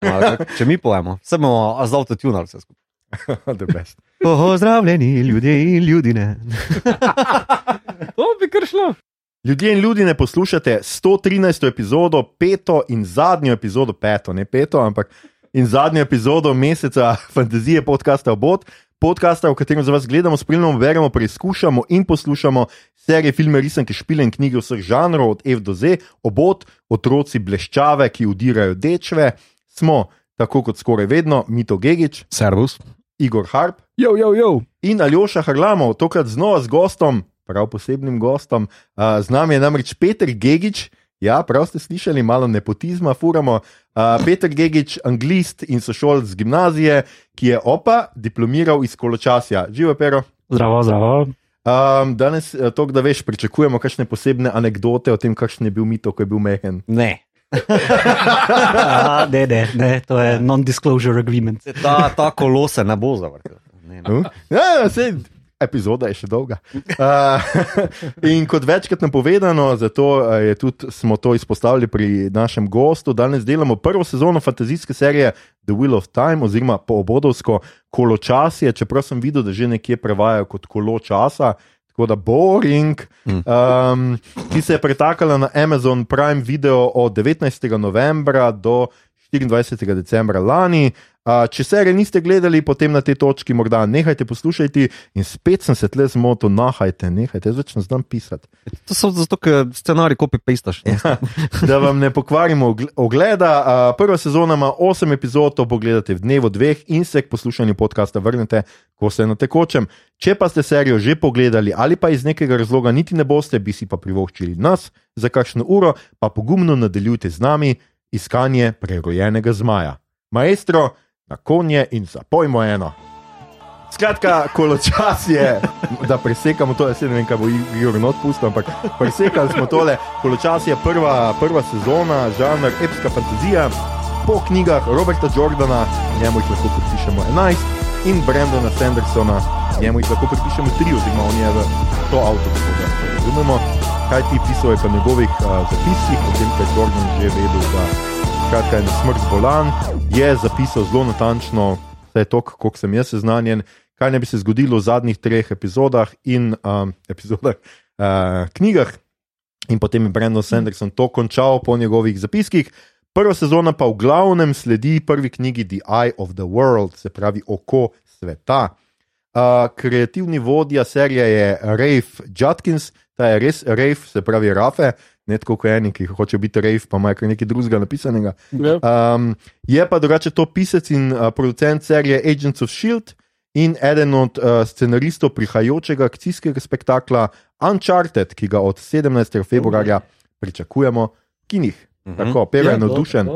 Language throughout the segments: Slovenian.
A, Če mi pojemo, bomo z avtotunom vse skupaj. The best. Pozdravljeni ljudje in ljudine. To bi kar šlo. Ljudje in ljudi ne poslušate 113. epizodo, peto in zadnjo epizodo, peto, ne peto, ampak in zadnjo epizodo meseca fantazije podcasta Obot, podcasta, v katerem za vas gledamo, spremljamo, beremo, preizkušamo in poslušamo serije, filme, risanke, špile in knjige vseh žanrov, od F do Z, Obot, otroci bleščave, ki udirajo dečve. Smo, tako kot skoraj vedno, Mito Gigič, Servus. Igor Harp Jo, jo, jo. in Aljoša Harlamov, tokrat znova z gostom, prav posebnim gostom. Uh, z nami je namreč Peter Gigič. Ja, prav ste slišali, malo nepotizma, furamo. Uh, Peter Gigič, anglist in sošolc z gimnazije, ki je opa diplomiral iz koločasja. Živo, pero. Zdravo, zdravo. Um, danes, eh, to, da veš, pričakujemo kakšne posebne anekdote o tem, kakšen je bil mito, ko je bil mehen. Ne. A, ne, ne, ne, to je non-disclosure agreement. Ta, ta kolo se ne bo zavrtel. Ne, ne. Uh? Ja, sej, epizoda je še dolga. Uh, in kot večkrat napovedano, zato eh, je tudi, smo to izpostavili pri našem gostu. Danes delamo prvo sezono fantazijske serije The Wheel of Time, oziroma poobodovsko koločasje, čeprav sem videl, da že nekje prevajajo kot kolo časa. Tako da boring, um, ki se je pretakala na Amazon Prime Video od 19. novembra do 24. decembra lani. Če serije niste gledali, potem na tej točki morda nehajte poslušati in spet sem se tle zmotil, nahajte, nehajte, zdaj začnem znam pisati. To so zato, ker scenarij kopi pestaš. Ja, da vam ne pokvarimo ogl- ogleda. Uh, prva sezona ima 8 epizod, to pogledate v dnevu dveh in se k poslušanju podcasta vrnete, ko ste na tekočem. Če pa ste serijo že pogledali ali pa iz nekega razloga niti ne boste, bi si pa privoščili nas za kakšno uro, pa pogumno nadaljujte z nami iskanje prerojenega zmaja. Maestro, na konje in zapojmo eno. Skratka, koločas je, da presekamo to, ne vem, kaj bo Igor not pustil, ampak presekali smo tole. Koločas je prva, prva sezona, žanr epska fantazija, po knjigah Roberta Jordana, njemu jih lahko pripišemo 11, in Brendona Sandersona, njemu jih lahko pripišemo 3, oziroma on je v to avto, da se razumemo. Kaj ti pisal je pa njegovih uh, zapisih, potem ko je Jordan že vedel, da skratka, je smrt bolan, je zapisal zelo natančno vse to, koliko sem jaz seznanjen, kaj ne bi se zgodilo v zadnjih treh epizodah in um, epizodah, uh, knjigah. In potem je Brandon Sanderson to končal po njegovih zapiskih. Prva sezona pa v glavnem sledi prvi knjigi The Eye of the World, se pravi oko sveta. Uh, kreativni vodja serije je Rafe Judkins, ta je res Rafe, se pravi Rafe, ne tako kot eni, ki hoče biti Rafe, pa ima kar nekaj drugega napisanega. Ja. Um, je pa drugače to pisec in uh, producent serije Agents of Shield in eden od uh, scenaristov prihajajočega akcijskega spektakla Uncharted, ki ga od 17. februarja pričakujemo v kinih. Mhm. Tako, Pero je navdušen.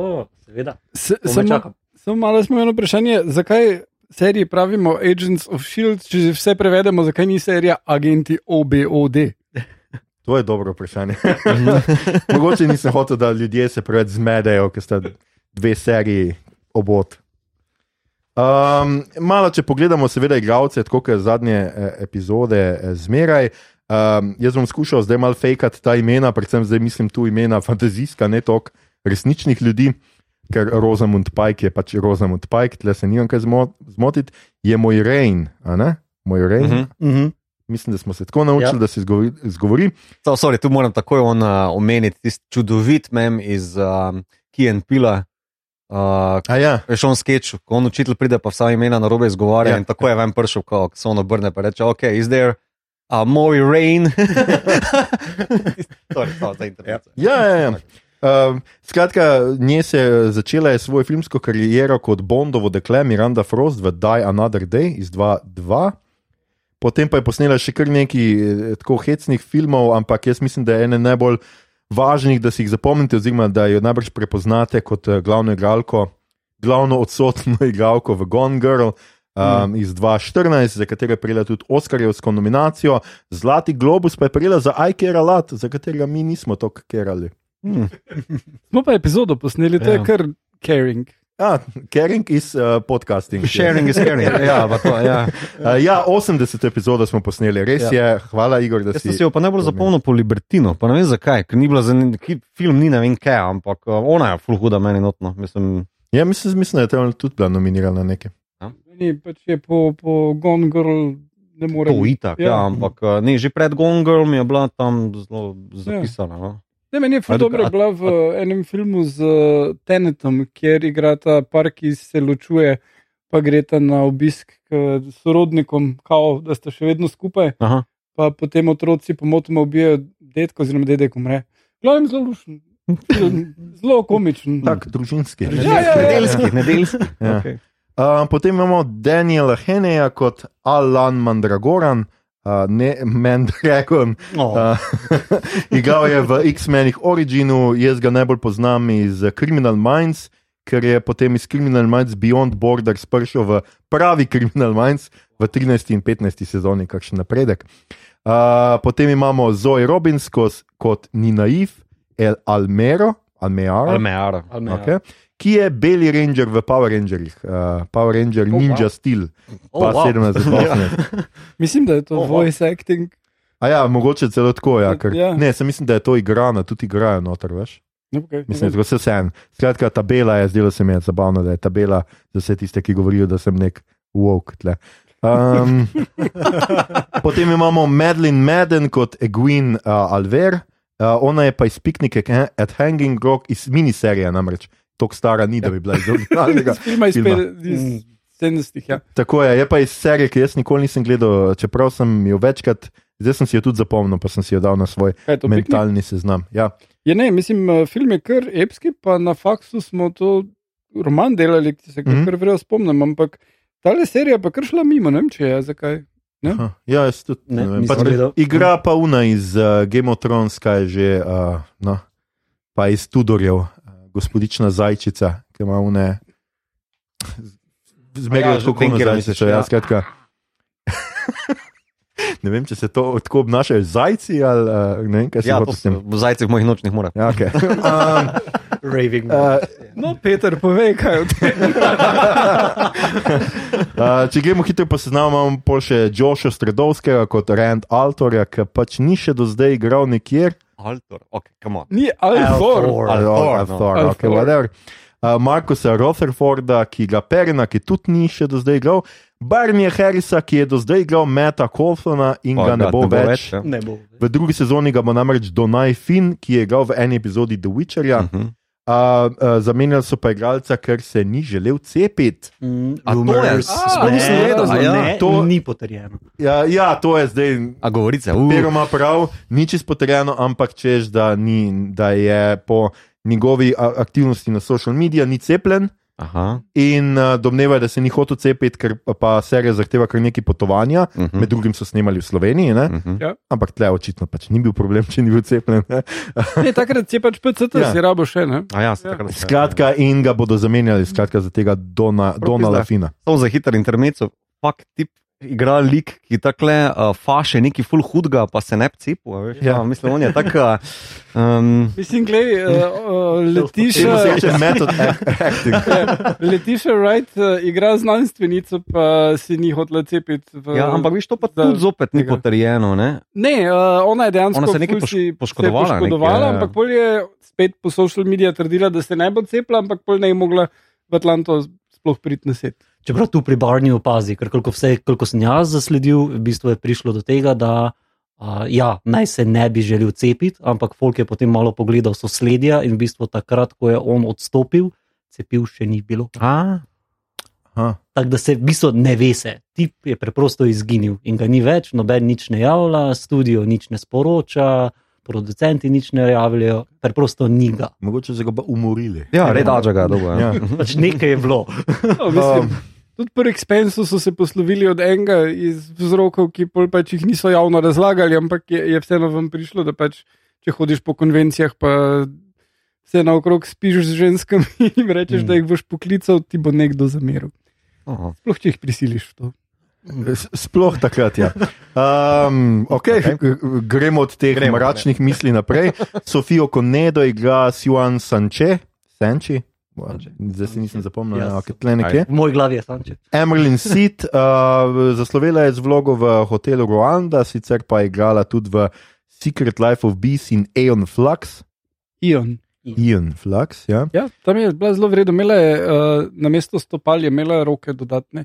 Seveda. Se- Komaj Samo malo smo eno vprašanje, zakaj seriji pravimo Agents of Shield, če že vse prevedemo, zakaj ni serija Agenti OBOD? To je dobro vprašanje. Mogoče nisem hotel, da ljudje se preveč zmedejo, ker sta dve seriji obot. Um, malo, če pogledamo, seveda, igralce, tako kot zadnje eh, epizode, eh, zmeraj. Um, jaz bom skušal zdaj malo fejkati ta imena, predvsem zdaj mislim tu imena fantazijska, ne toliko resničnih ljudi, ker Rosamund Pike je pač Rosamund Pike, tle se nimam kaj zmo- zmotiti, je moj Rain, a ne? Moj Rain. Mhm. Mhm. Mislim, da smo se tako naučili, Ja. da se izgovori. izgovori. So, sorry, tu moram takoj on, uh, omeniti tisti čudovit mem iz um, Kijan Pila. Uh, ja. Veš, on sketch, ko on učitelj pride, pa vsa imena na robe izgovarja. Ja. In tako je ven prišel, ko se on obrne in reče: Ok, is there a moj rain? Sorry, to za internet. Ja, ja, ja. Um, skratka, nje se je začela je svojo filmsko kariero kot Bondovo dekle Miranda Frost v Die Another Day iz 2002. Potem pa je posnela še kar nekaj eh, tako hecnih filmov, ampak jaz mislim, da je ena najbolj važnih, da si jih zapomnite, oziroma da jo najbrž prepoznate kot eh, glavno igralko, glavno odsotno igralko v Gone Girl. Um, iz 2014, za katero je prejela tudi Oscarjevsko nominacijo, Zlati globus pa je prejela za I Care a Lot, za katerega mi nismo tako kerali. Hmm. Smo pa epizodo posneli, to Ja. je kar caring. Ah, caring is uh, podcasting. Sharing is caring. Ja, to, ja. Uh, ja, 80 epizod smo posneli, res ja. je. Hvala, Igor, da Jaz si. sem si jo pa najbolj zapomnil po Libertinu, pa ne vem zakaj, ker ni bila za neki film, ni ne vem kaj, ampak uh, ona je full huda meni notno. Mislim, Ja, mislim, mislim, da je tam tudi bila nominirana na nekaj. Ni, pač je po, po Gone Girl ne more To itak, ja. ja, ampak eh, ne, že pred Gone Girl mi je bila tam zelo zapisana. No. Ne, meni je ful dobro a- bila v enem filmu z uh, Tenetom, kjer igrata par, ki se ločuje, pa greta na obisk k sorodnikom, kao, da sta še vedno skupaj, Aha. pa potem otroci pomotoma ubijajo detko, oziroma dedek umre. Glavno zelo lušen, zelo komičen. Tak, družinski. Ja, ja, ja. Nedeljski, nedeljski. Ja. Okay. Uh, potem imamo Daniela Heneja kot Alan Mandragoran, uh, ne Mandragon. Oh, Uh, igral je v X-menih Originu, jaz ga najbolj poznam iz Criminal Minds, ker je potem iz Criminal Minds Beyond Borders prišel v pravi Criminal Minds v 13. in 15. sezoni, kakšen napredek. Uh, potem imamo Zoe Robbins kot, kot Ninaif, El Almero, Almearo, Almeara. okay, ki je Beli Ranger v Power Rangerjih, uh, Power Ranger Oh, Ninja wow. Steel, Oh, wow. 2017. Mislim, da je to Oho. voice acting. A ja, mogoče celo tako, ja, ker, Ja. ne, sem mislim, da je to igrano, tudi igrajo noter, veš. Ne, okay, Mislim, da se vse en. Skratka, tabela je, zdelo se mi je zabavno, da je tabela za vse tiste, ki govorijo, da sem nek woke tle. Um, potem imamo Madeline Madden kot Egwin uh, Alver, uh, ona je pa iz Picnic at Hanging Rock iz miniserije, namreč tako stara ni, da bi bila iz originalnega. Filma iz, filma. iz 70-ih. Ja. Tako je, je pa iz serije, ki jaz nikoli nisem gledal, čeprav sem jo večkrat, zdaj sem si jo tudi zapomnil, pa sem si jo dal na svoj je to? Piknik? mentalni seznam. Ja. Ja, ne, mislim, eh, film je kar epski, pa na faksu smo to roman delali, ki se ga mm -hmm. kar vrejo spomnim, ampak ta serija pa kar šla mimo, ne vem če je, zakaj. Aha, ja, jaz tudi Ne, ne vem. Pač, igra pa una iz uh, Game of Thrones, kaj je že, uh, no, pa iz Tudorjev, uh, gospodična Zajčica, ki ima une. Zmeraj Ja, je tako kot katera da misliš, misliš, ja, ja. skratka. Ne vem, če se to tako obnašajo zajci ali uh, ne vem, kaj se Ja, hoče to s tem. so zajci v mojih nočnih morah. Ja, okay. um, Raving. uh, No, Peter, povej, kaj je v tem. Uh, če gremo hitro po seznamu, imamo pol še Joša Stredovskega kot Rand Altorja, ki pač ni še do zdaj igral nikjer. Altor, ok, come on. Ni. Alfor. Ali Althor, Althor, no. okay, whatever. Uh, Markusa Rotherforda, ki ga Perina, ki tudi ni še do zdaj igral, Barnija Harrisa, ki je do zdaj igral Meta Colsona in ga ne bo več. ja. Ne bo. V drugi sezoni ga bo namreč Donaj Finn, ki je igral v eni epizodi The Witcherja. Mhm. Uh, uh, zamenjali so pa igralca, ker se ni želel cepiti. Mm, A to je- rumors. A, ne, a ja, ne, to- ni potrjeno. Ja, ja, to je zdaj A govorice, uh, Pero ima prav, ni čisto potrjeno, ampak češ, da, ni, da je po njegovi aktivnosti na social medijih ni cepljen. Aha. In uh, domneva, da se ni hotel cepiti, ker pa, pa serija zahteva kar nekaj potovanja, Uh med drugim so snemali v Sloveniji, ne? Uh -huh. ampak tle očitno pač ni bil problem, če ni bil cepljen. Ne? Ne, takrat je pač PCT, Ja. ja. si rabo še, ne? A ja, Ja. takrat. Skratka, in ga bodo zamenjali, skratka, za tega Dona, Dona pizda. Lafina. Samo za hiter intermezzo, fakt tip igra lik, ki takle uh, faše neki full hudga, pa se ne cepu. Ja. Ja. Mislim, on je tak. Um, Mislim, glej, uh, uh, Če Letiša, se reče method act- acting. Letiša Wright uh, igra znanstvenico, pa si ni hotela cepiti. V, ja, ampak viš, to pa tudi zopet ni potrjeno. Ne? Ne, uh, ona je dejansko Ona se je nekaj poš- poškodovala se je nekaj, poškodovala ja, ja. ampak pol je spet po social medijih trdila, da se ne bo cepila, ampak pol ne je mogla v Atlanto sploh priti na set. Čeprav tu pri Barniju opazi, ker koliko, vse, koliko sem jaz zasledil, v bistvu je prišlo do tega, da uh, ja, naj se ne bi želel cepiti, ampak Folk je potem malo pogledal sosledja in v bistvu takrat, ko je on odstopil, cepiv še ni bilo. A, Aha. Tako da se v bistvu ne ve se. Tip je preprosto izginil in ga ni več, noben nič ne javlja, studio nič ne sporoča, producenti nič ne javljajo, preprosto ni ga. Mogoče so ga pa umorili. ja, red ađa ga, dobro. Ja. Ja. Pač nekaj je bilo. No, mislim, Um, Tudi pri Expensu so se poslovili od enega iz vzrokov, ki pol pač jih niso javno razlagali, ampak je, je vseeno vam prišlo, da pač, če hodiš po konvencijah, pa se naokrog spiš z ženskami in jim rečeš, Mm. da jih boš poklical, ti bo nekdo zameril. Aha. Sploh če jih prisiliš v to. Sploh takrat, ja. Um, okay, okay. Gremo od teh Gremo, mračnih ne. misli naprej. Sofijo Konedo igra Siwan Sanče, Sanči. Zdaj si nisem zapomnil, ja, okay, tle nekje. V moji glavi je Sanče. Emerlin Sid, uh, zaslovela je z vlogo v hotelu Rwanda, sicer pa je igrala tudi v Secret Life of Bees in Aeon Flux. Ion. Ian Flux. Ja. Ja, tam je bila zelo vredna, imela je uh, na mesto stopal, je imela roke dodatne,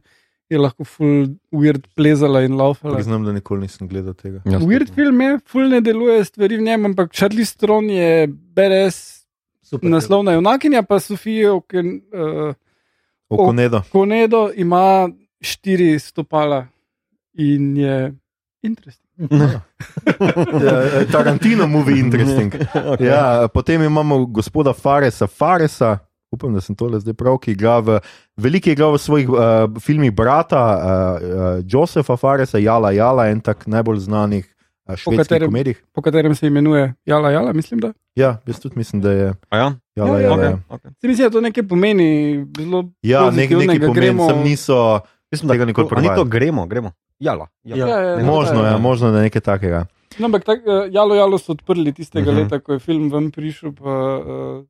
je lahko full weird plezala in laufala. Priznam, da nikoli nisem gledal tega. Ja, Weird film je, full ne deluje stvari v njem, ampak Charlie Stron je BRS Super. naslovna junakinja, pa Sofija Oken, uh, Okonedo. Konedo ima štiri stopala in je interesting. Ja, Tarantino movie interesting. okay. Ja, potem imamo gospoda Faresa, Faresa, upam, da sem tole zdaj prav, ki igra v veliki igra v svojih uh, filmih brata uh, uh, Josefa Faresa, Jala Jala, en tak najbolj znanih uh, švedskih katerem- komedij. Po katerem se imenuje Jala Jala, mislim, da. Ja, jaz tudi mislim, da je A Ja, Jala Ja, ja, Jala. okay, Ja, okay. Se mi zdi, da to nekaj pomeni. Zelo ja nek, pozitivnega, pomeni, gremo- sem niso. Mislim, Tega da nikoli to, a ni to gremo, gremo. Jala. jala. Ja. Ja, ja, Možno, ja, ja, možno, da je nekaj takega. No, ampak tak, Jalo Jalo so odprli tistega uh Mhm. -huh. leta, ko je film ven prišel, pa uh,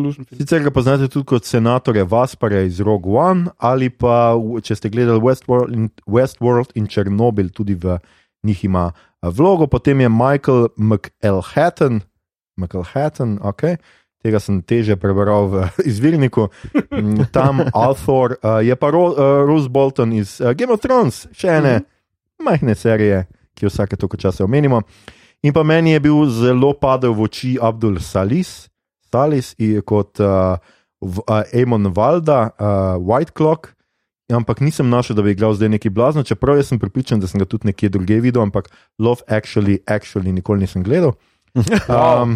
lušen film. Sicer ga poznate tudi kot senatorja Vasparja iz Rogue One, ali pa če ste gledali Westworld in, Westworld in Černobil, tudi v njih ima vlogo. Potem je Michael McElhatton, McElhatton okay. tega sem teže prebral v izvirniku, Mm, tam Althor, uh, je pa Ro, Rose Bolton iz Game of Thrones, še ene mm -hmm. majhne serije, ki jo vsake toliko časa omenimo. In pa meni je bil zelo padel v oči Abdul Salis, Salis i- kot uh, uh, Amon Valda, uh, White Clock. Ampak nisem našel, da bi igral zdaj neki blazno, čeprav sem pripričan, da sem ga tudi nekje drugje videl, ampak Love Actually, actually nikoli nisem gledal. Um,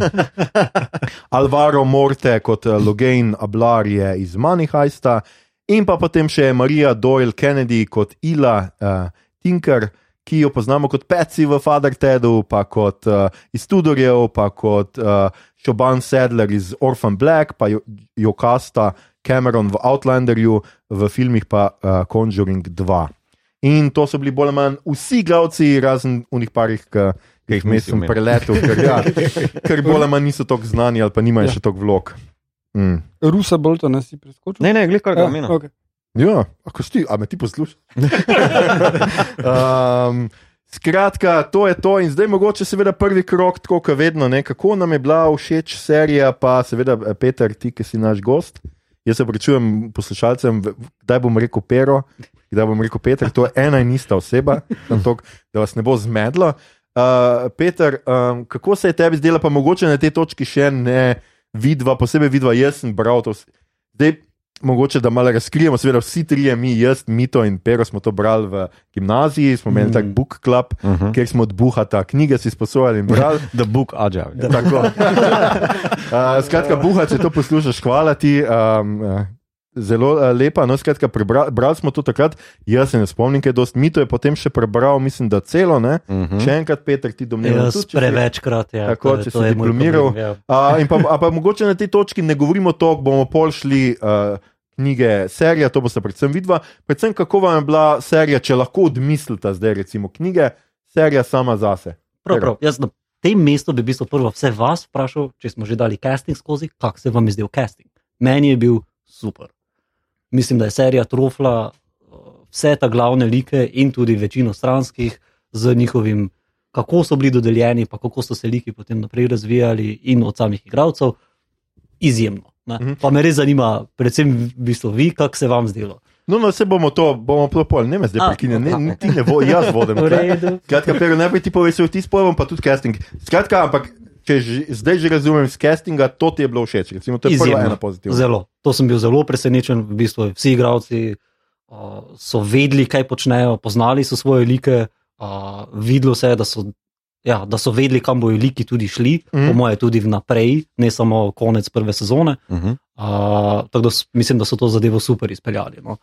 Alvaro Morte kot uh, Logain Ablar je iz Money Heista, in pa potem še Marija Doyle Kennedy kot Ila uh, Tinker, ki jo poznamo kot Peci v Father Tedu, pa kot uh, iz Tudorjev, pa kot uh, Šoban Sedler iz Orphan Black, pa jo, jo kasta Cameron v Outlanderju, v filmih pa uh, Conjuring 2. In to so bili bolj ali manj vsi glavci, razen unih parih, ki jih vmes sem omenil. preletel, ker, ja, ker bolj ali manj niso tako znani ali pa nimajo Ja. še toliko vlog. Mm. Rusa Boltona si preskočil. Ne, ne, glej, kar ga Ja, omenjam. okay. Ja, ako si, a me ti poslušaš? um, skratka, to je to. In zdaj mogoče seveda prvi krok, tako kot vedno, ne? kako nam je bila všeč serija, pa seveda eh, Peter, ti, ki si naš gost. Jaz se pričujem poslušalcem, kdaj bom rekel Pero, kdaj bom rekel Peter, to je ena in ista oseba, toliko, da vas ne bo zmedlo. Uh, Peter, um, kako se je tebi zdelo, pa mogoče na tej točki še ne vidva, posebej vidva, jaz sem bral to. Zdaj, mogoče da malo razkrijemo, seveda vsi trije, mi, jaz, Mito in Pero smo to brali v gimnaziji, smo imeli Mm. tak book club, Uh -huh. kjer smo od buhata knjige si sposojali in brali. The book Aja. Tako. Uh, skratka, buha, če to poslušaš, hvala ti. Um, uh, Zelo uh, lepa, no, skratka, prebra- brali smo to takrat, jaz se ne spomnim, kaj dosti. Mito je potem še prebral, mislim, da celo, ne. Uh -huh. Še enkrat, Peter, ti domnevaš. Jaz prevečkrat, ja. Tako, to je- če si je diplomiral. problem, ja. Uh, in pa, a pa mogoče na tej točki ne govorimo to, bomo pol šli uh, knjige, serija, to boste predvsem vidva. Predvsem, kako vam je bila serija, če lahko odmislite zdaj, recimo knjige, serija sama zase. Prav, prav. Jaz na tem mestu bi v bistvu prvo vse vas vprašal, če smo že dali casting skozi, kako se vam je zdel casting. Meni je bil super. Mislim, da je serija trofla uh, vse ta glavne like in tudi večino stranskih z njihovim, kako so bili dodeljeni, pa kako so se liki potem naprej razvijali in od samih igralcev, izjemno. Ne? Mhm. Pa me res zanima, predvsem v bistvu vi, kako se vam zdelo. No, no, se bomo to, bomo to pol, ne me zdaj A, prekinjam, ne, ne, ti ne bo, jaz vodim. Skratka, Pero, najprej ti poveš, ti spojom, pa tudi casting. Skratka, ampak če že, zdaj že razumem z castinga, to ti je bilo všeč. Recimo, to je prva Izjemno. ena pozitivna. Zelo. To sem bil zelo presenečen. V bistvu vsi igravci uh, so vedeli, kaj počnejo, poznali so svoje like, uh, videlo se je, da so. Ja, da so vedeli, kam bojo liki tudi šli, mm. Mhm. po mojem, tudi vnaprej, ne samo konec prve sezone. Uh -huh. Uh, tako da mislim, da so to zadevo super izpeljali. No.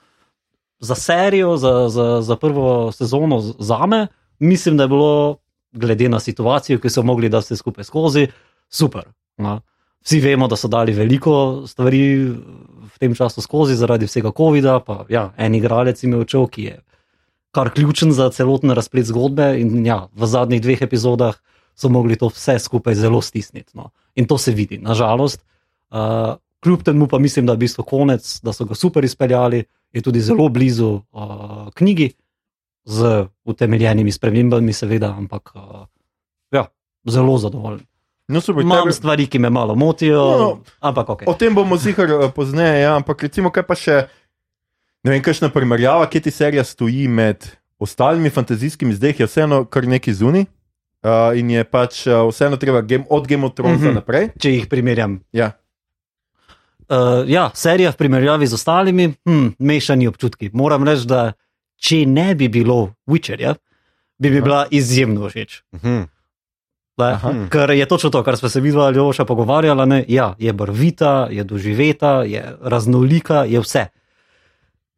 Za serijo, za, za, za prvo sezono, za me, mislim, da je bilo, glede na situacijo, ki so mogli dati vse skupaj skozi, super. No. Vsi vemo, da so dali veliko stvari v tem času skozi, zaradi vsega COVID-a. Pa, ja, en igralec je odšel, ki je kar ključen za celoten razplet zgodbe. In ja, v zadnjih dveh epizodah so mogli to vse skupaj zelo stisniti. No. In to se vidi, nažalost. Uh, kljub temu pa mislim, da je v bistvu konec, da so ga super izpeljali, je tudi zelo blizu uh, knjigi, z utemeljenimi spremembami, seveda, ampak uh, ja, zelo zadovoljen. No, super, Imam tebe- stvari, ki me malo motijo, No. ampak ok. O tem bomo zihar eh, pozneje, ja, ampak recimo, kaj pa še, ne vem, kakšna primerjava, kje ti serija stoji med ostalimi fantazijskimi, zdaj je vseeno kar neki zuni. Uh, in je pač uh, vseeno treba game, od Game of Thrones mm. -hmm. naprej. Če jih primerjam. Ja. Uh, ja, serija v primerjavi z ostalimi, hm, mešani občutki. Moram reči, da če ne bi bilo Witcherja, bi mi bila izjemno všeč. Mhm. Le, Aha. ker je točno to, kar smo se vidva ali oša pogovarjala. Ne? Ja, je barvita, je doživeta, je raznolika, je vse.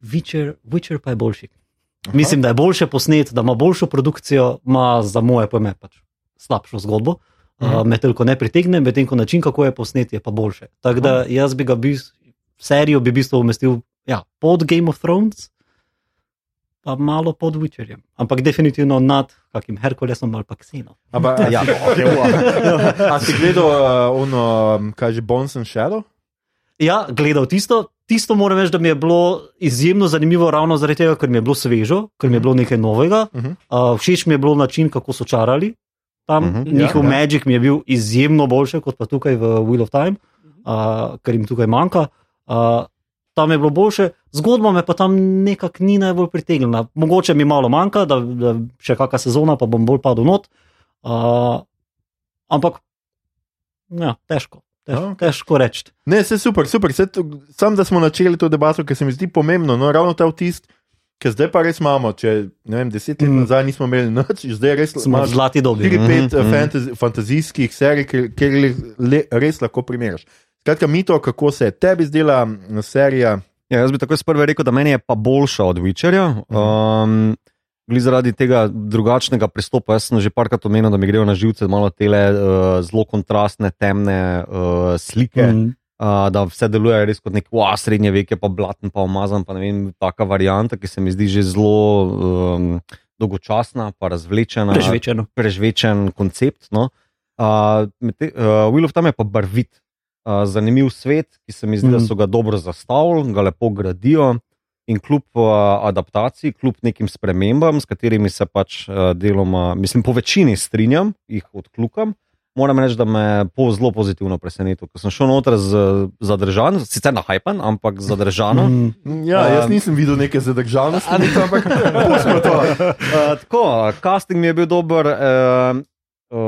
Witcher, Witcher pa je boljši. Aha. Mislim, da je boljše posnet, da ima boljšo produkcijo, ima za moje pojme pač slabšo zgodbo. Uh, Mhm. me toliko ne pritegne, medtem ko način, kako je posnet, je pa boljše. Tako da jaz bi ga bil, serijo bi v bistvu umestil ja, pod Game of Thrones, pa malo pod Witcherjem. Ampak definitivno nad kakim Herkulesom ali pa Kseno. Aba, a, Ja, si, a si gledal uh, ono, um, kaj že Bones and Shadow? Ja, gledal tisto. Tisto moram reči, da mi je bilo izjemno zanimivo, ravno zaradi tega, ker mi je bilo svežo, ker mi je bilo nekaj novega. Mhm. Uh, všeč mi je bilo način, kako so čarali tam. Uh Mhm. -huh. Njihov Ja, ja, ja. Magic mi je bil izjemno boljši kot pa tukaj v Wheel of Time, uh, ker jim tukaj manjka. Uh, tam je bilo boljše, zgodba me pa tam nekako ni najbolj pritegnila. Mogoče mi malo manjka, da, da še kakšna sezona, pa bom bolj padel not. Uh, ampak, ja, težko. Tež, Ja, ok. Težko reči. Ne, vse super, super. To, sam, da smo načeli to debato, ker se mi zdi pomembno. No, ravno ta vtis, ki zdaj pa res imamo. Če ne vem, deset let Mm. nazaj nismo imeli noč, zdaj res Smo v zlati dobi. 4-5 Mhm, mhm. fantasy, fantazijskih serij, kjer, le, res lahko primeriš. Skratka, mito, kako se tebi zdela serija. Ja, jaz bi takoj sprva rekel, da meni je pa boljša od Witcherja. Um, Glede zaradi tega drugačnega pristopa, jaz sem že parkrat omenil, da mi grejo na živce malo tele uh, zelo kontrastne, temne uh, slike, mm. Mm. uh, da vse deluje res kot nek wow, srednje vek, pa blaten, pa umazan, pa ne vem, taka varianta, ki se mi zdi že zelo um, dolgočasna, pa razvlečena. Prežvečeno. prežvečen koncept. No. Uh, te, uh, Will of Time je pa barvit, uh, zanimiv svet, ki se mi zdi, mm. da Mhm. so ga dobro zastavili, ga lepo gradijo. In kljub uh, adaptaciji, kljub nekim spremembam, s katerimi se pač uh, deloma, mislim, po večini strinjam, jih odkljukam, moram reči, da me po, zelo pozitivno presenetil. Ko sem šel noter z, zadržan, sicer na hajpen, ampak zadržano. Mm. Ja, jaz Um, nisem videl neke zadržanosti, ampak pustimo to. Uh, tako, casting mi je bil dober. Uh, uh,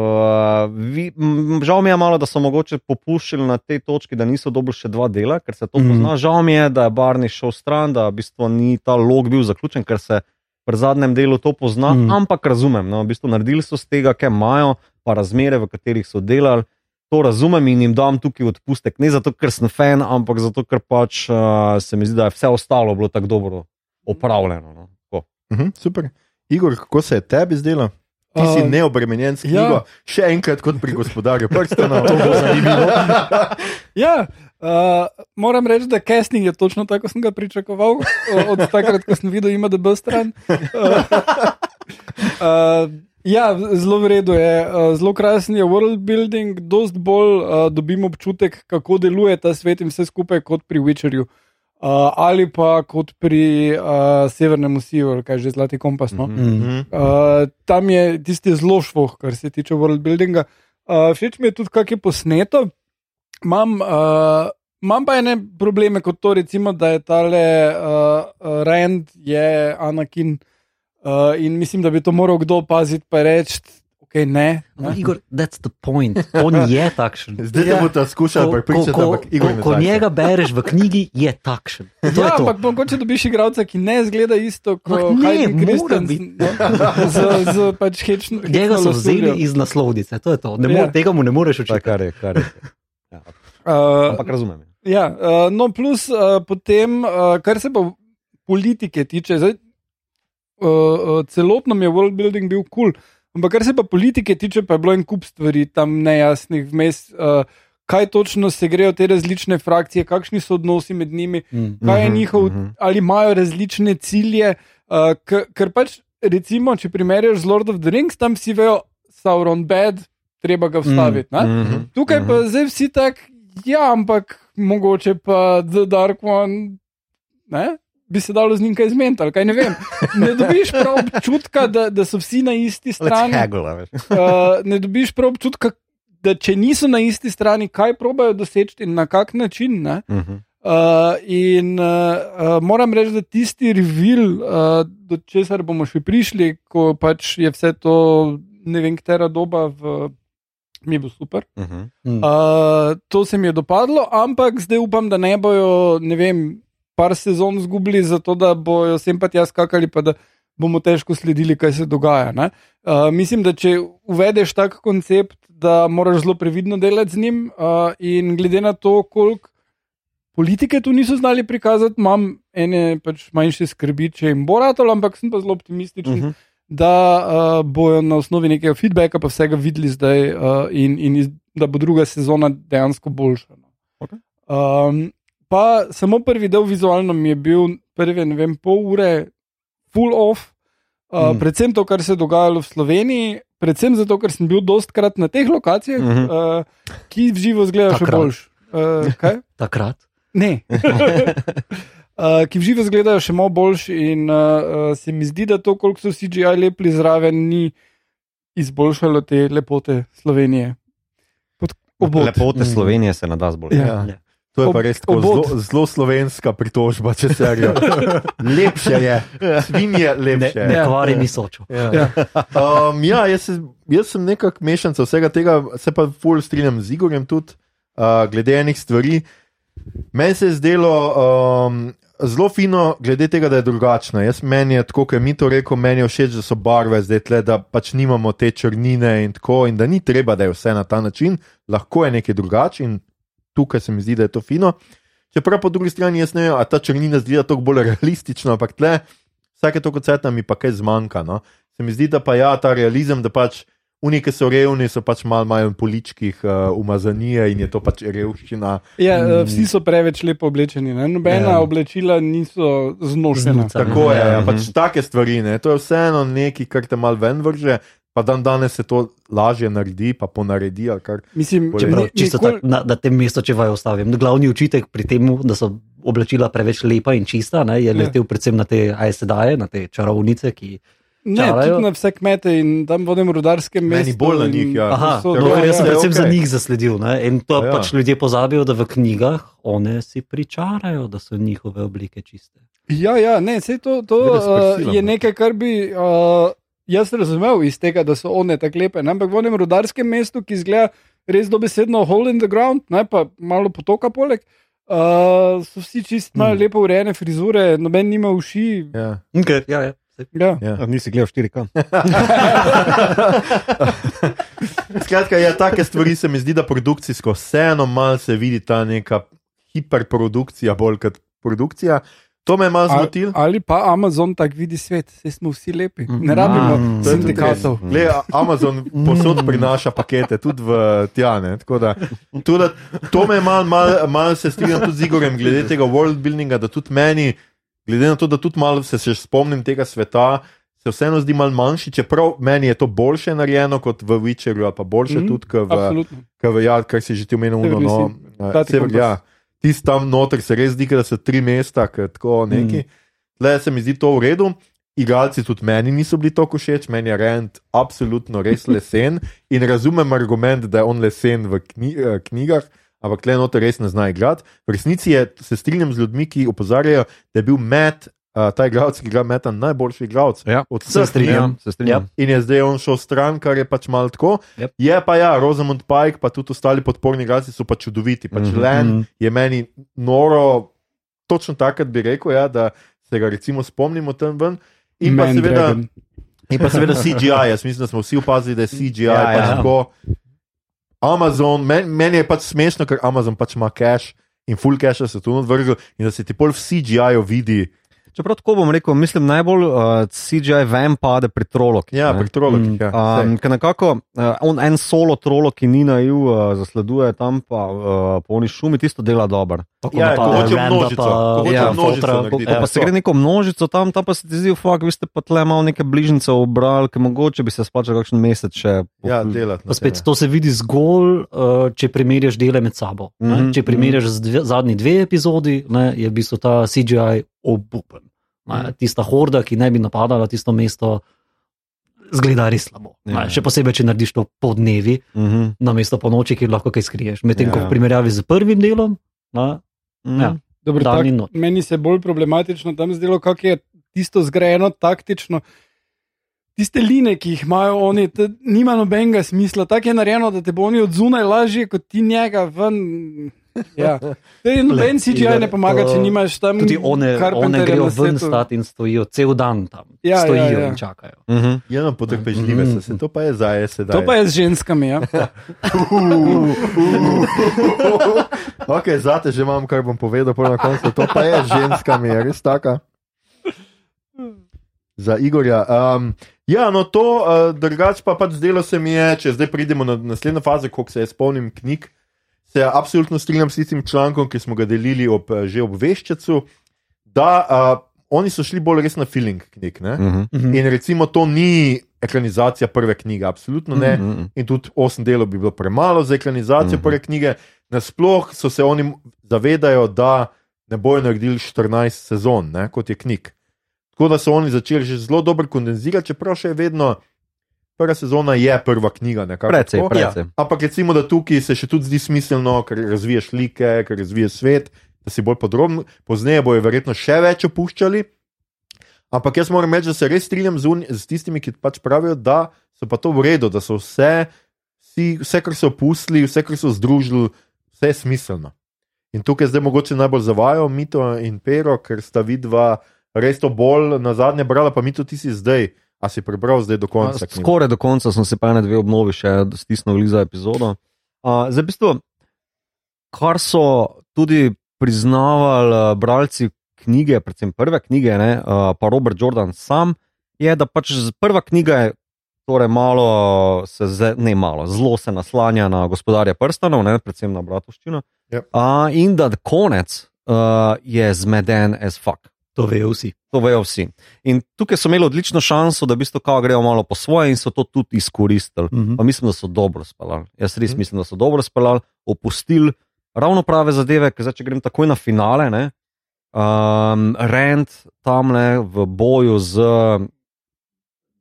vi, m, žal mi je malo, da so mogoče popuščali na tej točki, da niso dobili še dva dela, ker se to Mhm. pozna. Žal mi je, da je Barney šel stran, da v bistvu ni ta log bil zaključen, ker se pri zadnjem delu to pozna. Mhm. Ampak razumem, no, v bistvu naredili so z tega, kaj imajo, pa razmere, v katerih so delali. To razumem in jim dam tukaj odpustek. Ne zato, ker sem fan, ampak zato, ker pač uh, se mi zdi, da je vse ostalo bilo tako dobro opravljeno. No. Tako. Mhm, super. Igor, kako se je tebi zdelo? Ti si neobremenjen s ja. knjigo, še enkrat kot pri gospodarju prstanov. To bo Ja, uh, moram reči, da casting je točno tako, kot sem ga pričakoval, od takrat, ko sem videl, ima DB stran. Uh, uh, ja, zelo v redu je, zelo krasen je world building, dost bolj uh, dobim občutek, kako deluje ta svet in vse skupaj kot pri Witcherju. Uh, ali pa kot pri uh, Severnem Siju, ali kaj že zlati kompas. No? Mm. Uh, tam je tisti zelo švoh, kar se tiče world buildinga. Uh, všeč mi je tudi, kako je posneto. Imam, uh, imam pa ene probleme, kot to, recimo, da je tale uh, uh, Rand, je Anakin uh, in mislim, da bi to moral kdo paziti, pa reči, ok, ne. No, ne. Igor, that's the point. On je takšen. Zdaj Ja. bo ta skušal prepričati, ko, ampak Igor ko, ko njega bereš v knjigi, je takšen. To je Ja, to. ampak mogoče dobiš igralca, ki ne zgleda isto kot Christensen. biti. No, z, z pač hečno. Njega so vzeli iz naslovnice, to je to. Ne Ja. more, tega mu ne moreš To je učiti. kar je. Kar je. Ja, Uh, ampak razumem. Ja, uh, no, plus uh, potem, uh, kar se pa politike tiče, zdaj, uh, uh, celotno mi je world building bil kul, cool, ampak kar se pa politike tiče, pa je bilo en kup stvari tam nejasnih vmes. Uh, Kaj točno se grejo te različne frakcije, kakšni so odnosi med njimi, Mm. kaj je Mhm, njihov, mhm. ali imajo različne cilje. Uh, ker pač, recimo, če primerjaš z Lord of the Rings, tam vsi vejo, Sauron bad, treba ga vstaviti. Mm, Mhm. Tukaj pa zdaj vsi tako, ja, ampak mogoče pa The Dark One, ne? Bi se dalo z njim kaj zmeniti, ali kaj ne vem. Ne dobiš prav občutka, da, da so vsi na isti strani. haggle. Uh, ne dobiš prav občutka, da če niso na isti strani, kaj probajo doseči in na kak način. Ne? Uh -huh. Uh, in uh, uh, moram reči, da tisti revil, uh, do česar bomo še prišli, ko pač je vse to, ne vem, katera doba, v, mi je bil super. Uh -huh. Uh, to se mi je dopadlo, ampak zdaj upam, da ne bojo, ne vem, par sezon zgubili, zato da bojo sem pa tja skakali, pa da bomo težko sledili, kaj se dogaja. ne. Uh, mislim, da če uvedeš tak koncept, da moraš zelo previdno delati z njim, uh, in glede na to, koliko politike tu niso znali prikazati, imam ene pač manjše skrbi, če jim bo ratalo, ampak sem pa zelo optimističen. Uh -huh. Da uh, bojo na osnovi nekega feedbacka, pa vsega videli zdaj, uh, in, in iz, da bo druga sezona dejansko boljša. no. Okej. Um, pa samo prvi del vizualno mi je bil, prve, ne vem, pol ure, full off, uh, Mm. predvsem to, kar se je dogajalo v Sloveniji, predvsem zato, ker sem bil dostkrat na teh lokacijah, mm. -hmm. uh, ki v živo izgledajo še Takrat. boljš. Uh, kaj? Takrat. Ne. Uh, ki v živo izgledajo še malo boljši, in uh, se mi zdi, da to, koliko so CGI lepili zraven, ni izboljšalo te lepote Slovenije. Pod, obod. Lepote Mm. Slovenije se ne da zbolj. Ja. Ja. To je pa res tako zelo, zelo slovenska pritožba, če se reče. Lepše je, svinje Ne, lepše. ne Ja. kvari mi sočo. Ja. Ja. Um, ja, jaz, jaz sem nekako mešanica vsega tega, se pa ful strinjam z Igorjem tudi, uh, glede enih stvari. Meni se je zdelo um, zelo fino, glede tega, da je drugačno. Jaz meni je tako, kot je mi to rekel, meni je všeč, da so barve zdaj tle, da pač nimamo te črnine in tako, in da ni treba, da je vse na ta način, lahko je nekaj drugače in tukaj se mi zdi, da je to fino. Čeprav po drugi strani jaz ne vem, a ta črnina zgleda tako bolj realistično, ampak tle, vsake to koncerta mi pa kaj zmanjka. No? Se mi zdi, da pa ja, ta realizem, da pač unike so revni, so pač malo manj poličkih uh, umazanije in je to pač revščina. Ja, uh, vsi so preveč lepo oblečeni, ne? nobena Ja. oblačila niso znošena. Znuca. Tako je, Ja, ja, mhm. pač take stvari. Ne? To je vseeno nekaj, kar te mal ven vrže, pa dan danes se to lažje naredi, pa ponaredi. Mislim, Bolje. Čeprav, ni- čisto nikoli- tak, na, na tem mestu, če vaju ostavim. Glavni učitek pri tem, da so oblačila preveč lepa in čista, ne, je Ja. letel predvsem na te ASD-je, na te čarovnice, ki Ne, čarajo. tudi na vse kmete in tam vodim rudarskem Meni mestu. bolj na njih, ja. Aha, so- no, jaz sem predvsem okej. za njih zasledil. Ne? In to Ja. pač ljudje pozabijo, da v knjigah one si pričarajo, da so njihove oblike čiste. Ja, ja, ne, sej to, to uh, je ne. nekaj, kar bi uh, jaz razumel iz tega, da so one tako lepe. Ne? Ampak v enem rudarskem mestu, ki izgleda res dobesedno hole in the ground, ne pa malo potoka poleg. Uh, so vsi čist Hmm. lepo urejene frizure, noben nima uši. Ja. Okay, ja, ja. Ja. Ja. Nisi gledal 4K. Skratka, ja, take stvari se mi zdi, da produkcijsko vseeno malo se vidi ta neka hiperprodukcija, bolj kot produkcija. To me je malo Ali, zmotilo. ali pa Amazon tako vidi svet, vse smo vsi lepi. Ne rabimo Mm. Sindikatov. Glej, Amazon posod prinaša pakete, tudi v Tjane. Tako da, tudi, to me je malo mal, mal se strinjam tudi z Igorjem, glede tega world buildinga, da tudi meni, glede na to, da tudi malo se še spomnim tega sveta, se vseeno zdi malo manjši, čeprav meni je to boljše narejeno kot v Witcherju, ali pa boljše Mhm, mm, tudi, kot v, kot v ja, kar si že ti omenil, no, sever, ja, tisti tam noter se res zdi, da so tri mesta, tako neki. Mm. Le se mi zdi to v redu. Igralci tudi meni niso bili tako všeč, meni je Rend absolutno res lesen in razumem argument, da je on lesen v kni, eh, knjigah, ampak tle noter res ne zna igrati. V resnici je, se strinjam z ljudmi, ki opozarjajo, da je bil Matt, uh, ta igralec, ki igra Meta, najboljši igralec Ja, od se vseh strinjam. knjig. Se strinjam. In je zdaj on šel stran, kar je pač malo tako. Yep. Je pa ja, Rosamund Pike, pa tudi ostali podporni igralci so pa čudoviti. Pač mm. -hmm. Len Mhm. je meni noro, točno takrat bi rekel, ja, da se ga recimo spomnimo tam ven. In pa, seveda, Mandragon. in pa seveda CGI, jaz mislim, da smo vsi opazili, da je CGI Ja, ja, pač ja. ja. tako. Amazon, men, meni je pač smešno, ker Amazon pač ima cache in full cache se tu odvrgel in da se ti pol v CGI-ju vidi. Čeprav tako bom rekel, mislim, najbolj uh, CGI ven pade pri trolokih. Ja, ne. pri trolokih. Mm, Ja, Um, ker nekako uh, on en solo trolo, ki ni naiv, uh, zasleduje tam pa uh, po oni šumi, tisto dela dobro. Ja, ko hoče množico, pa- ko ja, množico fotra, koliko- Ja, pa se gre neko množico tam, tam pa se ti zdi, fuck, vi ste pa tle malo neke bližnjice obrali, ki mogoče bi se splačal kakšen mesec še. ja delati. na Pa spet to se vidi zgolj, uh, če primerjaš dele med sabo. Mm Mhm, -hmm. Če primerjaš z dve, zadnji dve epizodi, ne, je v bistvu ta CGI obupen. Ne, tista horda, ki ne bi napadala tisto mesto, zgleda res slabo. Ja. Ja. Še posebej, če narediš to po dnevi, Mhm. na mesto po noči, kjer lahko kaj skriješ. Medtem ko Ja. v primerjavi z prvim delom, na, Mhm. ja, Dobro, tak, meni se bolj problematično tam zdelo, kako je tisto zgrajeno taktično. Tiste line, ki jih imajo oni, to nima nobenega smisla. Tako je narejeno, da te bo oni od zunaj lažje, kot ti njega ven. Ja. Noben CGI Igor, ne pomaga, če to- nimaš tam tudi one, one grejo ven stati in stojijo cel dan tam. Ja, stojijo ja, ja. in čakajo. Mhm. Ja, no, potrpežljive so se, to pa je zdaj, sedaj. To pa je z ženskami. Ja. ok, zate že imam, kar bom povedal, pol na koncu. To pa je z ženskami, je res taka. Za Igorja. Um, ja, no, to uh, drugače pa pač zdelo se mi je, če zdaj pridemo na naslednjo fazo, ko se jaz spomnim knjig, se absolutno strinjam s tistim člankom, ki smo ga delili ob, eh, že ob Veščecu, da uh, oni so šli bolj res na feeling knjig. Ne? Mhm. In recimo to ni ekranizacija prve knjige, absolutno ne. Mhm. In tudi osem delov bi bilo premalo za ekranizacijo Mhm. prve knjige. Nasploh so se oni zavedajo, da ne bojo naredili 14 sezon, ne, kot je knjig. Tako da so oni začeli že zelo dobro kondenzirati, čeprav še vedno prva sezona je prva knjiga. nekako Precej, tako. precej. Ampak recimo, da tukaj se še tudi zdi smiselno, ker razviješ slike, ker razviješ svet, da si bolj podroben. Pozneje bojo verjetno še več opuščali. Ampak jaz moram reči, da se res strinjam z, un, z tistimi, ki pač pravijo, da so pa to v redu, da so vse, vsi, vse kar so opustili, vse, kar so združili, vse je smiselno. In tukaj zdaj mogoče najbolj zavajo Mito in Pero, ker sta vidva res to bolj na zadnje brala, pa Mito ti si zdaj, a si prebral zdaj do konca. knjige? Skoraj do konca sem se pa ene dve obnovi še stisnil za epizodo. Uh, zdaj, v bistvu, kar so tudi priznavali uh, bralci knjige, predvsem prve knjige, ne, uh, pa Robert Jordan sam, je, da pač prva knjiga je. Torej, malo se, ze, ne malo, zelo se naslanja na gospodarja prstanov, ne, predvsem na bratovščino. Yep. Uh, in da konec uh, je zmeden as fuck. To vejo vsi. To vejo vsi. In tukaj so imeli odlično šanso, da v bistvu kao grejo malo po svoje in so to tudi izkoristili. Mhm. Pa mislim, da so dobro speljali. Jaz res Mhm. mislim, da so dobro speljali, opustili ravno prave zadeve, ker zdaj, če grem takoj na finale, ne, um, Rand tam ne v boju z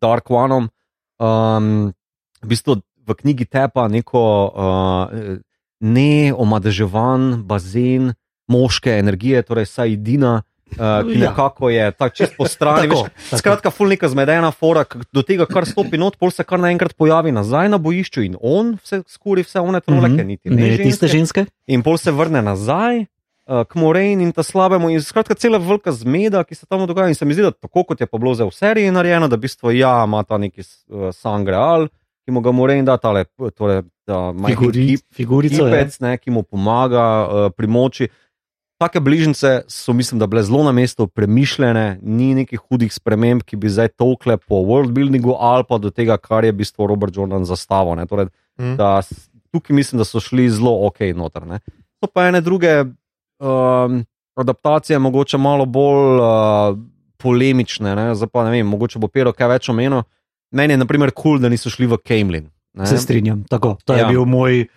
Dark Oneom, um, v bistvu v knjigi tepa neko uh, neomadeževan bazen moške energije, torej Saidina. Uh, ki Ja. nekako je tako čist po strani. Tako, veš, tako. Skratka, ful neka zmedena fora, do tega, kar stopi not, pol se kar naenkrat pojavi nazaj na bojišču in on vse skuri, vse one trole, Mhm. mm -hmm. niti ne, Ne, ženske. tiste ženske? In pol se vrne nazaj uh, k Morejn in ta slabemu. In skratka, cela velika zmeda, ki se tam dogaja. In se mi zdi, da tako kot je pa bilo v seriji narejeno, da v bistvu ja, ima ta neki uh, sangreal, ki mu ga Morejn da, tale, torej, ta majhen Figuri, kip, figurico. Ja. kipec, ne, ki mu pomaga uh, pri moči. Take bližnjice so, mislim, da bile zelo na mestu premišljene, ni nekih hudih sprememb, ki bi zdaj tokle po worldbuildingu ali pa do tega, kar je v bistvu Robert Jordan zastavil. Torej, Mhm. da tukaj mislim, da so šli zelo ok noter. Ne. So pa ene druge um, adaptacije, mogoče malo bolj uh, polemične. Ne. Zdaj pa ne vem, mogoče bo Pero kaj več omenil. Meni je naprimer kul, cool, da niso šli v Kemlin. ne. Se strinjam. Tako, to je Ja. bil moj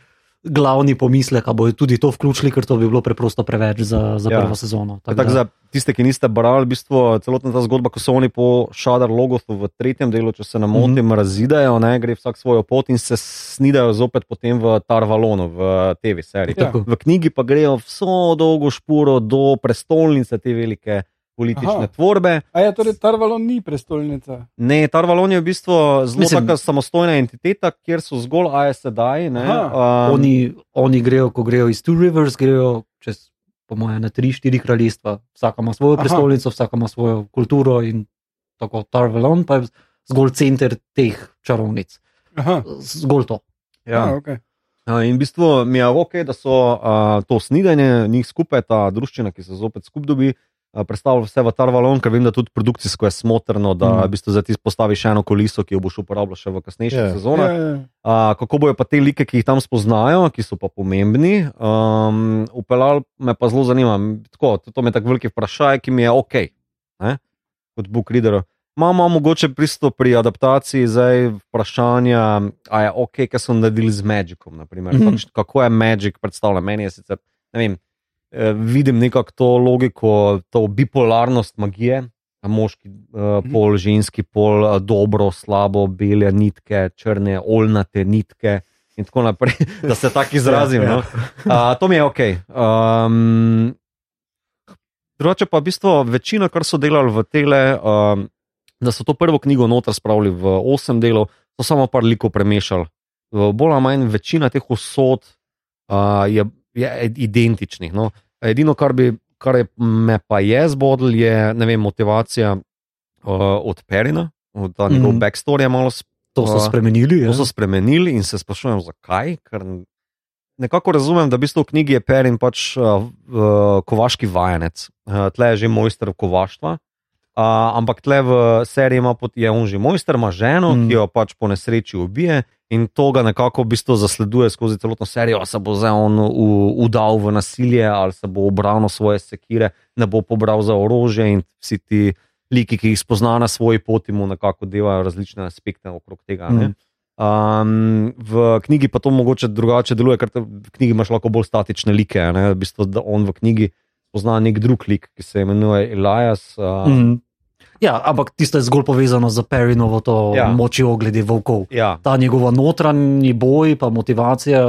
glavni pomislek, da bodo tudi to vključili, ker to bi bilo preprosto preveč za, za Ja. prvo sezono. Tako tak, da- za tiste, ki niste brali, v bistvu celotna ta zgodba, ko so oni po Šadar Logothu v tretjem delu, če se ne motim, mm -hmm. razidejo, ne, gre vsak svojo pot in se snidajo zopet potem v Tarvalonu, v TV seriji. Ja. V knjigi pa grejo vso dolgo špuro do prestolnice te velike politične Aha. Tvorbe. A je torej Tarvalon ni prestolnica. Ne, Tarvalon je v bistvu zelo Mislim- taka samostojna entiteta, kjer so zgolj ASD-ji. Um, Oni, oni grejo, ko grejo iz Two Rivers, grejo čez, po mojem, na tri, štiri kraljestva. Vsaka ima svojo Aha. prestolnico, vsaka ima svojo kulturo in tako Tarvalon pa je zgolj center teh čarovnic. Aha, Zgolj to. ja. ja. okay. Uh, In v bistvu mi je ok, da so uh, to snidanje, njih skupaj, ta družščina, ki se zopet skupaj dobi, uh, predstavlja vse v Tarvalon, ker vem, da tudi produkcijsko je smotrno, da Mm. v bistvu zdaj ti postaviš še eno koliso, ki jo boš uporabljal še v kasnejših Ja. yeah. sezonah. Ja, ja. Uh, kako bojo pa te like, ki jih tam spoznajo, ki so pa pomembni, um, upeljali me pa zelo zanima. Tako, to, to me tako veliki vprašaj, ki mi je ok, ne? kot Book Reader. Imamo mogoče pristo pri adaptaciji zdaj vprašanja, a je ok, kaj so naredili z Magicom. naprimer. Mhm. Kakš- Kako je Magic predstavljen? Meni je sicer, ne vem, eh, vidim nekako to logiko, to bipolarnost magije. moški uh, pol, ženski pol, uh, dobro, slabo, bele nitke, črne, olnate nitke. In tako naprej, da se tako izrazim. Ja, ja. No. Uh, to mi je ok. Um, drugače pa v bistvu večino, kar so delali v tele, um, da so to prvo knjigo noter spravili v osem delov, so samo par likov premešali. Bolj ali manj večina teh usod uh, je, je identičnih. No. Edino, kar, bi, kar je, me pa je zbodlo, je vem, motivacija uh, od Perina, od ta njegov Mhm. mm. backstory je malo To so spremenili. To Ja? so spremenili in se sprašujem, zakaj. Ker nekako razumem, da v bistvu v knjigi je Perin pač uh, uh, kovaški vajenec, uh, tle je že mojster kovaštva. Uh, ampak tle v seriji ima, pot- je on že mojster, ima ženo, Mm. mm. ki jo pač po nesreči ubije in to ga nekako v bistvu zasleduje skozi celotno serijo. Ali se bo zdaj on udal v nasilje ali se bo obranil svoje sekire, ne bo pobral za orožje in vsi ti liki, ki jih spozna na svoji poti, mu nekako delajo različne aspekte okrog tega. Mm. Mm. Um, v knjigi pa to mogoče drugače deluje, ker v knjigi imaš lahko bolj statične like. Ne? V bistvu, da on v knjigi pozna nek drug lik, ki se imenuje Elias. Uh, mm. Mm. Ja, ampak tisto je zgolj povezano z Perinovo to Ja. močjo glede volkov. Ja, Ta njegova notranji boj, pa motivacija,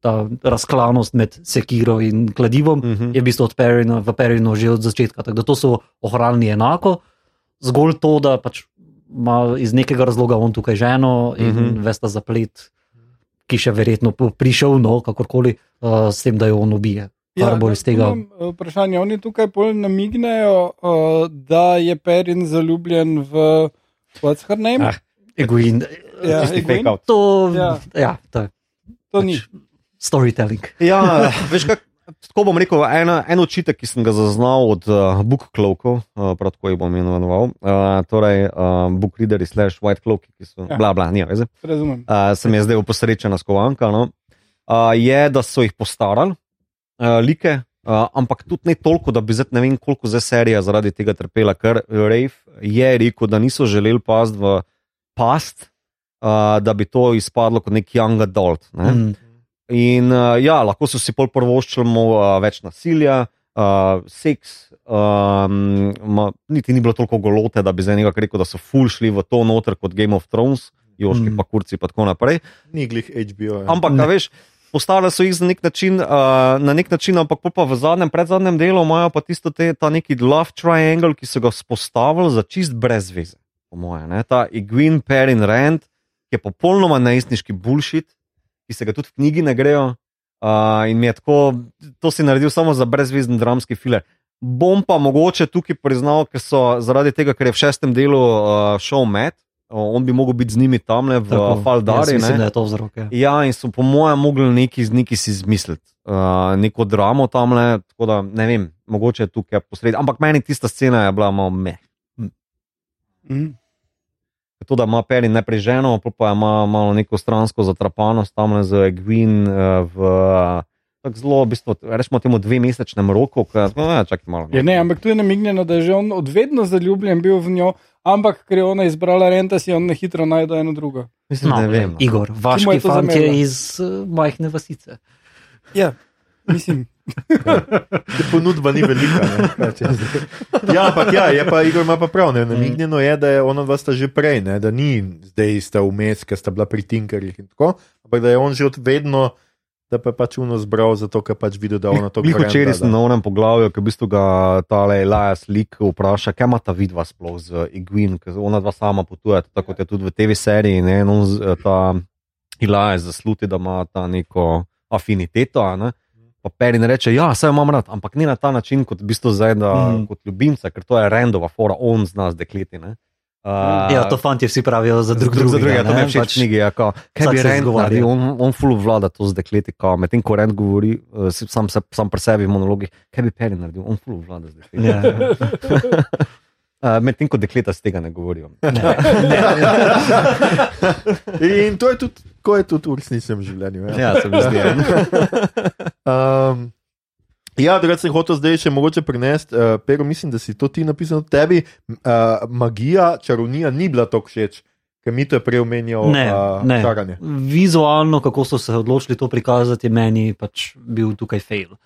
ta razklanost med sekiro in kladivom, uh -huh. je v bistvu od Perina, v Perinu že od začetka. Tako da to so ohranili enako, zgolj to, da pač ima iz nekega razloga on tukaj ženo in mm Mhm. -hmm. vesta zaplet, ki še verjetno prišel, no, kakorkoli, uh, s tem, da jo on ubije. Kar bo iz tega. eh, Vprašanje. Oni tukaj bolj namignejo, uh, da je Perin zaljubljen v What's her name? Ah, Egoin. Ja, tisti Egwene? fake out. To, Ja. ja. ja, to to ni. pač storytelling. Ja, veš, kak, tako bom rekel, ena, en očitek, ki sem ga zaznal od uh, Book Cloakov, uh, prav tako jih bom imenoval, uh, torej uh, Book Readers slash White Cloaki, ki so Ja. bla bla, nija veze. Razumem. uh, se mi je zdaj posrečena skovanka, no, uh, je, da so jih postarali, uh, like, uh, ampak tudi ne toliko, da bi zdaj ne vem, koliko zdaj serija zaradi tega trpela, ker Rafe je rekel, da niso želeli past v past, uh, da bi to izpadlo kot nek young adult. Ne? Mm. In uh, ja, lahko so si pol prvoščili uh, več nasilja. Uh, seks, um, ma, niti ni bilo toliko golote, da bi zdaj nekako rekel, da so ful šli v to noter kot Game of Thrones, Joški, Mm. pa kurci, pa tako naprej. Ni glih HBO. Ja. Ampak, veš, postavili so jih na nek način, uh, na nek način ampak pa v zadnjem, predzadnjem delu imajo pa tisto te, ta neki love triangle, ki so ga spostavili za čist brez veze, po moje. Ne? Ta Igwin, Perrin, Rand, ki je popolnoma najstniški bullshit, ki se ga tudi v knjigi ne grejo. Uh, in mi je tako, to si naredil samo za brezvezen dramski filer. Bom pa mogoče tukaj priznal, ker so zaradi tega, ker je v šestem delu uh, šel med, on bi mogel biti z njimi tam le v Tako, Faldari. jaz Mislim, ne. da je to vzrok. Ja. Ja, in so po mojem mogli neki, neki si izmisliti, uh, neko dramo tam le, tako da ne vem, mogoče je tukaj posredi. Ampak meni tista scena je bila malo meh. Mhm. To, da ima Perin najprej ženo, pa ima malo neko stransko zatrapanost tam le z Egwin uh, v tako zelo, v bistvu, rečemo temu dve mesečnem roku, ki je čakaj malo. no. Je, ne, ampak tu je namignjeno, da je že on odvedno zaljubljen bil v njo, ampak ker je ona izbrala renta, si on na hitro najde eno drugo. Mislim, No, ne vem. no. Igor, vaški fant je iz uh, majhne vasice. Ja, mislim. Te ponudba ni velika. ne. Ja, ampak ja, je pa Igor ima pa prav. Ne, namignjeno je, da je ona dva sta že prej, ne, da ni zdaj sta vmes, ker sta bila pri Tinkerjih in tako, ampak da je on že od vedno, da pa je pač uno zbral, zato ker pač videl, da ona to Glih Brenda, včeraj da- sem na onem poglavju, ki v bistvu ga ta Elias lik vpraša, kaj ima ta vidva sploh z Igwin, ker ona dva sama potuje, tako kot je tudi v TV seriji, ne, in on, z- ta Elias zasluti, da ima ta neko afiniteto, ne. Pa Perin reče, ja, vse imam rad, ampak ni na ta način, kot v bistvu zdaj, da, mm. kot ljubimca, ker to je randova fora, on zna z dekleti. Ne. Uh, Ja, to fanti vsi pravijo za drug drug, za drugega. drugega, to ne, všeč pač- v knjigi. Ja, kao, kaj bi izgovarja. naredil, on, on full vlada to z dekleti, kao, medtem ko Rand govori, uh, sam, se, sam pri sebi v monologih, kaj bi Perry naredil, on full vlada z dekleti. Ja, ja. Uh, medtem ko dekleta z tega ne govorijo. In to je tudi, ko je tudi v resničnem življenju. Ja. Ja, se mi zdi. ja. Um, ja, drugače sem hotel zdaj še mogoče prinesti, uh, pero mislim, da si to ti napisal, tebi uh, magija, čarovnija ni bila tako všeč, ker mi to je prej omenjal Ne, uh, ne. čaranje. Vizualno, kako so se odločili to prikazati, meni pač bil tukaj fail.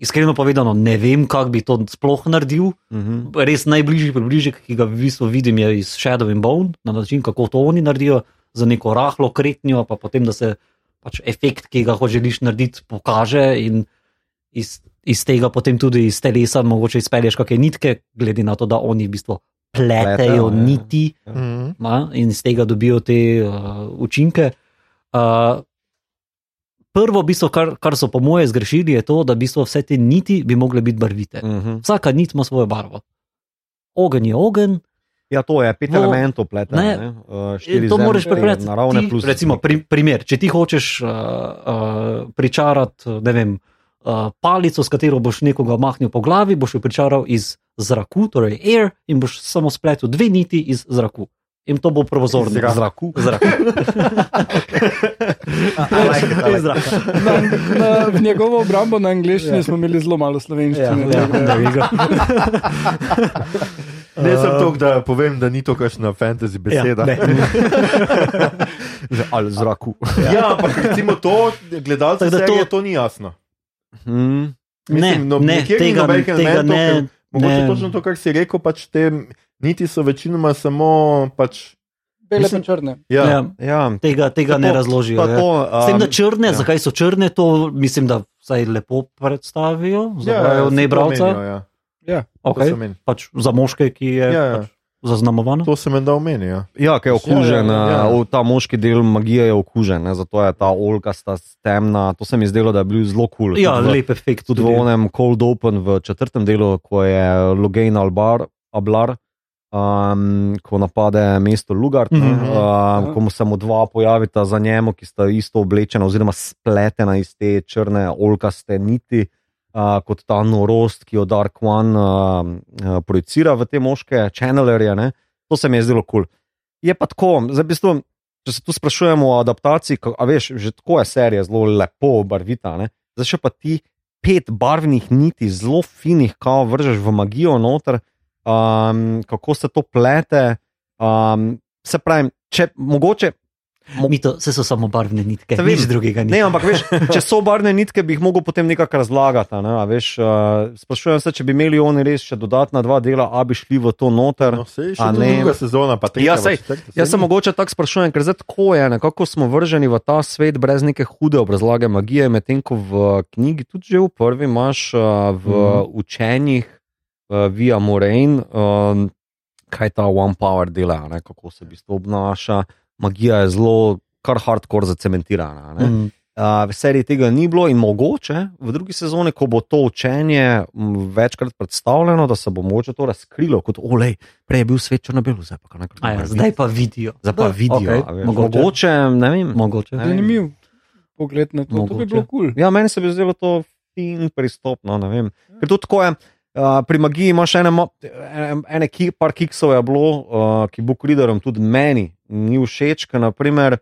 iskreno povedano, ne vem, kako bi to sploh naredil. Mhm. Res najbližji približek, ki ga v bistvu vidim, je iz Shadow and Bone, na način, kako to oni naredijo, za neko rahlo kretnjo, pa potem, da se pač efekt, ki ga hočeš narediti, pokaže in iz, iz tega potem tudi iz telesa mogoče izpelješ kakšne nitke, glede na to, da oni v bistvu pletejo Pletejo, ja. niti Mhm. ma, in iz tega dobijo te uh, učinke. Uh, prvo, bistvo, kar, kar so po moje zgrešili, je to, da v bistvu vse te niti bi mogle biti barvite. Mhm. Vsaka nit ima svojo barvo. Ogen je ogen, Ja, to je pet No, elementov pletena. ne, Ne, Uh, štiri to moraš prebrati. Naravne Ti, plus. recimo, pri, primer, če ti hočeš uh, uh, pričarati, ne vem, uh, palico, s katero boš nekoga mahnil po glavi, boš jo pričaral iz zraku, torej air, in boš samo spletel dve niti iz zraku. In to bo prvozorno. Iz zraku. Zraku. Iz zraka. Na, na, v njegovo obrambo na angliščini smo imeli zelo malo slovenščine. Ja, da- da vi ga. Ne sem to, da povem, da ni to kakšna fantasy beseda. Ja. Že ali zraku. Ja, ampak recimo to, gledalcem Tako da to- to ni jasno. Hmm. Ne, Mislim, no, ne, nikjer ni tega, tega elementov, ne. ker Mogoče ne. točno to, kar si rekel, pač te niti so večinoma samo. Pač, Bele Mislim- črne. ja, Ja, Ja, tega tega ne Tako, razložijo. pa ja. to, S tem, da um, črne, ja. zakaj so črne, to mislim, da vsaj lepo predstavijo. ja, Zavajajo ja, ja, ne to bralca. omenijo, Ja. Ja. Okay. Pač za moške, ki je ja, ja. Pač zaznamovano. To se meni da omenijo. Ja, ki je okužen, Ja, ja, ja. ja, ja. ta moški del magije je okužen, ne, zato je ta olkasta temna. To se mi zdelo, da je bil zelo kul. Ja, Tudi lep efekt. Tudi v onem Cold Open v četrtem delu, ko je Logain Albar, Ablar, um, ko napade mesto Lugard, mm -hmm. um, ko mu se mu dva pojavita za njemu, ki sta isto oblečena, oziroma spletena iz te črne olkaste niti. Uh, kot ta norost, ki jo Dark One uh, uh, projicira v te moške, channelerje, ne? to se mi je zdelo kul. Cool. Je pa tako, zdaj, v bistvu, če se tu sprašujemo o adaptaciji, a veš, že tako je serija zelo lepo barvita, ne? zdaj še pa ti pet barvnih niti, zelo finih, kao vržeš v magijo noter, um, kako se to plete. Um, se pravi, če mogoče. Mo Mi to vse so samo barvne nitke, vem. nič drugega ni. Ne, ampak veš, če so barvne nitke, bi jih mogel potem nekako razlagati. a Ne, a veš, uh, sprašujem se, če bi imeli oni res še dodatna dva dela, a bi šli v to noter. No, sej še ne. druga sezona, pa tretja. Ja, sej, četrta, Jaz sej se mogoče tako sprašujem, ker zdaj tako je, nekako smo vrženi v ta svet brez neke hude obrazlage magije, medtem ko v knjigi, tudi že v prvi, imaš uh, v Mhm. učenjih uh, Via Moraine, um, kaj ta One Power dela, ne, kako se v bistvu obnaša. Magija je zelo, kar hardcore zacementirana. ne. Mm. Uh, v seriji tega ni bilo in mogoče v drugi sezoni, ko bo to učenje večkrat predstavljeno, da se bo mogoče to razkrilo kot olej, prej je bil svet črno-belo, zdaj pa nekaj. Ja, zdaj pa vidijo. Zdaj pa vidijo. a veš. mogoče. mogoče, ne vem. Mogoče. Ne vem. Zanimiv pogled na to. To bi Mogoče. bilo kul. Cool. Ja, meni se bi zdelo to fin pristop. No, ne vem. Ker tudi tako je. Uh, pri magiji imaš ene, ene, ene ki, par kiksov, je bilo, uh, ki bo kriderom tudi meni ni všeč, ker naprimer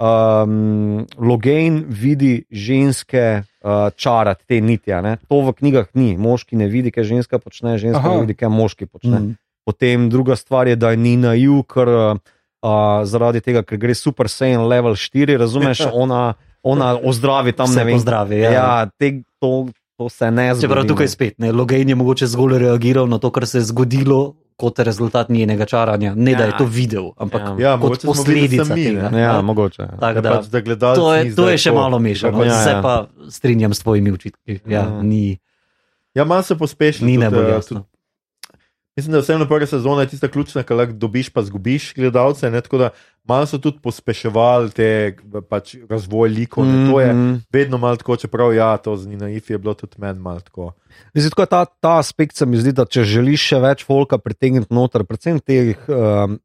um, Logain vidi ženske uh, čarati te niti. a ne. To v knjigah ni, moški ne vidi, kaj ženska počne, ženska Aha. ne vidi, kaj moški počne. Mm. Potem druga stvar je, da ni naiv, ker uh, zaradi tega, ker gre super saiyan level 4, razumeš, ona, ona ozdravi tam Vse ne vem. pozdravi, ja. ja te, to, to se ne zgodi. Čeprav tukaj spet, ne, Logain je mogoče zgolj reagiral na to, kar se je zgodilo, kot rezultat njenega čaranja. Ne, da je Ja. to videl, ampak Ja. Ja, kot posledica sami, tega. ne. Ja, mogoče. Ja. Tako Da, da, pač, da to je, to je še tako- malo mešano. Ja, Se ja. pa strinjam s tvojimi učitki. Ja, Ja. ni, Ja, malo se pospeši. ni tudi, najbolj eh, jasno. Mislim, da vseeno prva sezona je tista ključna, ki lahko dobiš, pa zgubiš gledalce. Ne? Tako da malo so tudi pospeševali te pač, razvoj likov. Mm. To je Mhm. vedno malo tako, čeprav ja, to z Nina If je bilo tudi meni malo tako. Mislim, tako, ta, ta aspekt se mi zdi, da če želiš še več folka pritegniti noter, predvsem teh, um,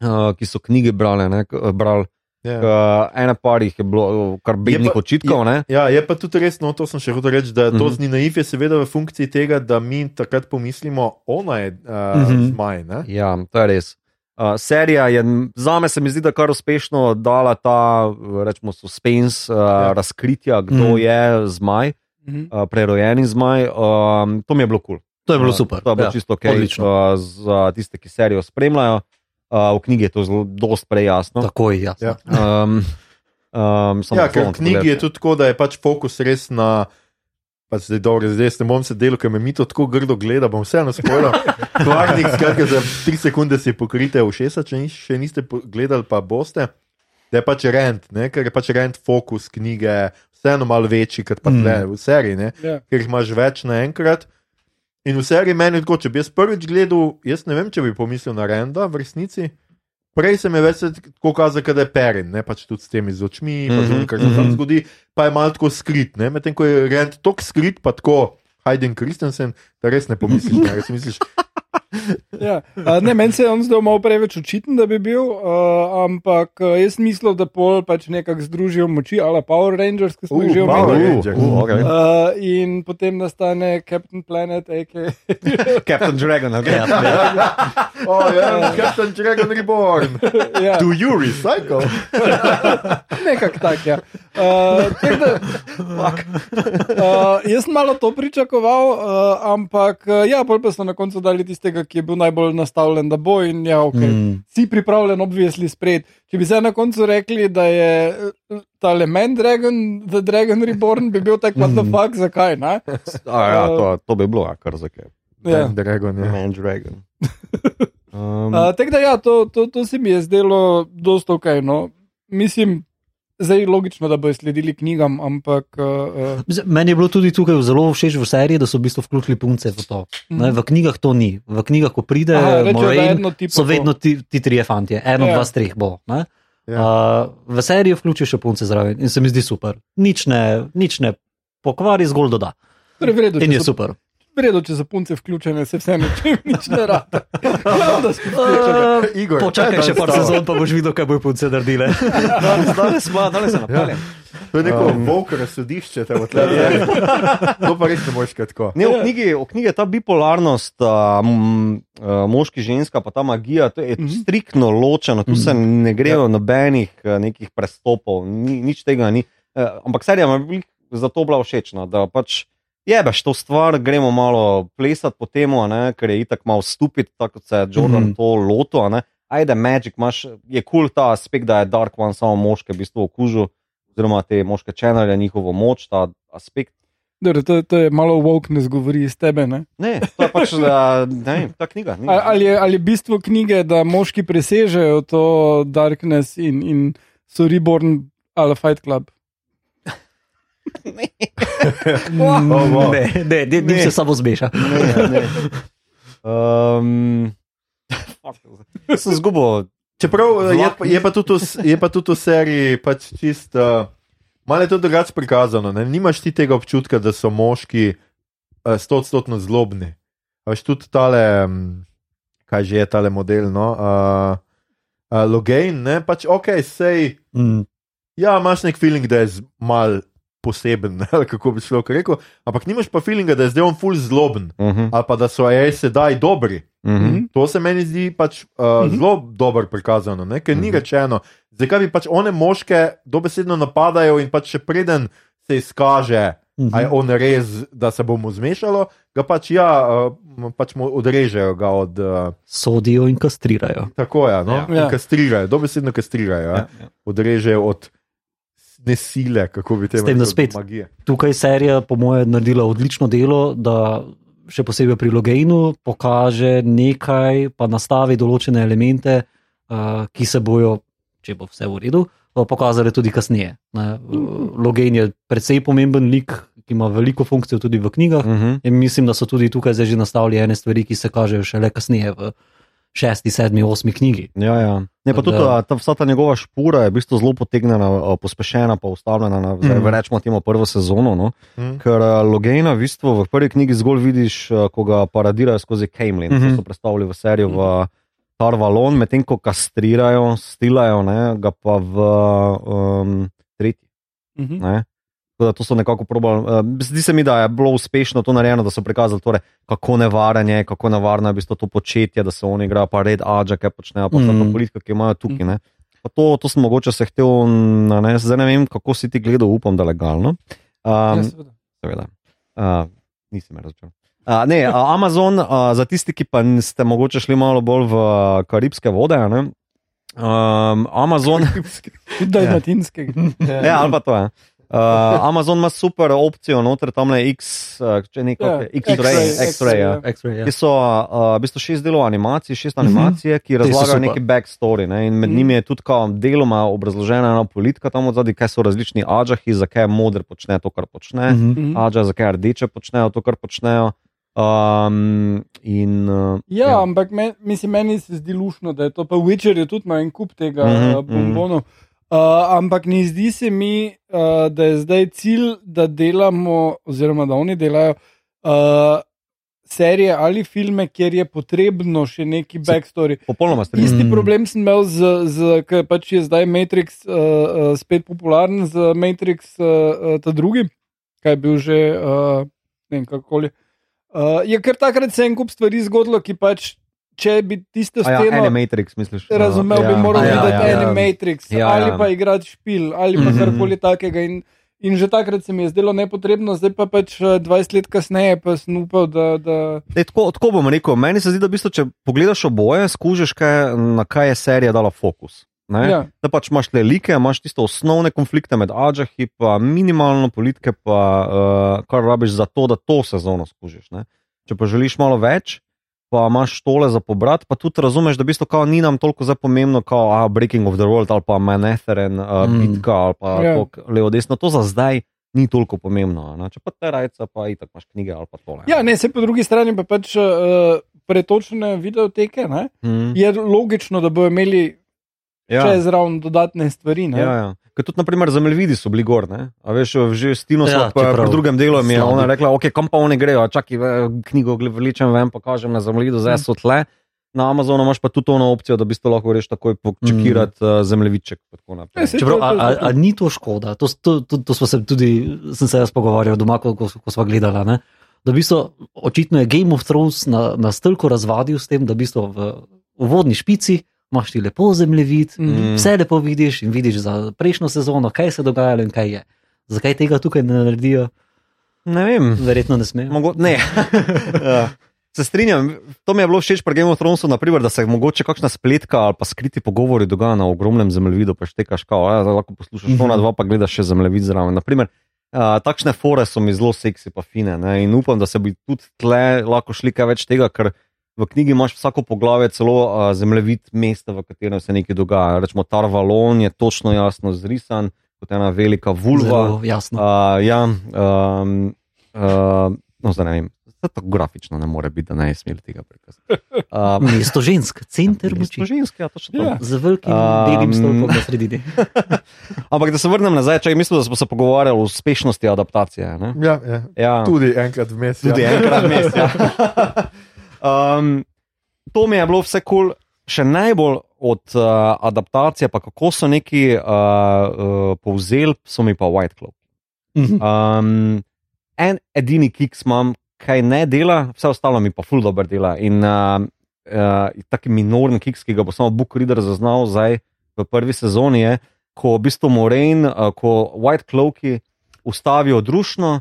uh, ki so knjige brali, ne, k- brali. Ja. Uh, ene par jih je bilo kar bednih očitkov. ne. Ja, je pa tudi res, no, to sem še hotel reči, da to Mhm. z Nina If je seveda v funkciji tega, da mi takrat pomislimo, ona je uh, Mhm. zmaj. Ne? Ja, to je res. Uh, serija je za me, se mi zdi, da kar uspešno dala ta, rečemo, suspense, uh, Ja. ja. razkritja, kdo mm. je zmaj, Mhm. uh, prerojeni zmaj. Um, to mi je bilo kul. Cool. To je bilo Uh, super. To je bilo ja. čisto ok. odlično. Uh, za tiste, ki serijo spremljajo, uh, v knjigi je to zelo dost prej jasno. Tako je jasno. Ja. Um, um, Ja, to ker v knjigi je tudi tako, da je pač fokus res na pa zdaj dobro, zdaj ne bom sedel, ker me mi to tako grdo gleda, bom vseeno spojil. Kvarnik, skratka, za tri sekunde si pokrite ušesa, če nis, še niste gledali, pa boste. Da je pač rent, ne? ker je pač rent fokus knjige, vseeno malo večji kot pa Mm. tle v seriji, ne? Ja. ker jih imaš več naenkrat. In v seriji meni je tako, če bi jaz prvič gledal, jaz ne vem, če bi pomislil na renda v resnici. Prej se mi je več tako kazalo, da je perin, ne pač tudi s temi z očmi, mm Mhm, -hmm, kar se tam mhm. zgodi, pa je malo tako skrit. Medtem ko je rent tako skrit, pa tako Hayden Christensen, da res ne pomisliš, ne res misliš. Ja. A, Ne, meni se je on zdel malo preveč očiten, da bi bil, uh, ampak uh, jaz mislim, da pol pač nekako združijo moči, ali Power Rangers, ki smo jih Uh, že Power omenili. Rangers. Uh, okay. Uh, in potem nastane Captain Planet, AK. Captain Dragon, okay. Oh, ja, Captain Dragon Reborn. ja, Do you recycle? nekako tak. Ja. Uh, tako da, uh, jaz sem malo to pričakoval, uh, ampak uh, ja, pol pa so na koncu dali tistega, ki je bil najbolj nastavljen, da bo in ja, ok. Mm. si pripravljen, obvisli spred. Če bi se na koncu rekli, da je eh, ta element Dragon, The Dragon Reborn, bi bil tak, what the Mm. fuck, zakaj? Ne? A, ja, to, to bi bilo, kar zakaj. Ja. Dragon, ja. Man Dragon. Um, Uh, Tako da, ja, to, to, to se mi je zdelo dosto ok. No. Mislim, zdaj je logično, da bodo sledili knjigam, ampak. Uh, Zdaj, Meni je bilo tudi tukaj zelo všeč v seriji, da so v bistvu vključili punce v to. Ne, v knjigah to ni. V knjigih, ko pride Mhm. Aha, rečejo, Moraine, so vedno ti, ti trije fanti, eno, Ja. dva, treh bo. Ne? Ja. Uh, v seriji vključijo še punce zraven in se mi zdi super. Nič ne, nič ne pokvari, zgolj doda. torej vredo, In je so, super. Vredo, če so punce vključene, se vseeno če nič ne vključene. Uh, Igor, počakaj še par sezon, pa boš videl, kaj bojo punce naredile. danes, danes, smo- danes se napeljem. To je neko Um. um, volkre sodišče, te odle. to pa res ne moreš tako. Ne, v Ja. knjigi, v knjigi je ta bipolarnost, uh, uh, moški, ženska, pa ta magija, to je Mhm. striktno ločeno, tu se ne grejo nobenih uh, nekih prestopov, ni, nič tega ni. Uh, ampak serija mi je zato bila všečna, da pač jebeš to stvar, gremo malo plesati po tem, ker je itak malo stupid, tako kot se je Jordan mm -hmm. to lotil. ne. Ajde, Magic, imaš, je kul cool ta aspekt, da je Dark One samo moške v bistvu okužil, oziroma te moške čenelje, njihovo moč, ta aspekt. Dobro, to, to je malo wokeness govori iz tebe. Ne? Ne, to je pač da, ne, ta knjiga. Ni. Ali, ali, je, ali je bistvo knjige, da moški presežejo to darkness in, in so reborn ali fight club? Mm, Oh, wow. Ne, ne, ne, ne. Ne. se samo zmeša. ne, ne. Um, sem zgubil. Čeprav eh, je, je, pa tudi je pa tudi v seriji pač čist. Uh, Malo je to drugače prikazano. Ne? Nimaš ti tega občutka, da so moški stotstotno uh, zlobni. Veš tudi tale, um, kaj že je tale model, no, uh, uh, Logain, ne, pač ok, sej. Mm. Ja, imaš nek feeling, da je mal poseben, kako bi človek rekel, ampak nimaš pa feelinga, da je zdaj on full zloben, Uh -huh, ali pa da so AI sedaj dobri. uh -huh. To se meni zdi pač uh, uh Mhm. -huh. zelo dobro prikazano, ne? ker ni Mhm. rečeno, zakaj bi pač one moške dobesedno napadajo in pač še preden se izkaže, Mhm. a je on res, da se bo mu zmešalo, ga pač ja, uh, pač mu odrežejo ga od. Uh, Sodijo in kastrirajo. tako je, no? Ja. ja. Ja. kastrirajo, dobesedno kastrirajo, ja. Ja, ja. odrežejo od nesile, kako bi te magije. Tukaj je serija, po mojem, naredila odlično delo, da še posebej pri Logainu pokaže nekaj, pa nastavi določene elemente, uh, ki se bojo, če bo vse v redu, uh, pokazali tudi kasneje. Ne. Uh, Logain je precej pomemben lik, ki ima veliko funkcijo tudi v knjigah. Uh -huh. In mislim, da so tudi tukaj že nastavili ene stvari, ki se kažejo šele kasneje v šesti, sedmi, osmi knjigi. Ja, ja. Ne, pa tudi Da. a, ta, vsa ta njegova špura je v bistvu zelo potegnjena, pospešena, pa ustavljena na zdaj, mm. rečemo temu prvo sezono. No? Hm? Ker Logena v bistvu v prvi knjigi zgolj vidiš, ko ga paradirajo skozi Kejmlin, mm. -hmm. so predstavili v seriju v Tarvalon, medtem ko kastrirajo, stilajo, ne, ga pa v um, tretji. Mhm. Ne? Da to so nekako probali. Uh, zdi se mi, da je bilo uspešno to narejeno, da so prikazali, torej, kako nevaren je, kako nevarno je v bistvu to početje, da se oni igrajo, pa red Aja, kaj počnejo, pa Mm. politika, ki jo imajo tukaj. Ne? Pa to, to sem mogoče se hotel, nanesti. zdaj ne vem, kako si ti gledal, upam, da legalno. Ja, Um, seveda. seveda. Uh, nisi me razumel. Uh, ne, Amazon, uh, za tisti, ki pa ste mogoče šli malo bolj v uh, karibske vode, ne, um, Amazon, Tudi dalmatinskega. ja, ali pa to je. Uh, Amazon ima super opcijo, noter tam je X, uh, če nekaj Ja, yeah, X-ray, X-ray, X-ray. Ja. X-ray, ja. Ki so uh, v bistvu šest delov animacij, šest animacij, ki so razlagajo super. neki backstory. Ne? In med Mhm. njimi je tudi kao deloma obrazložena ena politika tam odzadaj, kaj so različni ađahi, zakaj moder počne to, kar počne. Mhm. Mhm. Ađa, zakaj rdeče počnejo to, kar počnejo. Um, in, uh, Ja, ampak men, mislim, meni se zdi lušno, da je to. Pa Witcher je tudi ima en kup tega Mhm, mm -hmm, bombonov. Uh, ampak ne zdi se mi, uh, da je zdaj cilj, da delamo, oziroma da oni delajo uh, serije ali filme, kjer je potrebno še neki backstory. popolnoma strinjam. Isti Mm. problem sem imel, z, z, ker pač je zdaj Matrix uh, uh, spet popularen, z Matrix uh, uh, ta drugi, kaj je bil že, uh, ne vem kako je. Uh, je kar takrat se en kup stvari zgodilo, ki pač, če bi tisto A Ja, sceno Animatrix, misliš? razumel, ja. bi moral A ja, videti ja, ja. Animatrix Ja, ali ja. pa igrati špil ali pa Mhm. karkoli takega. In, in že takrat se mi je zdelo nepotrebno, zdaj pa pač eh, 20 let kasneje pa sem upal, da. da Ej, tako, tako bom rekel. Meni se zdi, da v bistvu, če pogledaš oboje, skužiš, kaj, na kaj je serija dala fokus. Ne? ja. Da pač imaš le like, imaš tiste osnovne konflikte med Ađahi, pa minimalno politike, pa uh, kar rabiš za to, da to sezono skužiš. Ne? Če pa želiš malo več, pa imaš tole za pobrat, pa tudi razumeš, da v bistvu kao ni nam toliko zdaj pomembno, kot ah, Breaking of the World ali pa Manhattan, uh, Mm. bitka ali pa Ja. yeah. levo desno. To za zdaj ni toliko pomembno. Ne? Če pa te rajce, pa itak imaš knjige ali pa tole. ja, ne, se po drugi strani pa pač uh, pretočene videoteke. Ne? Mm. Je logično, da bodo imeli Ja. še zraven dodatne stvari. Ne? Ja, ja. Ker tudi, naprimer, zemljevidi so bili gor. Ne? A veš, že s Tino Ja, pa, čeprav pri drugem delu mi je ona rekla, ok, kam pa oni grejo, čakaj, knjigo vlečem ven, pokažem na zemljevidu, zdaj so tle. Na Amazonu imaš pa tudi ono opcijo, da bi to lahko reš takoj pokčekirati mm. uh, zemljevidček. pa tako naprej. Ja, Čeprav, a, a, a ni to škoda? To, to, to, to smo se tudi, sem se jaz pogovarjal doma, ko, ko, ko smo gledali. Ne? Da v bistvu, očitno je Game of Thrones na, nas toliko razvadil s tem, da v bistvu v uvodni špici imaš ti lepo zemljevid. Mm. vse lepo vidiš in vidiš za prejšnjo sezono, kaj se je dogajalo in kaj je. Zakaj tega tukaj ne naredijo? Ne vem. Verjetno ne smejo. Mogo, ne. ja. Se strinjam, to mi je bilo všeč pri Game of Thronesu, naprimer, da se mogoče kakšna spletka ali pa skriti pogovori dogaja na ogromnem zemljevidu, pa štekaš kao, ja, lahko poslušaš to na dva, pa gledaš še zemljevid zraven. Naprimer, uh, takšne fore so mi zelo seksi pa fine ne? in upam, da se bi tudi tle lahko šli kaj več tega, ker v knjigi imaš vsako poglavje celo uh, zemljevid mesta, v katerem se nekaj dogaja. Rečemo, Tarvalon je točno jasno zrisan kot ena velika vulva. Zelo jasno. Uh, ja, um, uh, no, zdaj ne vem. zdaj Tako grafično ne more biti, da ne smeli tega prikazati. Uh, Mesto žensk, center moči. ženske, ja, točno to. Ja. Z velikim Um, belim stolpom na sredini. Ampak da se vrnem nazaj, če mislim, da smo se pogovarjali o uspešnosti adaptacije. Ne? Ja, ja. Ja, Tudi enkrat vmes. tudi ja. enkrat vmes. Ja. um, to mi je bilo vse kul, cool. še najbolj od uh, adaptacije, pa kako so neki uh, uh, povzeli, so mi pa White Club. Um, en edini kiks imam, kaj ne dela, vse ostalo mi pa ful dobro dela. In uh, uh, taki minorni kiks, ki ga bo samo Book Reader zaznal zdaj v prvi sezoni, je, ko v bistvu Moraine, uh, ko White Cloaki ustavijo družno.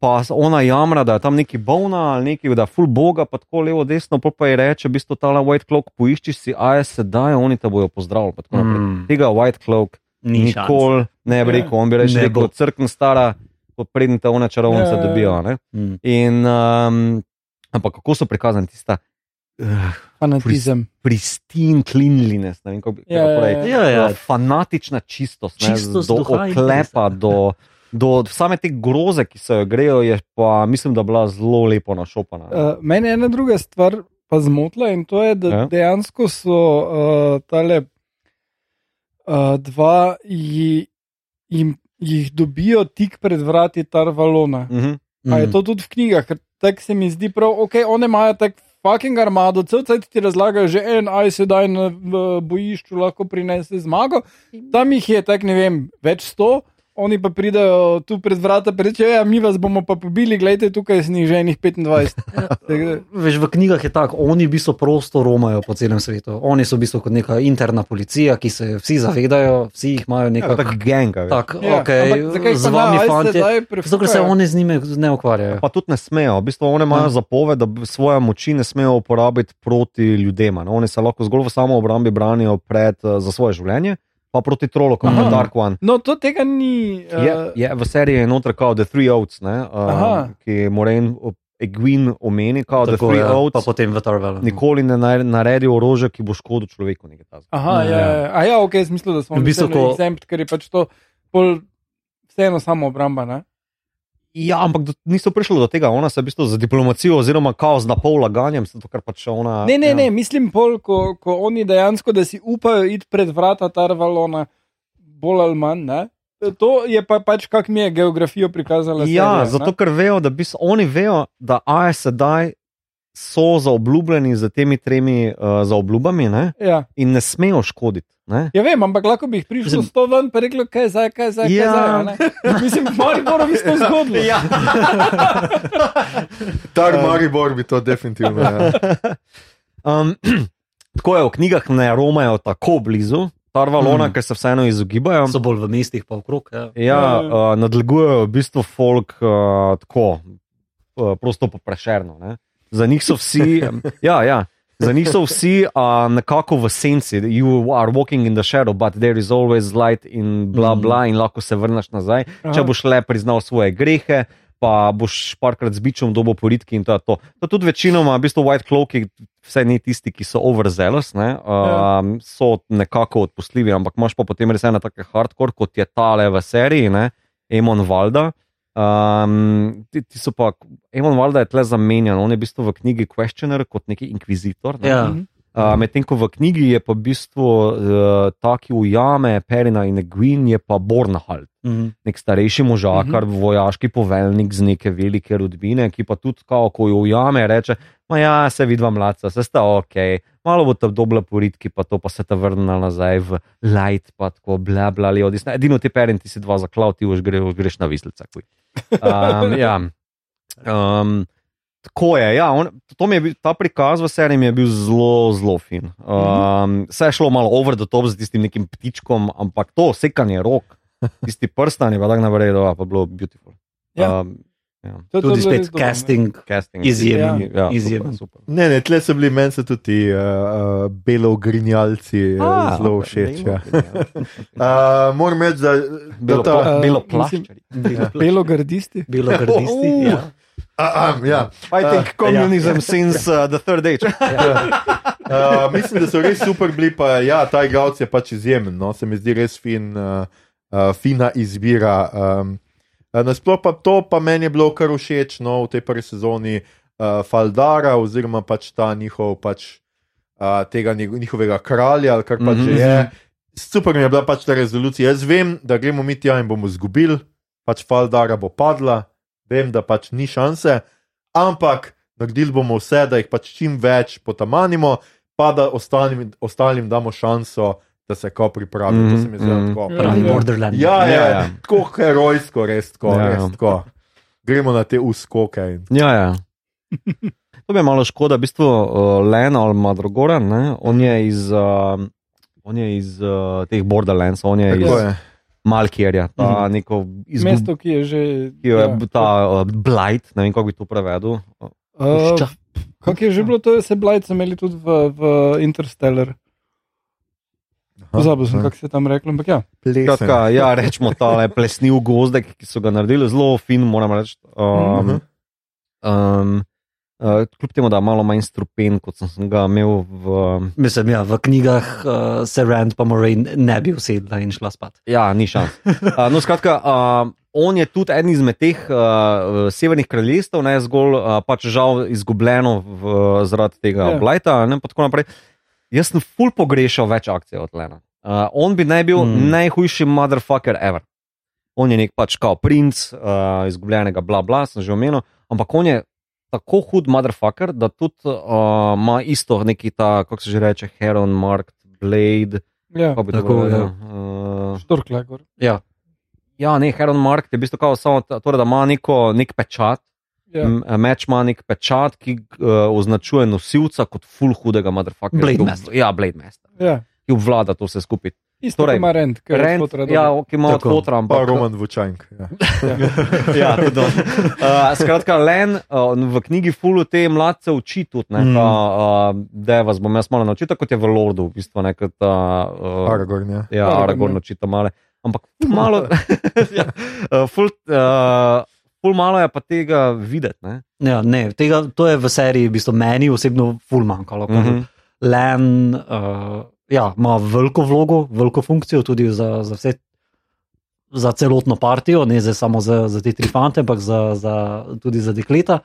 Pa ona jamra, da je tam neki bolna ali neki, da je full boga, pa tako levo, desno, pol pa je reče, v bistvu ta White Cloak, poišči si, a je sedaj, oni te bojo pozdravili. pa. Mm. Tega White Cloak Ni šans. nikoli ne bi Ja. rekel, on bi rekel, Ne rekel bo. crkven stara, kot prednji te one čarovnice Ja, ja, ja. dobijo. Ne? Mm. In, um, ampak kako so prikazani tista uh, Fanatizem. pristine cleanliness, ne vem kako bi Ja, ja, rekel. Ja, ja. Uh, fanatična čistost, ne, Čistost do duha in oklepa, do, do same te groze, ki se jo grejo, je pa mislim, da bila zelo lepo našopana. Uh, mene je ena druga stvar pa zmotila in to je, da Ja. ja. dejansko so uh, tale uh, dva, ji, jim, jih dobijo tik pred vrati Tarvalona. Mhm. A je Mm. to tudi v knjigah, ker tako se mi zdi prav, ok, one imajo tako fucking armado, cel cel ti razlagajo, že en aj sedaj na v bojišču lahko prinese zmago. Tam jih je tako, ne vem, več sto. Oni pa pridejo tu pred vrata, rečejo, ja, mi vas bomo pa pobili, gledajte, tukaj je njih že enih 25. Tako da- Veš, v knjigah je tako, oni v bistvu prosto romajo po celem svetu. Oni so v bistvu kot neka interna policija, ki se vsi zavedajo, vsi jih imajo Ja, nekako. tako genga. Tak, Ja, okay, z vami, fanti. Zato, ker se oni z njimi ne ukvarjajo. Pa tudi ne smejo, v bistvu oni imajo Ja. zapoved, da svoje moči ne smejo uporabiti proti ljudem. Ne? Oni se lahko zgolj v samo obrambi branijo pred, eh, za svoje življenje, pa proti trolokom, Aha. na Dark One. No, to tega ni. Uh, Je, je v seriji je noter kao The Three Oats, ne, Aha. uh, ki Moraine Egwin omeni, The Tako, Three ja, pa Oats. potem v Tarvelu. Nikoli ne nare- naredi orožja, ki bo škodil človeku. Aha, Ja, ja, ja. ja. A ja, ok, smisel, da smo V bistvu, ko- exempt, ker je pač to pol vseeno samo obramba. Ne? Ja, ampak do, niso prišli do tega. Ona se je v bistvu za diplomacijo, oziroma kao z napol laganjem, zato ker pač ona. Ne, ne, ja. ne, mislim, pol, ko, ko oni dejansko, da si upajo iti pred vrata Tarvalona, bolj ali manj. Ne? To je pa pač, kak mi je geografijo prikazala. Ja, serija, zato ne? ker vejo, da bi s- oni vejo, da AE sedaj so zaobljubljeni z temi tremi uh, zaobljubami ne? Ja. in ne smejo škoditi. Ne? ja, vem, ampak lahko bi jih prišlo s to ven, pa reklo, kaj zdaj, kaj zdaj. Ja. Kaj zdaj mislim, mali moram isto zgodilo. Ja. Tar Maribor bi to definitivno. Ja. Um, tako je v knjigah ne romajo tako blizu, Tarvalona, Mm. ker se vseeno izogibajo. So bolj v mestih, pa okrog. Ja. Ja, Ja. uh, nadlegujejo v bistvu folk uh, tako, uh, prosto poprešerno. Ne? Za njih so vsi, ja, ja, za njih so vsi uh, nekako v senci. You are walking in the shadow, but there is always light in bla Mhm. bla, in lahko se vrneš nazaj. Aha. Če boš le priznal svoje grehe. Pa boš parkrat z bičem dobo poritki in to je to. To tudi večinoma, v bistvu White Cloaki, vse ne tisti, ki so overzealous, ne, um, so nekako odpustljivi, ampak imaš pa potem res ene take hardcore, kot je tale v seriji, ne, Emon Valda. Um, ti, ti so pa, Emon Valda je tle zamenjan, on je v bistvu v knjigi Questioner kot neki inkvizitor. Ne. Ja. Mhm. Uh, Medtem ko v knjigi je pa v bistvu uh, ta, ki ujame Perina in Egwin, je pa Bornhald Mhm. nek starejši možakar, uh Mhm. -huh. vojaški poveljnik z neke velike rodbine, ki pa tudi, kao, ko jo ujame, reče: Ma ja, se vidva mladca, se sta ok, malo bo ta dobla poritki, pa to pa se ta vrnila nazaj v light, pa tako bla bla ali odisne. Edino ti peren, ti si dva zaklav, ti už gre, už greš na vislica. kuj. Um, ja. um, Tako je, ja, on, je bil, ta prikaz v seriji mi je bil zelo, zelo fin. Um, Vse je šlo malo over the top z tistim nekim ptičkom, ampak to sekanje rok, tisti prstan je pa tako naprej, da pa bilo beautiful. Ja. Um, ja. To- to je Tudi res spet casting. Casting. Izjemen, Ja, izjemen. Super, super. Ne, ne, tle so bili meni tudi uh, uh, belogrinjalci uh, zelo ok, všeč. Ja. Uh, moram reči, da, da Belo, ta, Eh, belo mislim- plaščari. Bilo, Belo gardisti. bilo gardisti. Uh. ja. a, a, ja. Fighting Uh, communism since uh, the third age. Uh, mislim, da so res super bili, pa ja, ta igralec je pač izjemen. No? Se mi zdi res fin, uh, uh, fina izbira. Um, Nasploh pa to, pa meni je bilo kar všeč no, v tej prvi sezoni uh, Faldara, oziroma pač ta njihov, pač, uh, tega njih- njihovega kralja, ali kar pač mm -hmm. je. Super mi je bila pač ta rezolucija. Jaz vem, da gremo mi tja in bomo izgubili, pač Faldara bo padla, vem, da pač ni šanse, ampak naredili bomo vse, da jih pač čim več potamanimo, pa da ostalim, ostalim damo šanso, da se ko pripravijo. To se mi zdi Mhm, tako. mhm. Pravi Ja. Borderland. Ja, Ja, ja, ja. tako herojsko, res tako. Ja, res tako. Gremo na te uskoke. In... Ja, ja. To bi je malo škoda, v bistvu uh, Len ali Madrogoran, ne? on je iz, uh, on je iz uh, teh Borderlands, on je Tako iz je. Malkirja, ta Mhm. neko izgubljen. Mesto, ki je že. Ki je ja. ta uh, Blight, ne vem kako bi to prevedel. Uh. Kako je že bilo to, se Blajce imeli tudi v, v Interstellar. Pozabil sem, kako se je tam reklo, ampak ja. Plesen. Kratka, ja, rečemo ta plesniv gozdek, ki so ga naredili zelo fin, moram reči. Um, Mhm. um, uh, kljub temu, da je malo manj strupen, kot sem ga imel v. Mislim, ja, v knjigah uh, se Rand pa Moraine ne bi usedla in šla spat. Ja, ni šans. Uh, no, skratka, uh, on je tudi eden izmed teh uh, severnih kraljestev, ne zgolj uh, pač žal izgubljeno v, zaradi tega Ja. yeah. Blighta. Ne, pa tako naprej. Jaz sem ful pogrešal več akcij od Lena. Uh, on bi naj bil Mm. najhujši motherfucker ever. On je nek pač kao princ uh, izgubljenega, bla bla, sem že omenil, ampak on je tako hud motherfucker, da tudi uh, ima isto neki ta, kako se že reče, Heron, Mark, Blade. ja. Tako, povedal? ja. Uh, Štorklagor. Ja, Ja, ne, Heron Mark je v bistvu kao samo, torej, da ima neko, nek pečat, Ja. ja. nek pečat, ki uh, označuje nosilca kot full hudega motherfuckera. Blade ki ob- Master. Ja, Blade Master, Ja. ki obvlada to vse skupaj. Isto Torej, ima rent, ker je Rent, fotra ja, ki ima od Tako. fotra, Pa ampak Roman Vučank. Ja. ja, tudi uh, skratka, Len uh, v knjigi Fulu te mladce uči tudi, ne, Mm. mm. uh, da vas bom jaz malo naučil, kot je v Lordu, v bistvu, ne, kot uh, Aragorn, ja. ja, Aragorn, Aragorn ja. učita male. Ampak ful malo, ja, uh, ful, uh, ful malo je pa tega videti. Ne. Ja, ne, tega, to je v seriji, v bistvu meni osebno, ful manjkalo. Mm Mhm. -hmm. Len uh, ja, ima veliko vlogo, veliko funkcijo tudi za, za, vse, za celotno partijo, ne zdaj samo za, za te tri fante, ampak za, za, tudi za dekleta,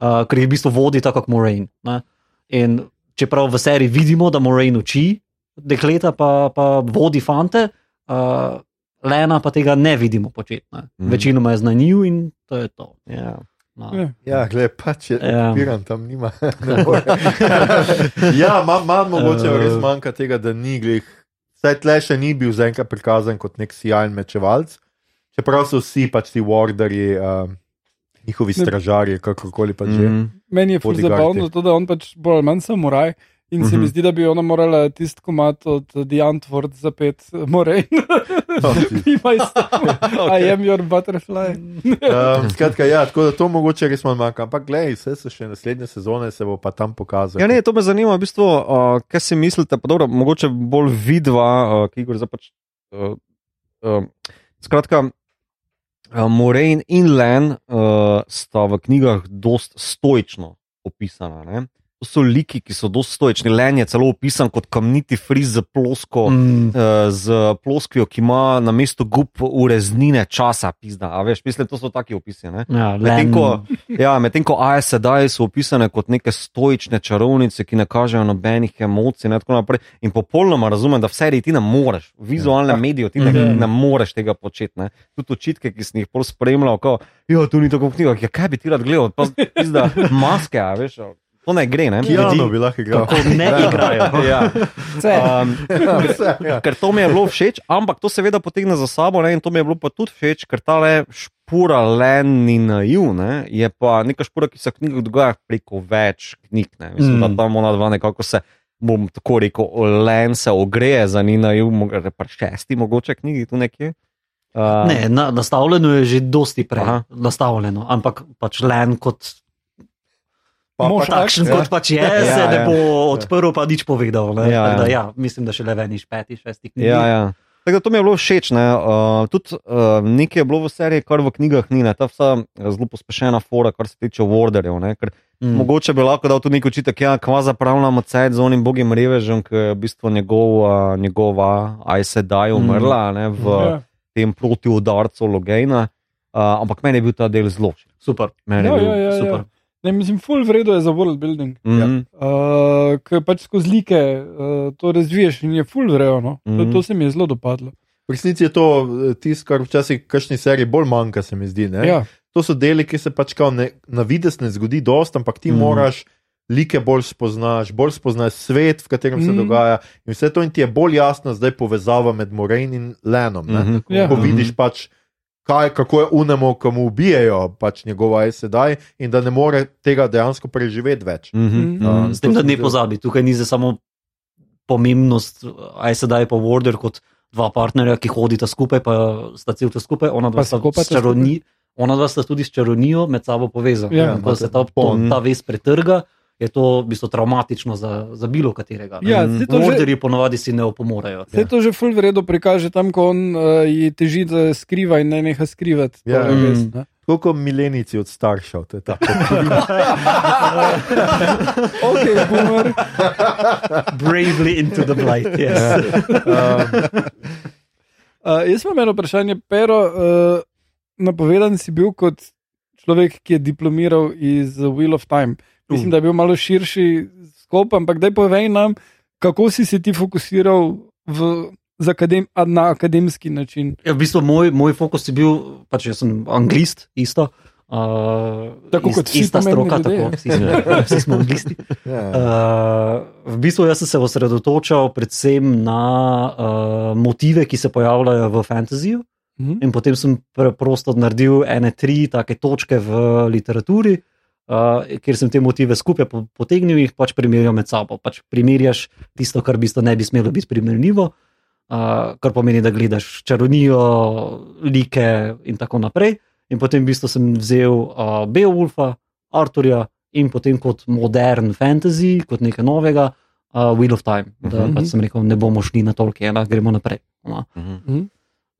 uh, ker jih v bistvu vodi tako kot Moraine. Ne? In čeprav v seriji vidimo, da Moraine uči dekleta, pa, pa vodi fante. Uh, Lena pa tega ne vidimo početi. Ne. Mhm. Večinoma je znanjiv in to je to. Ja. No. Ja. Ja, gled, pač je Ja. okupiran, tam nima. ja, malo mal mogoče Eh. res manjka tega, da ni glih. Saj tle še ni bil zaenkrat prikazan kot nek sijajen mečevalc, čeprav so vsi pač ti warderji, uh, njihovi stražarji, kakorkoli pač že. Mm. Meni je zabavno to, da on pač bolj ali manj samuraj. In se Mhm. mi zdi, da bi ona morala tisti komat od The Antwoord zapet Moraine. Ima isto. I am your butterfly. Um, skratka, ja, tako da to mogoče res malo manjka. Ampak gledaj, vse se še naslednje sezone se bo pa tam pokazalo. Ja, ne, to me zanima, v bistvu, uh, kaj si mislite, pa dobro, mogoče bolj vidva, uh, ki gre za pač. Uh, uh, skratka, uh, Moraine in Len uh, sta v knjigah dost stoično opisana. Ne? So liki, ki so dost stoični. Len je celo opisan kot kamniti friz z plosko. Mm, Uh, z ploskvijo, ki ima na mestu gub ureznine časa, pizda. A veš, mislim, to so taki opisi. Ne? ja, Medtem ko, ja, medtem ko AS sedaj so opisane kot neke stoične čarovnice, ki ne kažejo nobenih emocij, in tako naprej. In popolnoma razumem, da v seriji ti ne moreš, v vizualnem mediju ti ne, Mhm. ne moreš tega početi. Ne. Tudi očitke, ki sem jih pol spremljal, kot ja, to ni tako v knjigah, ja, kaj bi ti rad gledal, pa pizda, maske, a veš. To ne gre, ne? Kijano bi lahko igral. Kako ne igrajo. Ja. Vse. Um, Vse, ja. ker to mi je bilo všeč, ampak to seveda potegne za sabo, ne, in to mi je bilo pa tudi všeč, ker ta le špura len in naiv, ne, je pa neka špura, ki se v knjigah dogaja preko več knjig. Ne. Mislim, mm. Da tam ona dva nekako se, bom tako rekel, len se ogreje za ni naiv, mogoče pa šesti, mogoče knjigi tu nekje. Uh, Ne, na, nastavljeno je že dosti prej. Aha. Nastavljeno, ampak pač Len kot Pa, Mož pa, takšen, ja. kot pač je, Ja, se ne ja. bo odprl, pa nič povedal. Ja, Ne? Ja, ja. ja. ja, mislim, da še le veniš petih, šestih knjig. Ja, ja. Tako da to mi je bilo všeč. Ne? Uh, tudi uh, nekaj je bilo v seriji, kar v knjigah ni, ne? ta vsa eh, zelo pospešena fora, kar se tiče warderjev. ne, Ker Mm. Mogoče bi lahko dal tudi neki očitek, ja, kva zapravljamo cajt z onim bogim revežem, ki je v bistvu njegov, uh, njegova aj sedaj umrla ne, v Ja. tem protiudarcu Logejna. Uh, ampak meni je bil ta del zelo všeč. Super. Meni je Ja, bil ja, ja, super. ja. Ne, mislim, full vredo je za world building. Mhm. Uh, Ker pač skozi like uh, to razviješ in je full vredo. No? Mm Mhm. -hmm. to, to se mi je zelo dopadlo. V resnici je to eh, tisto, kar včasih v kakšni seriji bolj manjka, se mi zdi. Ne? Ja. To so deli, ki se pač ne, na vides ne zgodi dost, ampak ti Mhm. mm. moraš like bolj spoznaš, bolj spoznaš svet, v katerem se Mhm. dogaja. In vse to in ti je bolj jasno zdaj povezava med Moraine in Lenom. ne. Mhm. Ja. Ko vidiš pač. Kaj, kako je unemo, ko mu ubijajo pač njegova sedaj, in da ne more tega dejansko preživeti več. Mhm. Mhm. Uh, S tem, da ne pozabi, tukaj ni samo pomembnost, aj sedaj pa Warder kot dva partnerja, ki hodita skupaj, pa sta cel čas skupaj, ona dva sta, s čaroni, ona dva sta tudi s čaronijo med sabo povezana. Ja. Ko se ta, to, ta vez pretrga, je to v bistvu traumatično za, za bilo katerega. ne. Ja, to že- ponovadi si ne opomorejo. Vse to že full vredo prikaže tam, ko on uh, ji teži, da skriva in ne neha skrivati. Ja. vez, Mm. ne. Tako kot milenici od staršev. to je tako. Ok, boomer. Bravely into the blight. Yes. Um, Uh, jaz imam eno vprašanje, pero. Uh, napovedan si bil kot človek, ki je diplomiral iz Wheel of Time. Mislim, da je bil malo širši skop, ampak daj povej nam, kako si se ti fokusiral v, akadem, na akademski način. Ja, v bistvu moj, moj fokus je bil, pač jaz sem anglist, isto. Uh, Tako kot vsi ista stroka, ljudje. tako, vsi, smo, vsi smo anglisti. Uh, v bistvu jaz sem se osredotočal predvsem na uh, motive, ki se pojavljajo v fantasyju. Mhm. In potem sem preprosto naredil ene tri take točke v literaturi, uh, kjer sem te motive skupaj po- potegnil in jih pač primerjal med sabo. Pač primerjaš tisto, kar v bistvu ne bi smelo biti primerljivo. uh, kar pomeni, da gledaš čarovnijo, like in tako naprej. In potem v bistvu sem vzel uh, Beowulfa, Arturja in potem kot modern fantasy, kot nekaj novega, uh, Wheel of Time. Da Mhm. pač sem rekel, ne bomo šli na Tolkiena, gremo naprej. No. Mhm.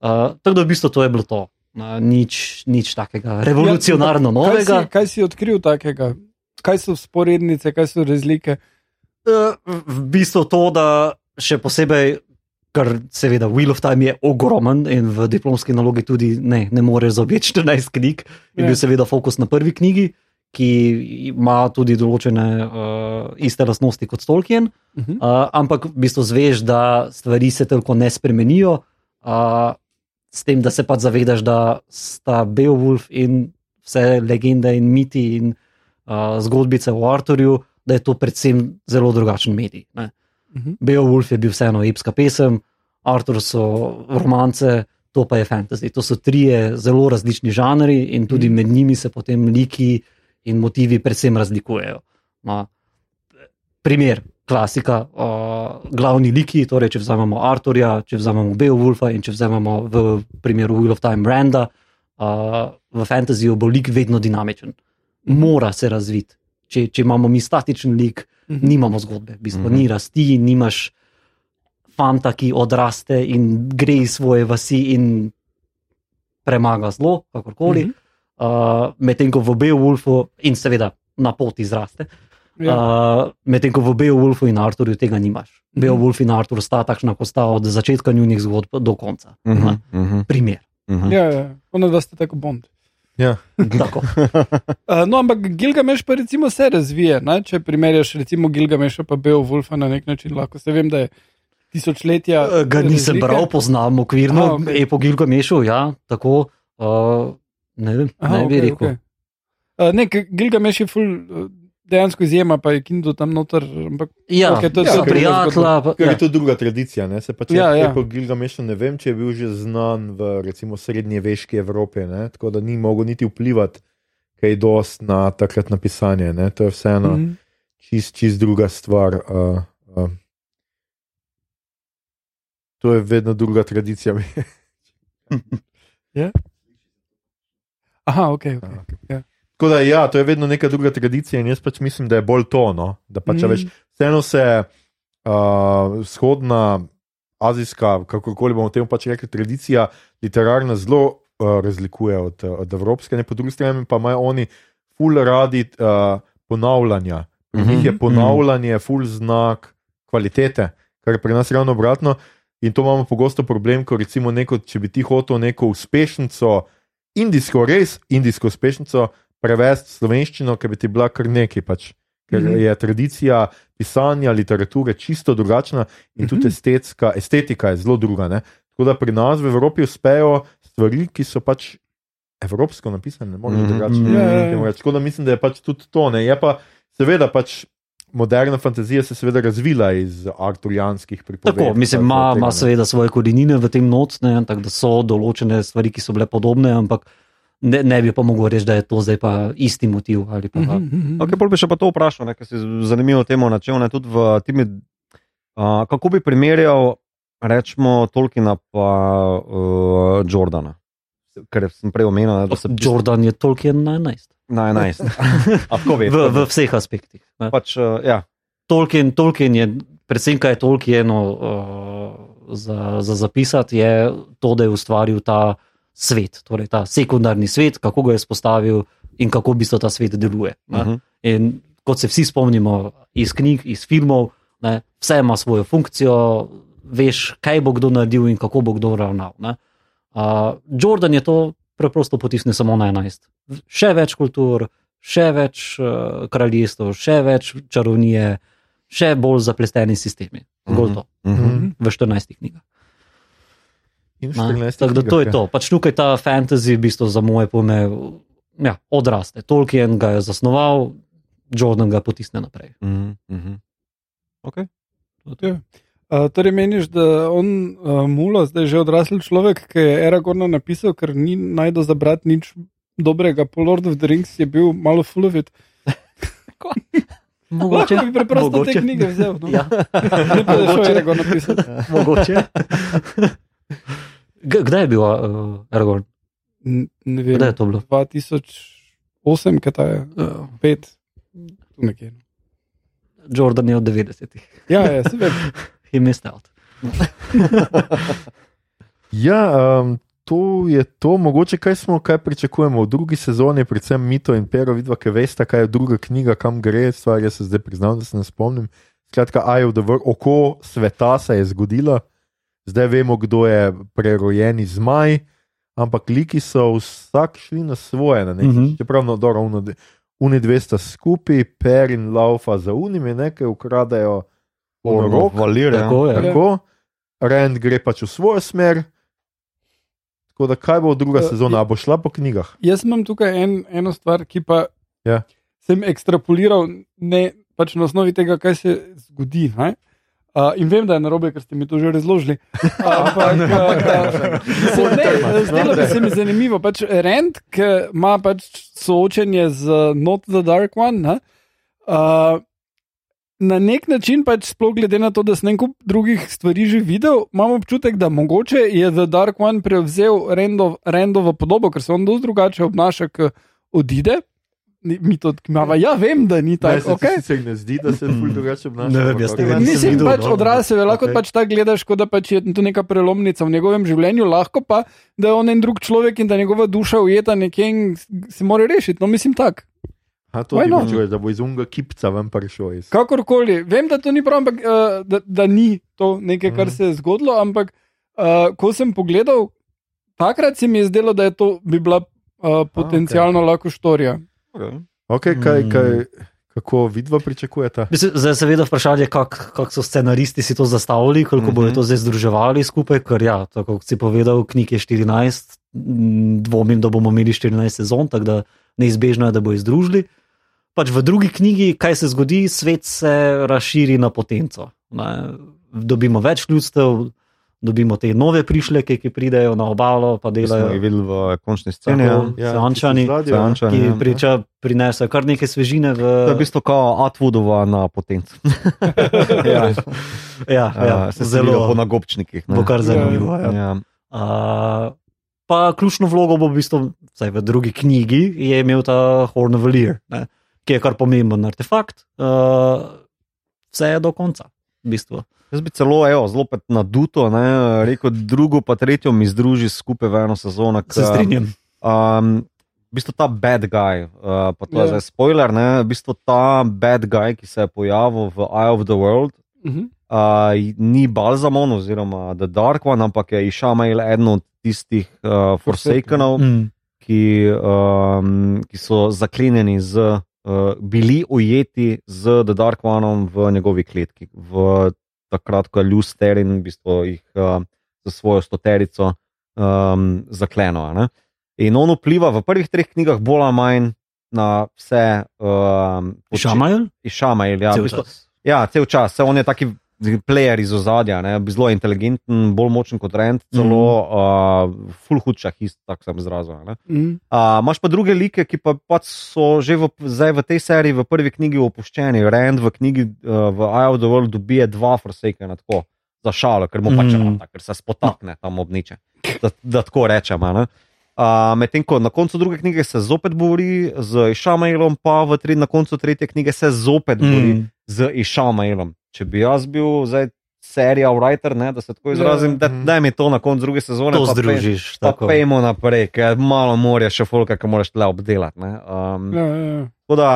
Uh, tako da v bistvu to je bilo to. Uh, nič, nič takega revolucionarno Ja, novega. Kaj si, kaj si odkril takega? Kaj so sporednice, kaj so razlike? Uh, v bistvu to, da še posebej, ker seveda Wheel of Time je ogromen in v diplomski nalogi tudi ne, ne moreš zaobjeti 14 knjig, je Ja. bil seveda fokus na prvi knjigi, ki ima tudi določene uh, iste lastnosti kot Tolkien, Uh -huh. uh, ampak v bistvu zveš, da stvari se toliko ne spremenijo. Uh, S tem, da se pač zavedaš, da sta Beowulf in vse legende in miti in uh, zgodbice o Arturju, da je to predvsem zelo drugačen medij. Ne. Mhm. Beowulf je bil vseeno epska pesem, Artur so romance, to pa je fantasy. To so trije zelo različni žanri in tudi med njimi se potem liki in motivi predvsem razlikujejo. No. Primer, klasika, uh, glavni liki, torej če vzamemo Arturja, če vzamemo Beowulfa in če vzamemo v primeru Wheel of Time Randa, uh, v fantasyju bo lik vedno dinamičen, mora se razviti. Če, če imamo mi statičen lik, Mhm. nimamo zgodbe, v bistvu Mhm. ni rasti, nimaš fanta, ki odraste in gre iz svoje vasi in premaga zlo, kakorkoli. Mhm. Uh, Medtem ko v Beowulfu in seveda na poti zraste, Ja. uh, medtem ko v Beowulfu in Arturju tega nimaš. Mhm. Beowulf in Artur sta takšna, kot sta od začetka njunih zgodb do konca. Mhm, Ne? mhm, Primer. mhm. Ja, ja. Ono, da ste tako bond. Ja. Tako. Uh, no, ampak Gilgameš pa recimo se razvije. Ne? Če primerjaš recimo Gilgameša pa Beowulfa na nek način, lahko se vem, da je tisočletja. Uh, Ga nisem razlike. bral, poznam okvirno, Aha, okay. epo Gilgamešu, ja, tako. Uh, ne vem, Aha, ne bi okej, rekel. okej. Uh, ne, G- Gilgameš je ful, uh, dejansko izjema, pa je Kindle tam noter. Ampak, Ja, to je okay, to so druga prijatelja. pa- Ker Ja. je to druga tradicija. Ne? Se pa če Ja, ja. ja, ja. Gilgameš ne vem, če je bil že znan v recimo srednjeveški Evropi, ne? tako da ni mogel niti vplivati kaj dost na takratno pisanje. Ne? To je vseeno mm. mm, čist, čist druga stvar. Uh, uh. To je vedno druga tradicija. aha, ok. okay. Ah, okay. Ja. Tako da, ja, to je vedno neka druga tradicija, in jaz pač mislim, da je bolj to. No? Da pač, mm. Mm. veš, vseeno se uh, vzhodna, azijska, kakorkoli bomo temu pač rekli, tradicija literarna zelo uh, razlikuje od, od evropske, ne po drugi strani pa imajo oni ful radi uh, ponavljanja. Pri njih je Mhm, ponavljanje ful znak kvalitete, kar je pri nas ravno obratno. In to imamo pogosto problem, ko recimo neko, če bi ti hotel neko uspešnico, indijsko, res indijsko uspešnico, prevesti slovenščino, ker bi ti bila kar nekaj. Pač. Ker Mhm. je tradicija pisanja, literature čisto drugačna in tudi Mhm. estetska, estetika je zelo druga. Ne? Tako da pri nas v Evropi uspejo stvari, ki so pač evropsko napisane, ne moreš drugače Ja, ja, ja. temu reči. Tako da mislim, da je pač tudi to. Ne? Je pa seveda pač. Moderna fantazija se seveda razvila iz arturijanskih pripovedk. Tako, mislim, ima, ima seveda svoje korenine v tem not, ne, tako da so določene stvari, ki so bile podobne, ampak ne, ne bi pa mogel reči, da je to zdaj pa isti motiv. ali Pa, Mhm, mhm. Okay, pol bi še pa to vprašal, ne, ker si zanimivo temo načel. Ne, tudi v timi, uh, kako bi primerjal, rečemo, Tolkiena pa uh, Jordana. Ker sem prej omenil, da se Jordan je Tolkien na 11. na 11. A tako veš? V, v vseh aspektih. ne. Pač, uh, ja. Tolkien, Tolkien je, predvsem kaj je Tolkienu uh, za, za zapisati, je to, da je ustvaril ta svet, torej ta sekundarni svet, kako ga je spostavil in kako v bistvu ta svet deluje. Uh ne. -huh. In kot se vsi spomnimo iz knjig, iz filmov, ne, vse ima svojo funkcijo, veš, kaj bo kdo naredil in kako bo kdo ravnal. ne. Uh, Jordan je to preprosto potisnil samo na 11. Še več kultur, še več uh, kraljestv, še več čarovnije, še bolj zaplesteni sistemi. Zgolj to, Uh -huh. Mhm. v 14 knjigah. In v ne. 14 Tako da to je knjigah, to. Pač tukaj ta fantasy, v bistvu za moje pojme, ja, odraste. Tolkien ga je zasnoval, Jordan ga potisne naprej. Uh -huh. Okay. Ja. Uh, torej, meniš, da on, uh, Mulo, zdaj že odrasel človek, ki je Aragorna napisal, ker ni najdel za brat nič dobrega, po Lord of the Rings je bil malo fulovit. Mogoče Lahko bi preprosto te mogoče. knjige vzel. No. Ja, Ne da šel enega napisati. mogoče. Kdaj je bil uh, Aragorn? Ne vem. Kdaj je to bilo? 2008, kaj ta je? Uh, 5. Tu nekje. Jordan je od 90-ih. Ja, ja, se vem. He missed out. Ja, um, to je to, mogoče kaj smo, kaj pričakujemo v drugi sezoni, predvsem Mito in Pero, vidva, ki veste, kaj je druga knjiga, kam gre, stvar jaz se zdaj priznam, da se ne spomnim. Skratka, Eye of the World, oko sveta se je zgodilo, zdaj vemo, kdo je prerojeni zmaj, ampak liki so vsak šli na svoje, na neki, Mhm. mm -hmm. čeprav no, dobro, uno, uni dve sta skupaj, Per in Laufa za unimi, nekaj ukradajo. Rok, Valir, ja. Tako je. Tako, Rand gre pač v svojo smer. Tako da, kaj bo druga Eh, sezona, a bo šla po knjigah? Jaz imam tukaj en, eno stvar, ki pa Ja. sem ekstrapoliral ne, pač na osnovi tega, kaj se zgodi. ne. Uh, in vem, da je narobe, ker ste mi to že razložili. Ampak, zdelo bi se mi zanimivo. Pač Rand, ki ima pač soočenje z Not the Dark One, ne, uh, na nek način, pač sploh glede na to, da sem nekaj drugih stvari že videl, imam občutek, da mogoče je The Dark One prevzel Randov, Randovo podobo, ker se on dosti drugače obnaša, ko odide. Mi to odkimava. Ja, vem, da ni Ne, tako. se Okay. sicer ne zdi, da se ful drugače obnaša. Ne vem, jaz tega nisem Mislim, videl, pač no. odrasel je, lahko okay. pač tako gledaš, kot da pač je to neka prelomnica v njegovem življenju, lahko pa, da je on en drug človek in da je njegova duša ujeta nekje in se mora rešiti. No, mislim tako. A to not? čuješ, da bo iz unga kipca ven prišel iz. Kakorkoli, vem, da to ni prav, ampak uh, da, da ni to nekaj, kar Mhm. se je zgodilo, ampak uh, ko sem pogledal, takrat se mi je zdelo, da je to bi bila uh, potencialno okay. lahko štorija. Okay, kaj, Mm. kaj, kako vidva pričakujete? Mislim, Zdaj, seveda, vprašanje je, kako kak so scenaristi si to zastavili, koliko mm -hmm. bodo to zdaj združevali skupaj. Ker, ja, tako kot si povedal, knjig je 14, m, dvomim, da bomo imeli 14 sezon, tako da neizbežno je, da bo združili. Pač v drugi knjigi, kaj se zgodi, svet se razširi na potenco. Ne. Dobimo več ljudstev, dobimo te nove prišleke, ki pridejo na obalo, pa Ki smo jih delajo. videli v končni sceni. Tako. Ja. Seančani, Seančani, Ki ja. priča, prinesejo kar nekaj svežine v. To je v bistvu kot Atwoodova na potencu. ja, ja, ja, se zelo po nagobčnikih. ne. Bo kar zanimivo. Ja. Ja. Uh, pa ključno vlogo bo v bistvu, vsaj v drugi knjigi, je imel ta Horn of Valir, ne, ki je kar pomemben artefakt. Uh, vse je do konca, v bistvu. Jaz bi celo, evo, zelo naduto, ne, rekel, drugo pa tretjo mi združi skupaj v eno sezono. Se strinjam. Um, v bistvu ta bad guy, uh, pa to je Ja. zdaj spoiler, ne, v bistvu ta bad guy, ki se je pojavil v Eye of the World, Uh -huh. uh, ni Balzamon oziroma The Dark One, ampak je Išamail eden od tistih uh, Forsakenov, Mm. ki, um, ki so zaklenjeni z. Uh, bili ujeti z The Dark Oneom v njegovi kletki, v takrat, ko je Lusterin v bistvu jih uh, za svojo stoterico um, zakleno. a ne. In on vpliva v prvih treh knjigah bolj ali manj na vse. Um, Šamajl? Išamail, ja, v Cel bistvu, čas. ja, cel čas. Saj on je taki player iz ozadja, ne, zelo inteligenten, bolj močen kot Rend, celo mm. uh, full hudša hist, tako sem izrazil. Mm. Uh, Imáš pa druge like, ki pa pač so že v, zdaj v tej seriji, v prvi knjigi opuščeni. Rand v knjigi uh, v Eye of the World dobije dva Forsakena, tako za šalo, ker mu pač Mm. rata, ker se spotakne tam obniče. Da, da tako rečem. Uh, Medtem ko na koncu druge knjige se zopet bori z Išamailom, pa v tretji, na koncu tretje knjige se zopet bori Mm. z Išamailom. Če bi jaz bil zdaj serija writer, ne, da se tako izrazim, da Mhm. daj mi to na koncu druge sezone. To pa združiš. Pa tako. pejmo naprej, ker malo morja še folka, ki moraš tle obdelati. Ne, um, Ja, ja, ja. tako da,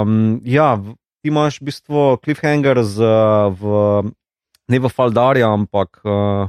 um, ja, ti imaš v bistvu cliffhanger z, v, ne v Faldarju, ampak uh,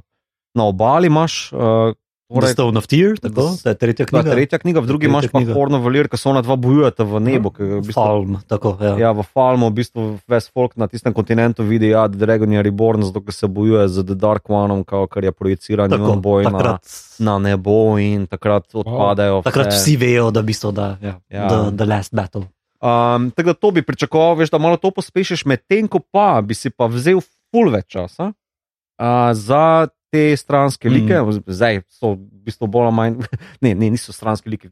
na obali imaš. Uh, The Stone of Tear, tako, to je tretja knjiga. tretja knjiga, v drugi imaš pa. Horno Valir, ki so ona dva bojujeta v nebu. ki v bistvu, Falm, tako, ja. Ja, v Falmu, v bistvu ves folk na tistem kontinentu vidi, da ja, Dragon je reborn, zato ker se bojuje z The Dark Oneom, kar je projiciran njun boj na, takrat, na nebo in takrat odpadajo. takrat vse- vsi vejo, da, v bistvu, da ja, Ja. the, the last battle. Um, tako da to bi pričakoval, veš, da malo to pospešiš, medtem ko pa bi si pa vzel full več časa uh, za te stranske like. Mm. Zdaj so v bistvu bolj ali manj, ne, ne, niso stranske like.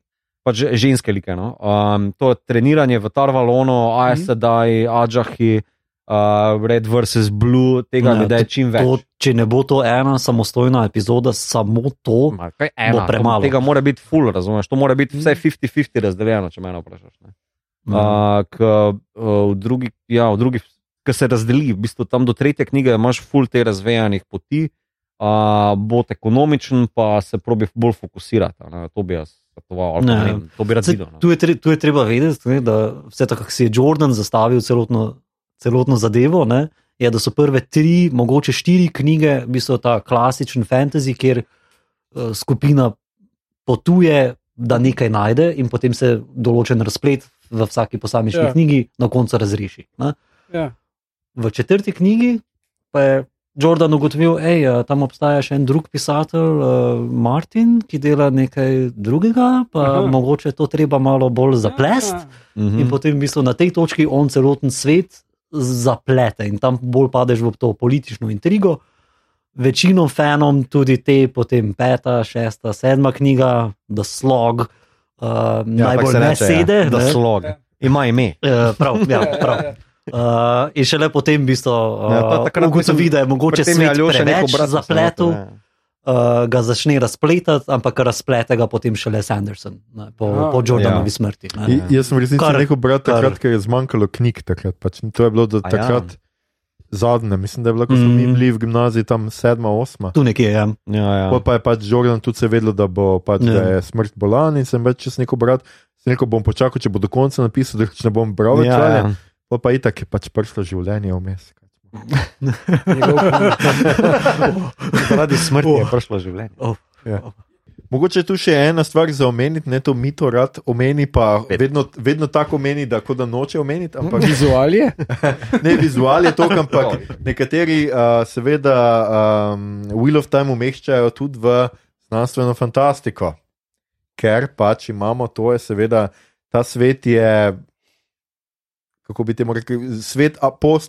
pač ženske like. No? Um, to je treniranje v Tarvalonu, Aes Sedaj, Adžahi, uh, Red vs. Blue, tega Ne, ne da je čim več. To, če ne bo to ena samostojna epizoda, samo to, Ma, kaj ena, bo premalo. To, tega mora biti full, razumeš? To mora biti Mhm. vse 50-50 razdeljeno, če me vprašaš. Ne? Mhm. Uh, k, uh, v drugih, ja, v drugih, ki se razdeli, v bistvu tam do tretje knjige imaš full te razvejanih poti, uh, bo ekonomičen, pa se probi bolj fokusirati. Ne? To bi jaz svetoval, Ne. ne to bi rad Saj, videl. no. tu, je tre, tu je treba vedeti, ne, da vse tako, kako si je Jordan zastavil celotno, celotno zadevo, ne, je, da so prve tri, mogoče štiri knjige, v bistvu ta klasičen fantasy, kjer uh, skupina potuje, da nekaj najde in potem se določen razplet v vsaki posamični Ja. ja. knjigi na koncu razreši. Ne. Ja. V četrti knjigi pa je Jordan ugotovil, da tam obstaja še en drug pisatelj, uh, Martin, ki dela nekaj drugega, pa Aha. Mogoče to treba malo bolj zaplest. Ja. Mhm. In potem v bistvu na tej točki on celoten svet zaplete in tam bolj padeš v to politično intrigo. Večino fanom tudi te, potem peta, šesta, sedma knjiga, The Slog, uh, Ja, najbolj se ne sede. Ja, ne. slog. Ja. Ima ime. Eh, prav, ja, Ja, prav. Ja, ja. Uh, in šele potem v bistvu Ja, to uh, sem- ugotovi, da je mogoče svet preveč zapletel. ja. uh, ga začne razpletati, ampak razplete ga potem šele Sanderson ne, po, Aha. po Jordanovi Ja. smrti. Ne. I- Jaz sem v resnici Kar- rekel, brat, takrat, kar- ker je zmanjkalo knjig. Takrat, pač, to je bilo do ja. takrat zadnje, mislim, da je bilo, ko smo Mm. mi bili v gimnaziji tam sedma, osma. Tu nekje je. Ja, ja. Pol pa je pač Jordan tudi se vedel, da bo pač, Ja. da je smrt bolan in sem več čez neko brat. Sem rekel, bom počakal, če bo do konca napisal, da ne bom bral več. ja, ja. Pol pa itak je pač prišlo življenje vmes. Zaradi smrti je prišlo življenje. Mogoče je tu še ena stvar za omeniti, ne to mito rad omeni, pa vedno, vedno tako omeni, da kot da noče omeniti, ampak Vizualije. ne vizual je to, ampak nekateri uh, seveda um, Wheel of Time umeščajo tudi v znanstveno fantastiko, ker pač imamo to, je seveda ta svet je. Kako bi temu rekli, svet,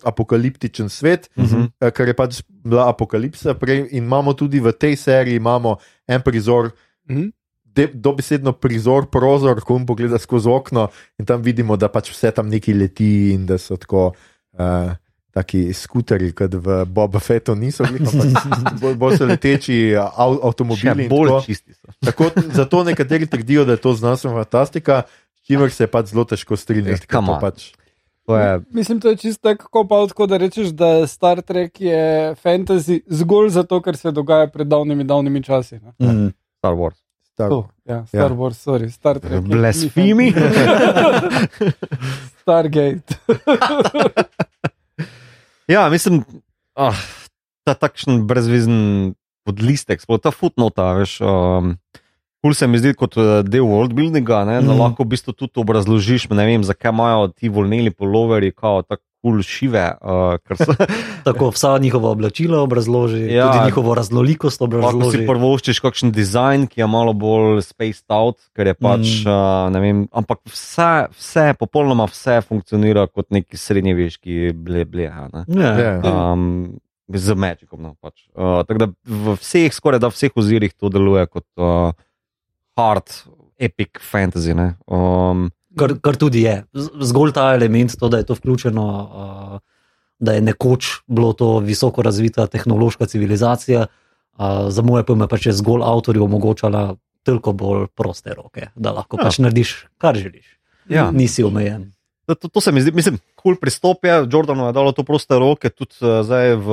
post-apokaliptičen svet, Mhm. eh, ker je pač bila apokalipsa prej, in imamo tudi v tej seriji en prizor, Mhm. de, dobesedno prizor, prozor, ko jim pogleda skozi okno in tam vidimo, da pač vse tam neki leti in da so tako. Uh, Taki skuteri, kot v Boba Fettu niso bili, ampak bolj, bolj so leteči av, Še avtomobili. bolj tako. čisti so. Tako, zato nekateri trdijo, da je to znanstvena fantastika, s čimer se pač zelo težko strinjati. Pač, je, Mislim, to je čisto tako, pa tako, da rečeš, da Star Trek je fantasy zgolj zato, ker se dogaja pred davnimi, davnimi časi. ne. Mm. Star Wars. tak, To, ja, Star Ja. Wars, sorry, Star Trek. Blasfemi. Stargate. Ja, mislim, ah, ta takšen brezvezen podlistek, sploh ta footnota, veš. Um, Kul se mi zdi kot eh, del worldbuildinga, ne, da Mhm. lahko v bistvu tudi obrazložiš, ne vem, zakaj imajo ti volneli poloverji, kao tako kul šive, uh, ker so Tako vsa njihova oblačila obrazloži, Ja. tudi njihovo raznolikost lahko si obrazloži. prvoščiš kakšen dizajn, ki je malo bolj spaced out, ker je pač, Mm. mm. uh, ne vem, ampak vse, vse, popolnoma vse funkcionira kot neki srednjeveški ble, bleha. Ne. Ja. Ja. um, z Magicom. No, pač. uh, tako da v vseh, skoraj da vseh ozirih to deluje kot uh, hard, epic fantasy. ne. Um, Kar, kar tudi je. Zgolj ta element, to, da je to vključeno, uh, da je nekoč bilo to visoko razvita tehnološka civilizacija, uh, za moje pojme pač je zgolj avtorju omogočala toliko bolj proste roke, da lahko ja. pač narediš, kar želiš. ja. Nisi omejen. To, to, se mi zdi, mislim, kul cool pristop je, Jordanu je dalo to proste roke, tudi uh, zdaj v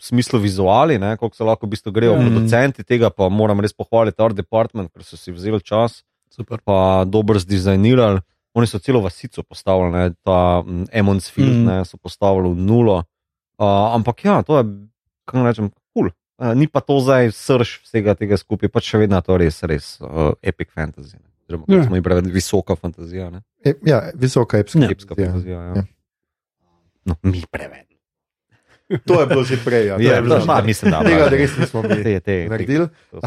smislu vizuali, ne, koliko se lahko v bistvu grejo Mhm. producenti tega, pa moram res pohvaliti Art Department, ker so si vzeli čas. Super. pa dobro zdizajnirali. Oni so celo vasico postavili, ne, ta um, Emonsfield, Mm. mm. ne, so postavili v nulo. Uh, ampak ja, to je, kako rečem, kul. Cool. Uh, ni pa to zdaj srž vsega tega skupaj, pač še vedno to res, res uh, epic fantasy. Ne. Oziroma, Ja. smo jim prevedli visoka fantazija, ne. E, ja, visoka epska. Ja. epska Ja. fantazija. Ja. Ja. No, mi prevedli. To je bilo že prej. Ja, to Ja, je bilo že mislim, da Tega da, res nismo mi te, te, naredili. Uh,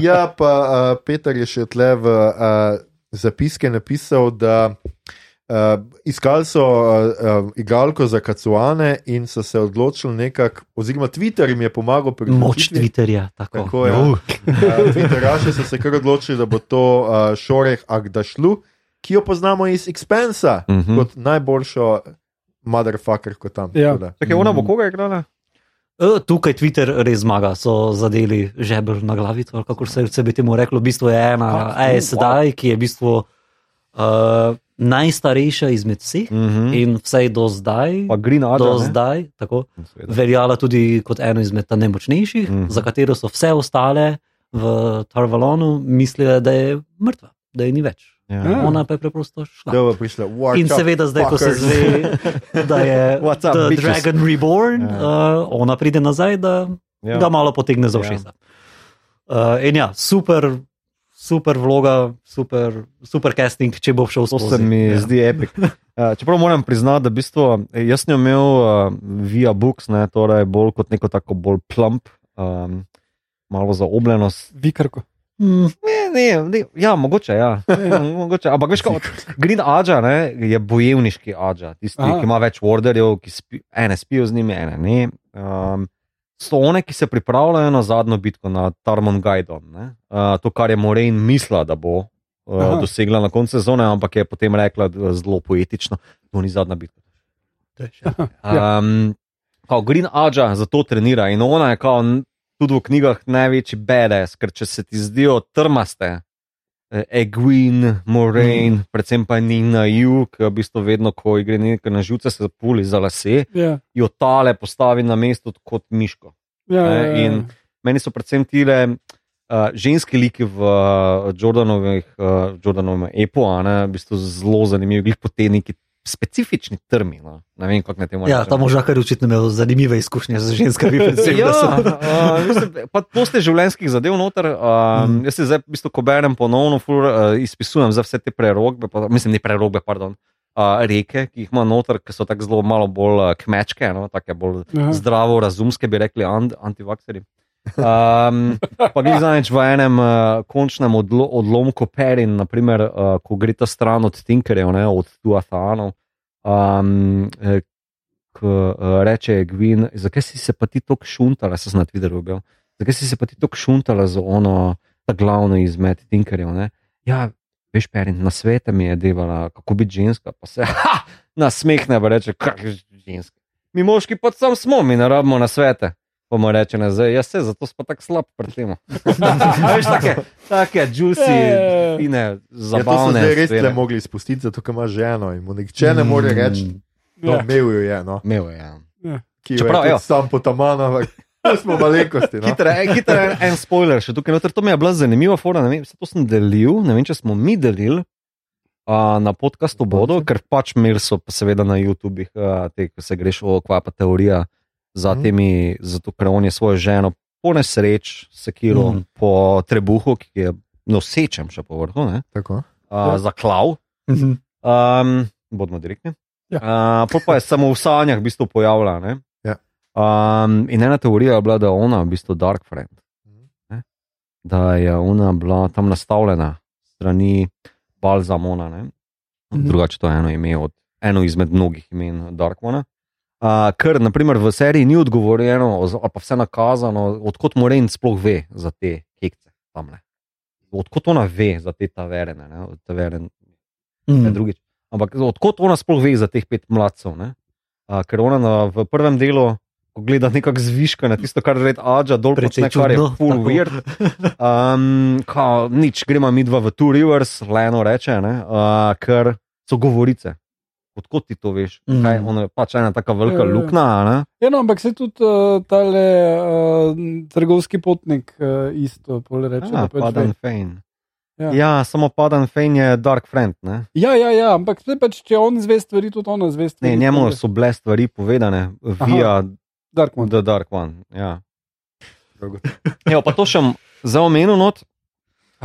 ja, pa uh, Peter je še tle v uh, zapiske napisal, da Uh, iskali so uh, uh, igralko za kacuane in so se odločili nekako, oziroma Twitter jim je pomagal pri Moč odločitvi. Twitterja. Tako. Tako je. Uh, Twitteraši so se kar odločili, da bo to uh, Šoreh Agdašlu, ki jo poznamo iz Expensa Mhm. mm. kot najboljšo motherfucker, kot tam. Ja. Tako da. Čakaj, ona bo koga igrala? E, Tukaj Twitter res zmaga, so zadeli žebelj na glavico, ali kako se, se bi temu reklo. V bistvu je ena, Ah, e, sedaj, ki je v bistvu uh, najstarejša izmed vseh Mhm. in vsej do zdaj, Adler. do ne? zdaj tako, Seveda. veljala tudi kot eno izmed najmočnejših, Mhm. za katero so vse ostale v Tarvalonu mislile, da je mrtva, da je ni več. Ja. Ja. Ona pa je preprosto šla. Da prišla. In seveda, zdaj, ko se fuckers. zve, da je up, The bitches? Dragon Reborn, Ja. uh, ona pride nazaj, da Ja. ga malo potegne za Ja. ušesa. Uh, in ja, super, super vloga, super, super casting, če bo šel To skozi. se mi ja. zdi epik. Uh, čeprav moram priznati, da v bistvu, eh, jaz sem jo imel uh, via books, ne, torej bolj kot neko tako bolj plump, um, malo zaobljenost. Vikarko. Mm, Ne, ne, ne, ja, mogoče, ja. mogoče. Ampak veš, kot Green Aja ne, je bojevniški Aja, tisti, Aha. ki ima več warderjev, ki spi, ene spijo z njimi, ene ne. Um, so one, ki se pripravljajo na zadnjo bitko nad Tarmon Gajdom. ne. Uh, to, kar je Moraine mislila, da bo uh, Aha. dosegla na koncu sezone, ampak je potem rekla eh, zelo poetično, to ni zadnja bitka. Ja. Um, kao Green Aja za to trenira in ona je kao, tudi v knjigah največji BDS, ker če se ti zdijo trmaste, eh, Egwin, Moraine, mm. predvsem pa Nina Ju, ki v bistvu vedno, ko gre nekaj na živce, se zapuli za lase, Ja, jo tale postavi na mesto kot miško. ja, Ne, ja. in- Meni so predvsem tile uh, ženski liki v uh, Jordanovih, uh, Jordanovem epu, ne, v bistvu zelo zanimivi, glih po te neki specifični trmi. No. Ne vem, kako ne temu Ja, rečem. ta možakar je očitno imel zanimive izkušnje z ženskami. Predvsem, Ja, da so, uh, mislim, pa dosti življenjskih zadev noter. Uh, mm. Jaz se zdaj, v bistvu, ko berem ponovno, ful, uh, izpisujem za vse te prerogbe, pa, mislim, ne prerogbe, pardon. Uh, reke, ki jih ima noter, ki so tako zelo malo bolj uh, kmečke, no, tako bolj Aha. zdravo, razumske, bi rekli ant, antivakseri. Um, pa glej zdaj, v enem uh, končnem odlo, odlomku Perin, naprimer, uh, ko gre ta stran od Tinkerjev, ne, od Tuathanov, um, eh, ko uh, reče Gwyn, zakaj si se pa ti tako šuntala, sem na Twitterju objavil, zakaj si se pa ti tako šuntala za ono, ta glavno izmed Tinkerjev. Ne? Ja, veš, Perin, na svete mi je devala, kako biti ženska, pa se ha, nasmehne, pa reče, kak je ženska. Mi moški pa sam smo, mi ne rabimo na svete. Pa mu reče nazaj, jaz se, zato smo tako slab pred tem. Veš, take, take juicy, Ja. fine, Ja, to so zabavne. zdaj res stvari. le mogli izpustiti, zato ker ima ženo in mu nihče ne more reči, no, Ja. imel jo je, no, Imel je, ja. ki jo Čeprav, je sam potaman, ampak to smo malenkosti. No. Hiter, en, hiter en, en spoiler, še tukaj noter. To mi je bila zanimiva fora. Ne vem, to sem delil, ne vem, če smo mi delili uh, na podkastu Bodo, ker pač imeli so pa seveda na YouTubih, uh, te, ko se greš o kva pa teorija za Mhm. temi, zato ker on je svojo ženo po nesreč sekiro mm. po trebuhu, ki je nosečem še po vrhu, ne, uh, Ja. ja. zaklav. Mhm. Um, bodimo direktni. Ja. Uh, pa je samo v sanjah v bistvu pojavila. Ne? Ja. Um, in ena teorija je bila, da je ona v bistvu Dark Friend. Mhm. Ne? Da je ona bila tam nastavljena strani Balzamona. Ne? Mhm. Drugače to je eno ime od eno izmed mnogih imen Darkmona. Uh, ker, naprimer, v seriji ni odgovorjeno, ali pa vse nakazano, odkot Moraine sploh ve za te kekce tamle. Odkot ona ve za te taverne, ne? taverne Mhm. ne drugič. Ampak odkot ona sploh ve za teh pet mladcev? ne? A, ker ona na, v prvem delu, ko gleda nekako zviška na tisto, kar red Aja dol počne, kar je full tako. weird. Um, kao, nič, gremo mi dva v Two Rivers, Leno reče, ne, uh, ker so govorice. Odkot ti to veš? Mm. Kaj, ona je pač ena taka velika Ja, ja. luknja. a Ne? Ja, no, ampak se tudi uh, tale uh, trgovski potnik uh, isto pol reče. Ja, pač Padan ve. Fein. Ja. Ja. ja, samo Padan Fein je Dark Friend. Ne, ja, ja, ja, ampak pač, če on zve stvari, tudi ona zve stvari. ne njemu tako so bile stvari povedane via Dark One. The Dark One. Ja. Evo, pa to še za omenil not,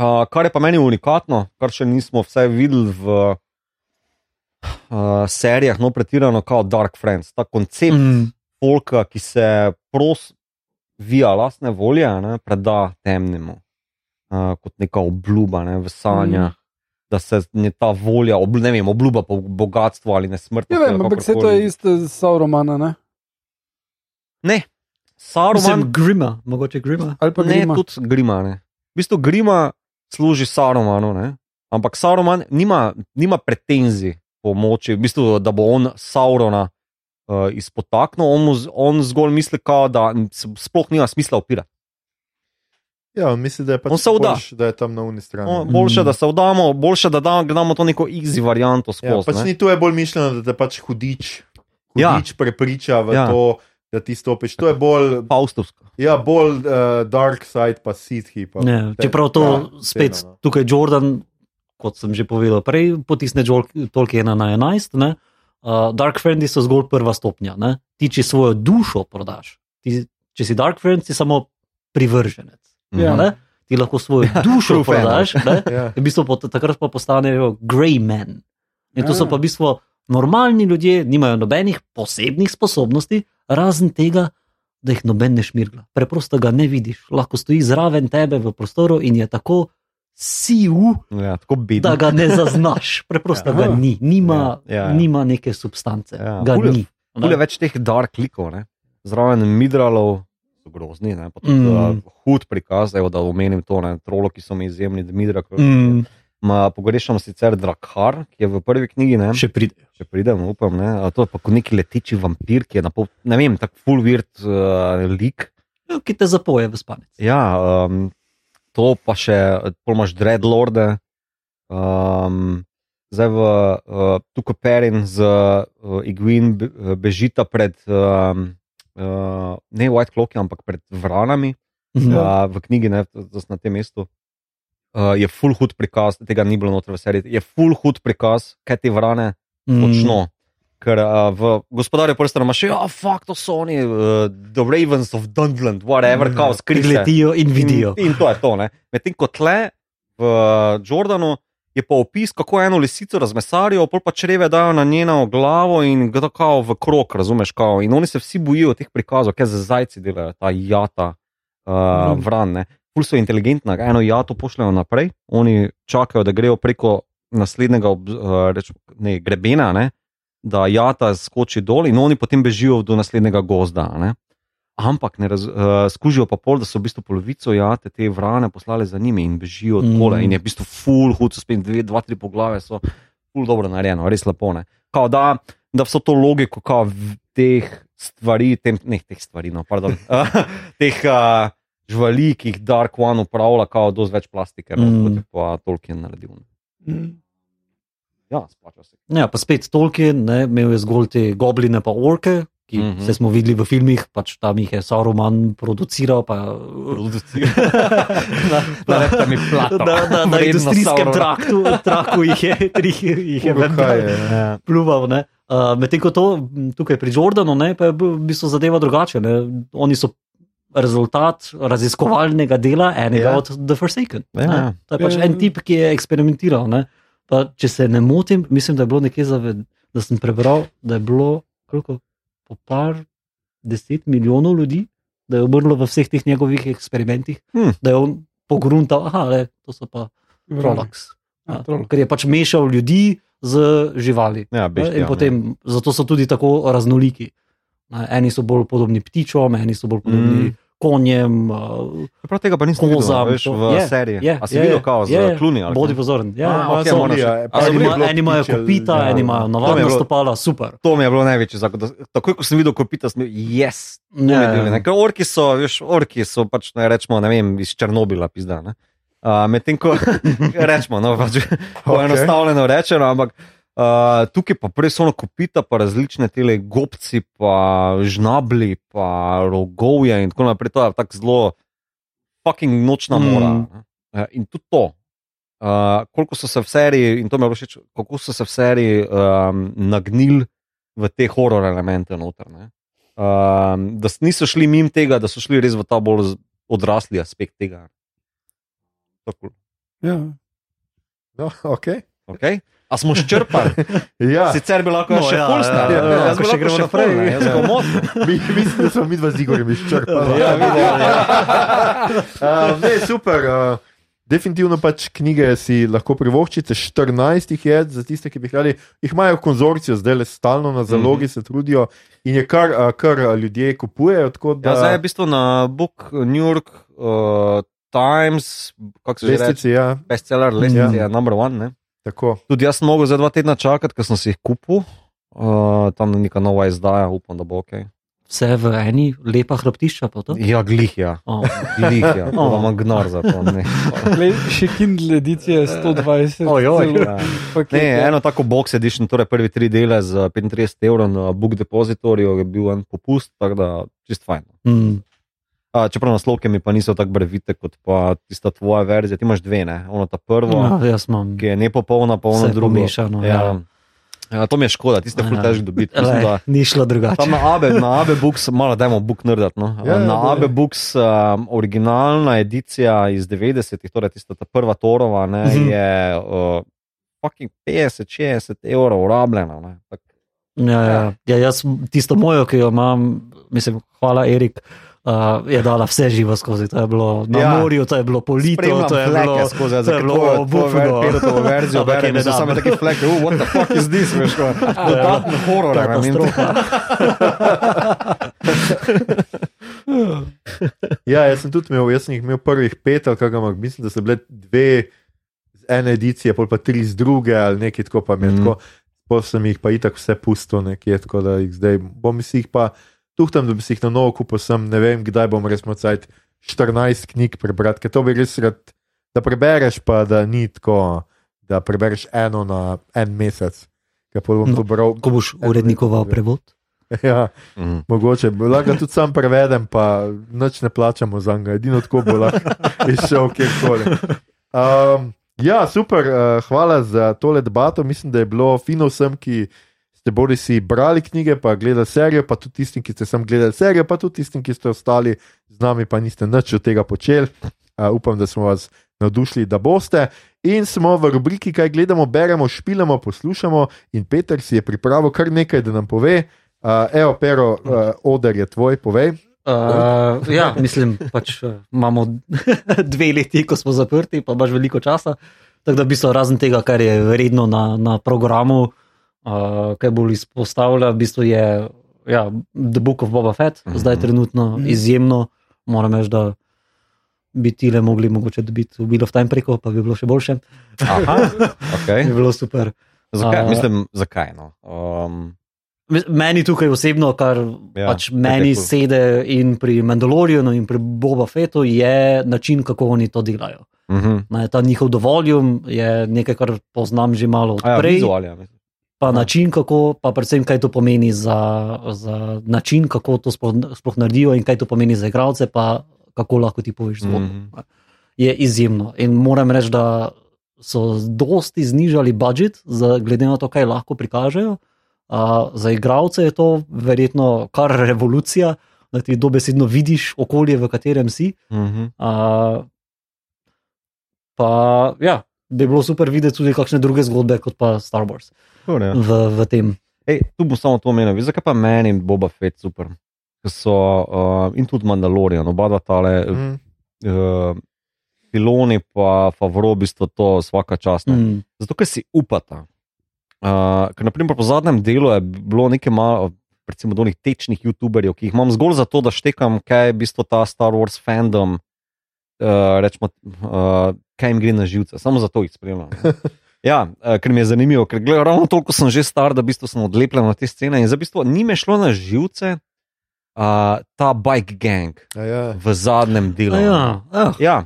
uh, kar je pa meni unikatno, kar še nismo vse videli v uh, serijah, no, pretirano kot Dark Friends. Ta koncept mm. Folka, ki se pros via lastne volje ne, preda temnemu, uh, kot neka obljuba ne, v sanjah. da se je ta volja, obl, ne vem, obljuba po bogatstvu ali nesmrtnosti. Ja, vem, ampak se to je isto z Sauromana, ne? Ne, Saruman Mislim, grima, mogoče grima. Ali pa ne, Grima. tudi Grima. Ne. V bistvu Grima služi Sarumanu, ne. ampak Saruman nima, nima pretenzij po moči, v bistvu, da bo on Saurona uh, izpotaknil, on, mu on zgolj misli, kao, da sploh nima smisla upirati. Ja, on misli, da je, pač boljš, da je tam na uni strani. On, boljše, da se vdamo, boljše, da dam, damo to neko easy varianto Ja, skozi. pač ne. ni to je bolj mišljeno, da te pač hudič, Ja. hudič ja. prepriča v Ja. ja. to, da ti stopiš. To je bolj, Faustovsko. ja, bolj uh, dark side, pa sithi. Pa Ne, te- čeprav to ja, spet scena, no. tukaj Jordan, kot sem že povedal prej, potisne Jol- Tolkiena na 11. Ne? Uh, Dark Friendly so zgolj prva stopnja. Ne? Ti, če svojo dušo prodaš, ti, če si Dark Friend, si samo privrženec. Ja. Ne? Ti lahko svojo dušo True fan, prodaš? Ja. in v bistvu takrat pa postanejo grey men. In to so Ja. pa v bistvu normalni ljudje, nimajo nobenih posebnih sposobnosti, razen tega, da jih noben ne šmirgla. Preprosto ga ne vidiš, lahko stoji zraven tebe v prostoru in je tako siv, Ja, da ga ne zaznaš. Preprosto Ja. ga ni, nima, Ja, ja, ja. nima neke substance. Ja, Ga ful je- ni. Kul je več teh dark klikov, ne? zraven midralov. Grozni, ne, tudi Mm. uh, hud prikaz, evo, da omenim to, ne, trolo, ki so mi izjemni, Dmitra. Mm, Ma, pogrešam sicer Drakar, ki je v prvi knjigi, ne, še pride. če pridem, upam, ne, a to je pa kot neki leteči vampir, ki je na pol, ne vem, tako full weird uh, lik. Ki te zapoje v spanec. Ja, um, to pa še, pol imaš Dreadlorde, um, zdaj v uh, tukaj Perin z uh, Igwin be- bežita pred, um, uh, ne White Clocki, ampak pred vranami. Mhm. Ja. v knjigi, ne, na tem mestu. Uh, je full hud prikaz, tega ni bilo noter v seriji. Je full hud prikaz, kaj te vrane Mm. počno. Ker uh, v gospodarju prstana imaš, ja, fuck, to so oni, uh, the Ravens of Dundland, whatever, Mhm. kao skriti. letijo in vidijo. In, in to je to. Medtem ko tle v uh, Jordanu je pa opis, kako eno lisico razmesarijo, pol pa čreve dajo na njeno glavo in ga tako v krok, razumeš? Kao. In oni se vsi bojijo teh prikazov, kaj za zajci delajo, ta jata, uh, vran. Ne. Ful so inteligentna, eno jato pošljajo naprej, oni čakajo, da grejo preko naslednjega ob, uh, reč, ne, grebena, ne, da jata skoči dol in oni potem bežijo do naslednjega gozda. a Ne. Ampak ne raz, uh, skužijo pa pol, da so v bistvu polovico jate te vrane poslali za njimi in bežijo Mm. mm. tole. In je v bistvu full hud, so spet dve, dva, tri poglave, so full dobro narejeno, res lepo. Ne. Kao da, da vso to logiko, kao teh stvari, tem, ne teh stvari, no, pardon, teh uh, živali, ki jih Dark One upravlja, kao dosti več plastike, no, Mm. mm. kot je pa Tolkien naredil. ne. Mm. Ja, splača se. Ja, pa spet Tolkien, ne, imel je zgolj te gobline pa orke, ki mm. -hmm. smo videli v filmih, pač tam jih je Saruman produciral. Pa, Na, na, na, na, plato. na, na, na industrijskem traktu, traku jih je, jih, jih je vendar Ja. pluval. ne. Uh, Medtem ko to tukaj pri Jordanu, ne, pa je v bistvu zadeva drugače. Ne. Oni so rezultat raziskovalnega dela enega Ja. ja. od The Forsaken. Ja, ne. ja. To je pač Ja. en tip, ki je eksperimentiral. Ne. Pa, če se ne motim, mislim, da je bilo nekje zaved, da sem prebral, da je bilo koliko, po par deset milijonov ljudi, da je umrlo v vseh teh njegovih eksperimentih, Hm. da je on pogruntal, aha, le, to so pa Trollocs. Ja, Ja, ker je pač mešal ljudi z živali. Ja, bežti, in ja, potem, zato so tudi tako raznoliki. Eni so bolj podobni ptičom, eni so bolj podobni Mm. Konjem, uh, Prav tega pa nisem videl, kozam. veš, v je, seriji. je, A si je, videl, kao, z je, ali Bodi pozoren. Ja, A, ja, ok, so- moraš- Eni imajo- eni imajo kopita, ja. eni imajo navadna bilo- stopala, super. To mi je bilo da- Takoj, ko sem videl kopita, sem bil, yes, ja. Ker orki so, veš, orki so pač, ne rečemo, ne vem, iz Černobila, pizda. Ne? Uh, Medtem ko rečemo, no, pač, poenostavljeno rečeno, ampak uh, tukaj pa prej so ono kopita, pa različne tele gobci, pa žnabli, pa rogovje in tako naprej. To je tako zelo fucking nočna mora. Mm. In tudi to. Uh, koliko so se v seriji, in to bilo všeč, kako so se v seriji um, nagnili v te horor elemente noter. ne. Um, da niso šli mimo tega, da so šli res v ta bolj odrasli aspekt tega. Tako, Ja. No, okay. okay? A smo ščrpali? ja. Sicer bi lahko No, še ja, pulsna. ja, ja, Jaz bi lahko še lahko gremo še naprej. mislim, da smo mi dva z Igorjem izčrpali. Ja, vidim, ja. Uh, ne, super. Uh, definitivno pač knjige si lahko privoščite, 14 jih je za tiste, ki bi jih radi. Jih imajo v konzorciju, zdaj le stalno na zalogi, mm -hmm. se trudijo in je kar, a, kar a, ljudje kupujejo. tako Da, Ja, zdaj je v bistvu na Book New York uh, Times, kako se že reče, ja, bestseller lestvici, ja. number one. Ne? Tako. Tudi jaz sem mogel za dva tedna čakati, ker sem si jih kupil. Uh, tam je neka nova izdaja, upam, da bo ok. Vse v eni lepa hrbtišča. pa to? Ja, glih ja. Oh. Glih ja. To vam gnar za to. Glej, še Kindle edicije 120. Ojoj, celo ja. paket, Ne, ja. eno tako box edition, torej prvi tri dele z 35 evrov na Book Depositorju je bil en popust, tako da čist fajn. Mm. A, čeprav naslovke mi pa niso tako brevite kot pa tista tvoja verzija. Ti imaš dve, ne? Ono ta prvo, Ja, imam ki je nepopolna, pa ono drugo. pomešano. Ja. Ja. Ja, to mi je škoda, tiste ful Ja. težko dobiti. Mislim, da- Ni šlo drugače. Tam na Abe, na Abe Books, malo dajmo book nerdat. No. Ja, ja, na daj. Abe Books, um, originalna edicija iz 90-ih, torej tista ta prva Torova, ne, Mhm. je uh, fucking 50-60 evrov rabljena. Ne. Tak, Ja, ja. Ja, jaz tisto mojo, ki jo imam, mislim, hvala Erik. Uh, je dala vse živo skozi, to je bilo na Ja. ja. morju, to je bilo polito, Spremljam to je bilo skozi, to je zakaj bilo tvojo- tvojo obupno. ver- Pedotovo verzijo Ampak je berem, ne so dam. same take fleke, uh, what the fuck is this, veš, ko dodatno horor. ne, in- Katastrofa. Ja, jaz sem tudi imel, jaz sem jih imel prvih pet, ali kaj, ampak mislim, da so bile dve z ene edicije, pol pa tri z druge ali nekaj tako, pa mi je mm. tako. Pol sem jih pa itak vse pusto nekje, tako da jih zdaj bom si jih pa tuhtam, da bi si jih na novo kupil, sem ne vem, kdaj bom res mocal 14 knjig prebrati, ker to bi res rad, da prebereš, pa da ni tako, da prebereš eno na en mesec. Bom No, to bral. Ko boš urednikoval prevod? Ja, Mhm. mogoče, lahko ga tudi sam prevedem, pa noč ne plačamo za njega, edino tako bo lahko izšel kjerkoli. Um, ja, super, uh, hvala za tole debato. Mislim, da je bilo fino vsem, ki ste bodi si brali knjige, pa gledali serijo, pa tudi tistim, ki ste sem gledali serijo, pa tudi tistim, ki ste ostali z nami, pa niste nič od tega počeli. Uh, upam, da smo vas navdušili, da boste. In smo v rubriki, kaj gledamo, beremo, špilamo, poslušamo. In Peter si je pripravil kar nekaj, da nam pove. Uh, evo, pero, uh, oder je tvoj, povej. Uh, ja, mislim, pač uh, imamo dve leti, ko smo zaprti, pa imaš veliko časa. Tako da bi se razen tega, kar je vredno na, na programu, uh, kaj bolj izpostavlja, v bistvu je ja, The Book of Boba Fett, Mhm. zdaj trenutno izjemno. Moram reči, da bi ti le mogli mogoče dobiti v Bill of Time preko, pa bi bilo še boljše. Aha, okay. Bi bilo super. Zakaj? A- Mislim, zakaj? No? Um, Meni tukaj osebno, kar Ja, ja, pač meni cool. sede in pri Mandalorianu in pri Boba Fettu, je način, kako oni to delajo. uh -huh. Ne, ta njihov dovoljum je nekaj, kar poznam že malo ja, odprej. vizualja. Pa način, kako, pa predvsem, kaj to pomeni za, za način, kako to sploh, sploh naredijo in kaj to pomeni za igralce, pa kako lahko ti poveš zgodbo. Mhm. Je izjemno. In moram reči, da so dosti znižali budžet, glede na to, kaj lahko prikažejo. Uh, za igralce je to verjetno kar revolucija, da ti dobesedno vidiš okolje, v katerem si. Uh -huh. Uh, pa ja, bi bilo super videti tudi kakšne druge zgodbe kot pa Star Wars Cool, ja. v, v tem. Ej, tu bom samo to omenil. Zakaj pa meni in Boba Fett super? Ker so uh, in tudi Mandalorian, oba dva tale mm. Uh, piloni, pa Favro, v bistvu to vsaka čast. Mm. Zato, ker si upata. Uh, ker, naprimer, po zadnjem delu je bilo nekaj malo, recimo, do njih tečnih YouTuberjev, ki jih imam zgolj zato, da štekam, kaj je v bistvu ta Star Wars fandom, uh, rečemo, uh, kaj jim gre na živce. Samo zato jih spremljam. Ja, eh, ker mi je zanimivo, ker gledam, ravno toliko sem že star, da v bistvu sem odlepljen od te scene in za v bistvu ni me šlo na živce uh, ta bike gang A Ja. v zadnjem delu. A Ja, ah, Ja.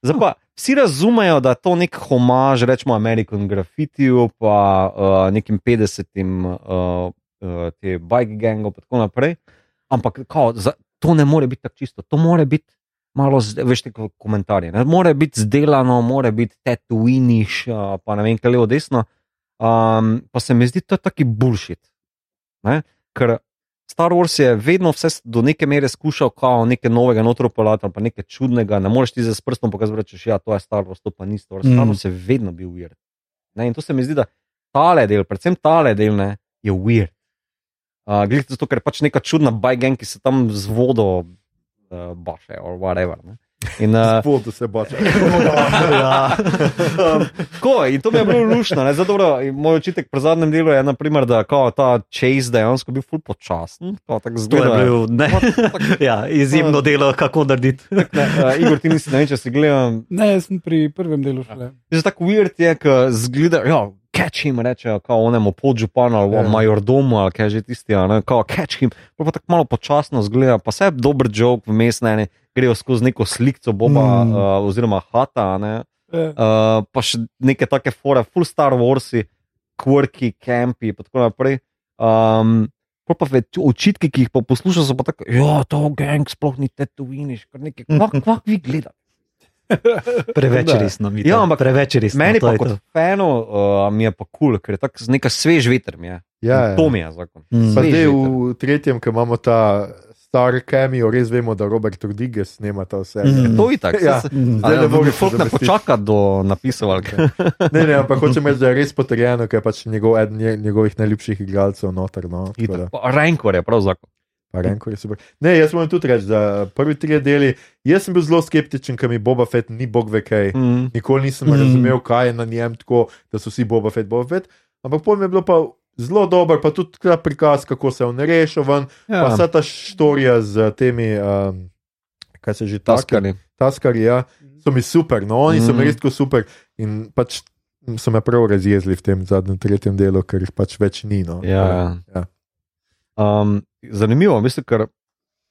Zdaj pa vsi razumejo, da je to nek homaž, rečemo, American Graffitiju, pa uh, nekim 50-im uh, uh, te bike gangov, in tako naprej. Ampak kao, za, to ne more biti tako čisto, to more biti. Malo, z- veš, te ko- komentarje. Ne? Mora biti zdelano, mora biti tatuiniš, uh, pa ne vem, kaj levo, desno. Um, pa se mi zdi, to je taki bullshit. Ne? Ker Star Wars je vedno vse do neke mere skušal, kao nekaj novega, notropolata, ali pa nekaj čudnega. Ne moreš ti s prstom pokazati, da ja, to je Star Wars, to pa ni Star Wars. Mm. Star Wars je vedno bil weird. Ne? In to se mi zdi, da tale del, predvsem tale del, ne, je weird. Uh, Glede zato, ker je pač neka čudna bajgen, ki se tam z vodo uh, baše ali whatever. Ne? In, uh, Vodo se bače. ja. um, ko, in to mi je bilo lušno. dobro, in moj očitek pri zadnjem delu je, naprimer, da kao, ta chase dejansko bil ful počasen. tako To je bil ne, ja, izjemno delo, kako narediti. Ne, uh, Igor, ti nisi, ne vem, če si gledal. Ne, sem pri prvem delu šele. Že tako weird je, ko zgleda, ja, catch him, rečejo, kao onemu podžupanu ali Ja. yeah. majordomu, ali kaj že tisti, ne, kao catch him, pol pa tako malo počasno zgleda, pa se dober joke vmes, ne, ne, grejo skozi neko sliko Boba Mm. uh, oziroma Hata, a ne, Ja. uh, pa še neke take fore, full Star Warsi, quirky, campi in tako naprej. Um, pa ve- očitki, ki jih pa poslušaš, so pa tako, ja, to gang sploh ni tetoviniš, kar nekaj, kvak, kvak vi gledate. Preveč resno, mi Ja, ampak preveč resno. Meni to pa je kot to. fanu uh, mi je pa kul, cool, ker je tako neka svež veter. Ja, ja. To mi je zakon. Mm. Pa zdaj v tretjem, ki imamo ta star cameo, res vemo, da Robert Rodriguez snema ta vse. Mm. To je tako. Ja. Mm. Zdaj ne bo več folk ne počaka do napisovalke. Ne, ne, ampak hočem reči, da je res potrjeno, ker je pač njegov, eden nje- njegovih najljubših igralcev noter. No, tako da. Rankor je prav zakon. Pa Renko je super. Ne, jaz moram tudi reči, da prvi tri deli, jaz sem bil zelo skeptičen, ker mi Boba Fett ni bog ve kaj. Mm. Nikoli nisem Mm. mm. razumel, kaj je na njem tako, da so vsi Boba Fett, Boba Fett. Ampak pojem je bilo pa zelo dober, pa tudi ta prikaz, kako se je on rešil ven, ja. pa vsa ta štorija z temi, um, kaj se že taskari. Taskari, ja, so mi super, no, oni mm. so mi Mhm. res tako super. In pač so me prav razjezili v tem zadnjem, tretjem delu, ker jih pač več ni. No. Ja. Ja. Um, zanimivo, mislim, ker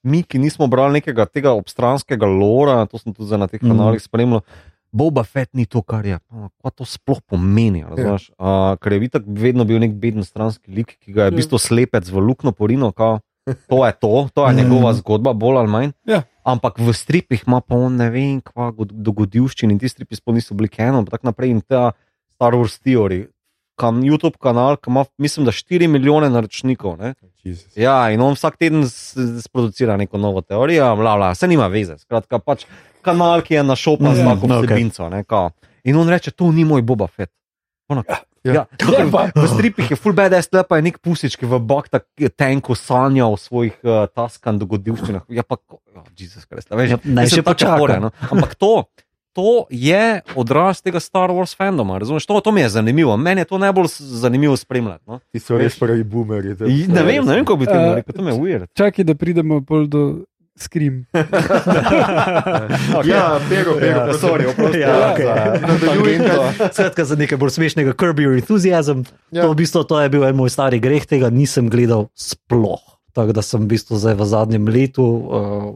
mi, ki nismo brali nekega tega obstranskega lora, to sem tudi na teh Mhm. kanalih spremljal. Boba Fett ni to, kar je. Kaj to sploh pomeni? razumeš? Uh, ker je vitak vedno bil nek beden stranski lik, ki ga je v Ja. bistvu slepec v lukno porino. Kao. To je to, to je Mhm. njegova zgodba, bolj ali manj. Ja. Ampak v stripih ima pa on ne vem, kva god- dogodivščin in ti stripi sploh niso bili keno, in tako naprej. In ta Star Wars Theory, kam YouTube kanal, ki ima, mislim, da 4 milijone naročnikov. Ne? Ja, in on vsak teden sproducira neko novo teorijo, bla, bla, se nima veze. Skratka, pač kanal, ki je našopan z Ja, tako no, okej. vsebinco. ne, kao. In on reče, to ni moj Boba Fett. Ono, Ja. Ja, v, v stripih je full badass, tle pa je nek pusič, ki v bakta tenko sanja o svojih uh, taskan dogodivščinah. Ja, pa, oh, Jezus Krist, veš, Ja, naj mislim, še počaka. fore, no. Ampak to, to je odraz tega Star Wars fandoma, razumeš? To, to mi je zanimivo, meni je to najbolj zanimivo spremljati. No. Ti so res prvi boomerji. to- Ne vem, ne vem, kako bi temu Eh, rekel, to mi je weird. Čakaj, da pridemo bolj do skrim. Ja, pero, pero, Ja, sorry, oprosti. Ja. Nadaljuj, kaj- Skratka, za nekaj bolj smešnega, Curb Your Enthusiasm. Ja. Ja. To, v bistvu, to je bil en moj stari greh, tega nisem gledal sploh. Tako da sem v bistvu zdaj v zadnjem letu uh,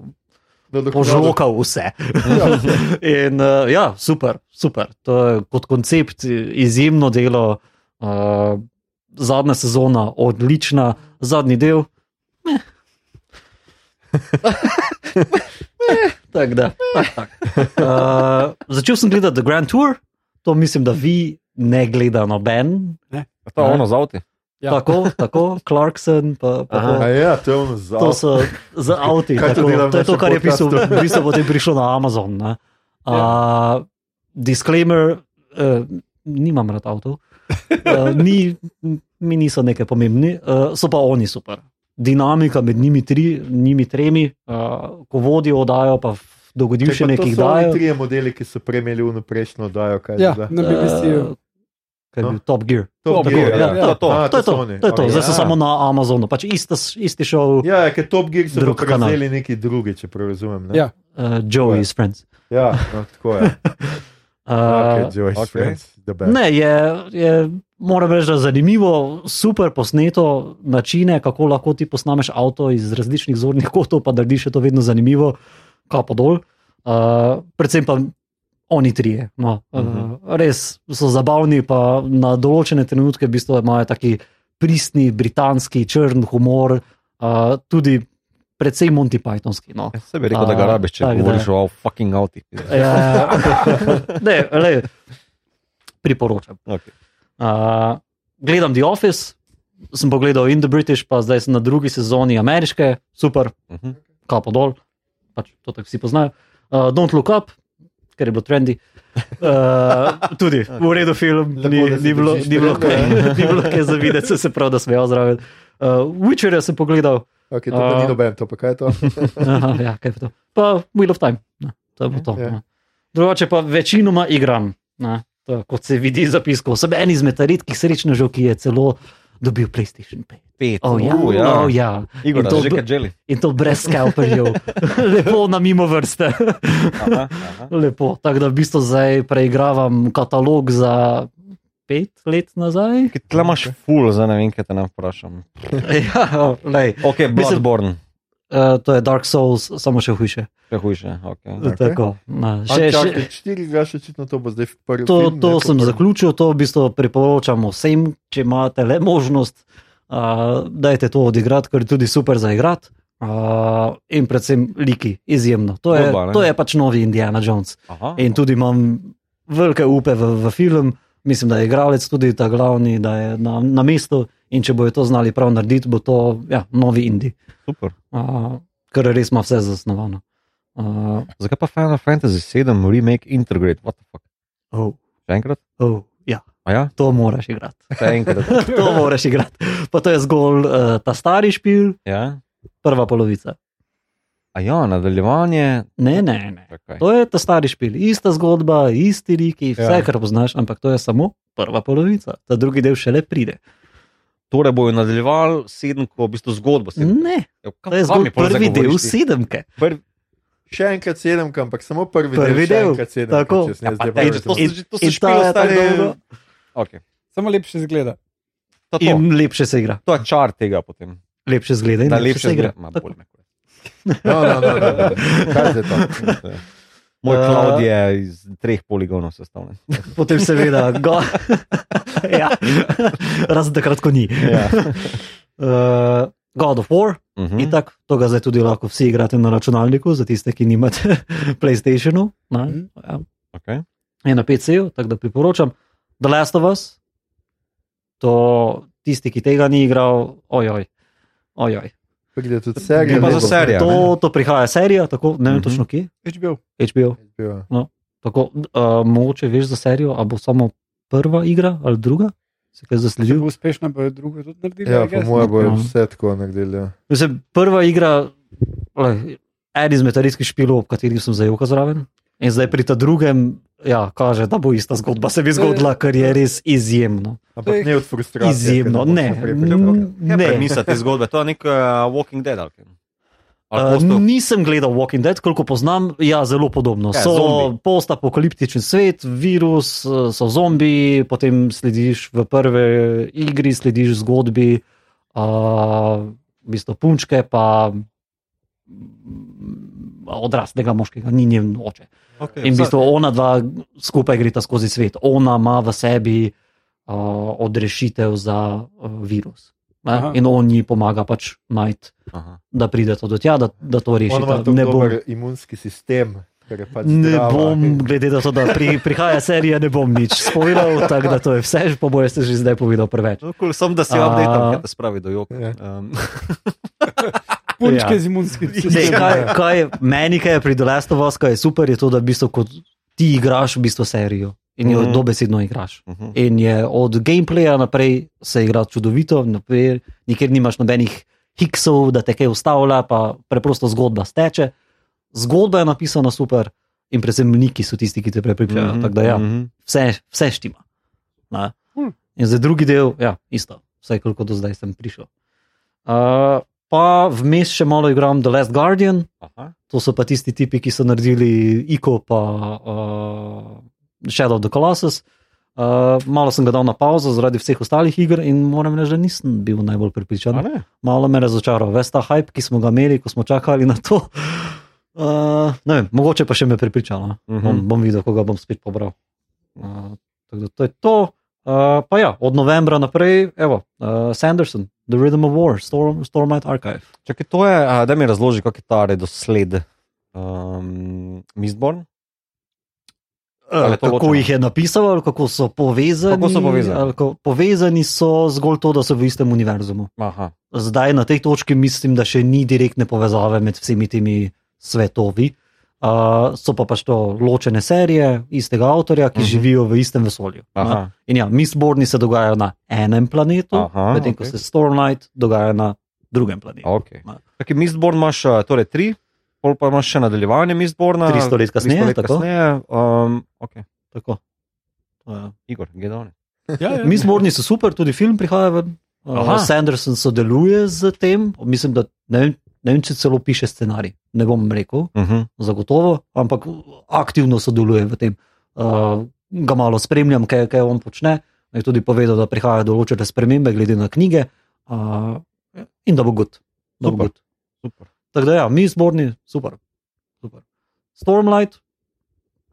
Požokal vse. In uh, ja, super, super. To je kot koncept izjemno delo. Uh, zadnja sezona, odlična, zadnji del. Tako da. tak. Uh, začel sem gledati The Grand Tour, to mislim, da vi ne gledate noben. To je ono za avti. Ja. Tako, tako, Clarkson, pa, pa Aha. to. Ja, to je za. To so za avti. To tako, v to je to, kar je pisal, v bistvu potem prišlo na Amazon. Ne? Uh, disclaimer, uh, nimam rad avtov, uh, ni, mi niso nekaj pomembni, uh, so pa oni super. Dinamika med njimi, tri, njimi tremi, uh, ko vodijo oddajo, pa v dogodivščine, ki jih To so dajo. trije modeli, ki so prej imeli uno prejšnjo oddajo. Ja, bila? na BBC-ju. Uh, kaj je bil Top Gear. Top Top Gear, Gear, ja. ja, to je to. A, To to, oni. to je to. Zdaj so Ja. samo na Amazonu, pač isti, isti šov, Ja, ker Top Gear so Drug prevzeli neki drugi, če prav razumem. ne? Ja. uh, Joey's Friends. ja no, tako je. Uh, Okay, Joyce okay. Friends, the best. Ne, je, je, moram reči, da je zanimivo, super posneto, načine, kako lahko ti posnameš avto iz različnih zornih kotov, pa narediš je to vedno zanimivo, kapo dol. Uh, predvsem pa oni trije. No. Uh, res so zabavni, pa na določene trenutke v bistvu imajo taki pristni, britanski, črn humor, uh, tudi predvsem Monty Pythonski. No. Se bi rekel, da ga A, rabiš, če tako da. govoriš o fucking avti. Ja, ne, le, priporočam. Okay. Uh, gledam The Office, sem pogledal In the British, pa zdaj sem na drugi sezoni ameriške, super, Uh -huh. kapo dol, pač to tako vsi poznajo. Uh, Don't Look Up, ker je bilo trendy. Uh, tudi v redu film, Lepo, ni, se ni, bilo, ni, bilo kaj, ni bilo kaj za videti, se prav, da smejal zraven. Uh, Witcherja sem pogledal, Okay, to pa A. ni noben, to pa kaj je to? Aha, ja, kaj je to. Pa Wheel of Time. No, to je to. Ja. ne. Drugače pa večinoma igram, ne, to, kot se vidi zapiskov. Sem en izmed redkih srečnežev, ki je celo dobil PlayStation 5. Pet. Oh, ja, Uh, ja. oh, ja. Igor, In to. In to brez skalperjev, lepo na mimo vrste. Aha, aha. lepo. Tako da v bistvu zdaj preigravam katalog za pet let nazaj. Kaj Tle imaš ful, zdaj ne vem, kaj te nam vprašam. ja, lej, Ok, Mislim- Bloodborne. uh, to je Dark Souls, samo še hujše. Še hujše. Okay. Ok. Tako, na, Še, še, še, še, štiri gledaš, očitno to bo zdaj prvi. to film, to ne, sem prvem. zaključil, to v bistvu priporočam vsem, če imate le možnost, uh, dajte to odigrati, ker je tudi super za igrati. Uh, in predvsem liki, izjemno. To je, ne? to je pač novi Indiana Jones. Aha. In tudi imam velike upe v, v film, mislim, da je igralec tudi ta glavni, da je na, na mestu. In če bojo to znali prav narediti, bo to ja, novi Indi, Super. uh, ker res ima vse zasnovano. Uh, Zakaj pa Final Fantasy 7 remake Integrate? What the fuck? oh, Še enkrat? oh, ja, A ja? to moraš igrati. Še enkrat. to moraš igrati. Pa to je zgolj uh, ta stari špil, Ja? prva polovica. A ja, nadaljevanje. Ne, ne, ne. Čakaj. To je ta stari špil, ista zgodba, isti liki, vse, Ja. ja. kar poznaš, ampak to je samo prva polovica. Ta drugi del šele pride. Torej bojo nadaljevali sedemko, v bistvu zgodbo. sedemko. Ne, Ja, kaj to je zgolj zdaj prvi del sedemke. Prvi, Še enkrat sedemka, ampak samo prvi, Prvi del. še del, tako. ne Ja, pa zdaj daj, prvi to so že- to so in ta je tako dolgo. Okay. Samo lepše zgleda. to, to. In lepše se igra. to je čar tega potem. Lepše zgleda in Da lepše se igra. Ma, bolj me kure. No, no, no, no, no. Kaj zdaj to? Moj Uh, cloud je iz treh poligonov sestavljen. Potem seveda, go... ja. razen takrat, ko ni. Ja. Uh, God of War, Uh mm. in tako, to ga zdaj tudi lahko vsi igrate na računalniku, za tiste, ki nimate PlayStationu. Ne, Mhm. ja. okay. Je na PC-ju, tako da priporočam. The Last of Us, to tisti, ki tega ni igral, ojoj. ojoj. Pride tudi serija. Gre pa ne za serijo. To, to prihaja serija, tako ne vem Mhm. točno kje, HBO. HBO. HBO. Tako, uh, mogoče veš za serijo, ali bo samo prva igra ali druga, se kaj Če zasledil. bo uspešna, bo drugo tudi naredila. Ja, po mojem bo Ja. vse tako naredili. ja. Mislim, prva igra, lej, en izmed redkih špilov, ob katerih sem zajel zraven. In zdaj pri ta drugem, ja, kaže, da bo ista zgodba se bi zgodila, kar je res izjemno. Ampak ne od frustracije. Izjemno, ne ne. ne. premisa te zgodbe? To je nek uh, Walking Dead. Ali, Uh, nisem gledal Walking Dead, koliko poznam, ja, zelo podobno. Ja, So zombi. postapokaliptičen svet, virus, eh, so zombiji, potem slediš v prve igri, slediš zgodbi, uh, v bistvu punčke, pa mm, odraslega moškega, ni njen oče. Okay, In v bistvu ona dva skupaj gresta skozi svet. Ona ima v sebi uh, odrešitev za uh, virus. Ne? In on ji pomaga pač najti, Aha. da pride to do tja, da, da to reši. Ne bom, imunski sistem, ker je pač ne zdrava. bom, glede na to, da pri, prihaja serija, ne bom nič spovedal, tako da to je vse, po boje ste že zdaj povedal preveč. No, cool, sem da si A- update, kaj te spravi do joka. Ja. Um, Punčke Ja. z imunskim sistemom. kaj, kaj je, meni, kaj je pri The Last of Us, kaj je super, je to, da v bistvu, kot ti igraš v bistvu serijo in jo Mhm. dobesedno igraš. uh -huh. In je od gameplaya naprej se igra čudovito, naprej, nikjer nimaš nobenih hiksov, da te kaj ustavlja, pa preprosto zgodba steče. Zgodba je napisana super, in predvsem niki so tisti, ki te prepričajo. Mm -hmm. Tako da ja, mhm. vse, vse štima. Ne? Hm. In za drugi del, ja, isto, vsaj koliko do zdaj sem prišel. Uh, pa vmes še malo igram The Last Guardian, Aha. to so pa tisti tipi, ki so naredili ICO pa uh, Shadow of the Colossus. Uh, malo sem ga dal na pauzo zaradi vseh ostalih iger in moram reči, da nisem bil najbolj pripričan. Malo me je razočaral, ves ta hype, ki smo ga imeli, ko smo čakali na to. Uh, ne vem, mogoče pa še me pripričalo. Uh Mhm. -huh. bom, bom videl, koga bom spet pobral. Uh, tako da to je to. Uh, pa ja, od novembra naprej, evo, uh, Sanderson, The Rhythm of War, Storm, Stormlight Archive. Čakaj, to je, a, da mi razloži, kako je ta redosled. Um, Mistborn? To kako ločeno? jih je napisal, ali kako so povezani. Kako so povezani? Kako, povezani so zgolj to, da so v istem univerzumu. Aha. Zdaj na tej točki mislim, da še ni direktne povezave med vsemi temi svetovi. Uh, so pa pač to ločene serije istega avtorja, ki uh Mhm. -huh. živijo v istem vesolju. In ja, Mistborni se dogajajo na enem planetu, medtem ko okej. se Stormlight dogaja na drugem planetu. Okay. Ma. Čakaj, Mistborn imaš a, torej tri, pol pa imaš še nadaljevanje Mistborna. 300 let kasneje, 300 let tako? kasneje. Um, okay. Tako. To je. Igor, Gedoni. Ja, ja. Mi zborni so super, tudi film prihaja ven. Aha. Uh, Sanderson sodeluje z tem, mislim, da ne vem, ne vem, če celo piše scenarij. Ne bom rekel, Uh -huh. zagotovo, ampak aktivno sodeluje v tem. Uh, ga malo spremljam, kaj, kaj on počne. Je tudi povedal, da prihajajo določene spremembe glede na knjige uh, in da bo gut. Da bo Super. gut. Super. Tako da, ja, mi zborni, super. super. Stormlight,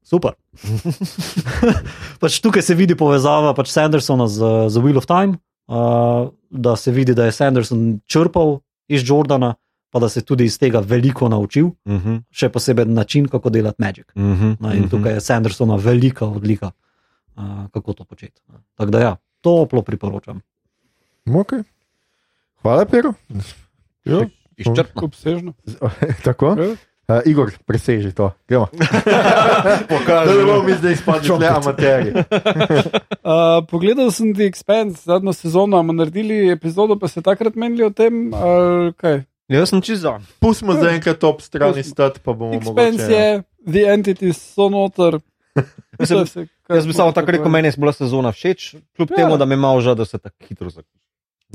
super. pač tukaj se vidi povezava pač Sandersona z, z Wheel of Time, uh, da se vidi, da je Sanderson črpal iz Jordana, pa da se tudi iz tega veliko naučil, Uh -huh. še posebej način, kako delati Magic. Uh -huh. No, in tukaj je Sandersona velika odlika, uh, kako to početi. Tako da, ja, toplo priporočam. Okay. Hvala, Pero. Izčrpno. obsežno. Tako? Uh, Igor, preseži to. Gremo. Da ne bomo mi zdaj izpadli le amaterji. Uh, pogledal sem The Expanse, zadnjo sezono, bomo naredili epizodo, pa se takrat menili o tem, ali kaj. Jaz sem za. Pustimo zaenkrat ob strani stati, pa bomo Expanse mogoče. je, The Entities so noter. Mislim, vse, kar Jaz bi samo tako rekel, meni je bila sezona všeč, kljub Ja. temu, da me je malo žal, da se tako hitro zaključi.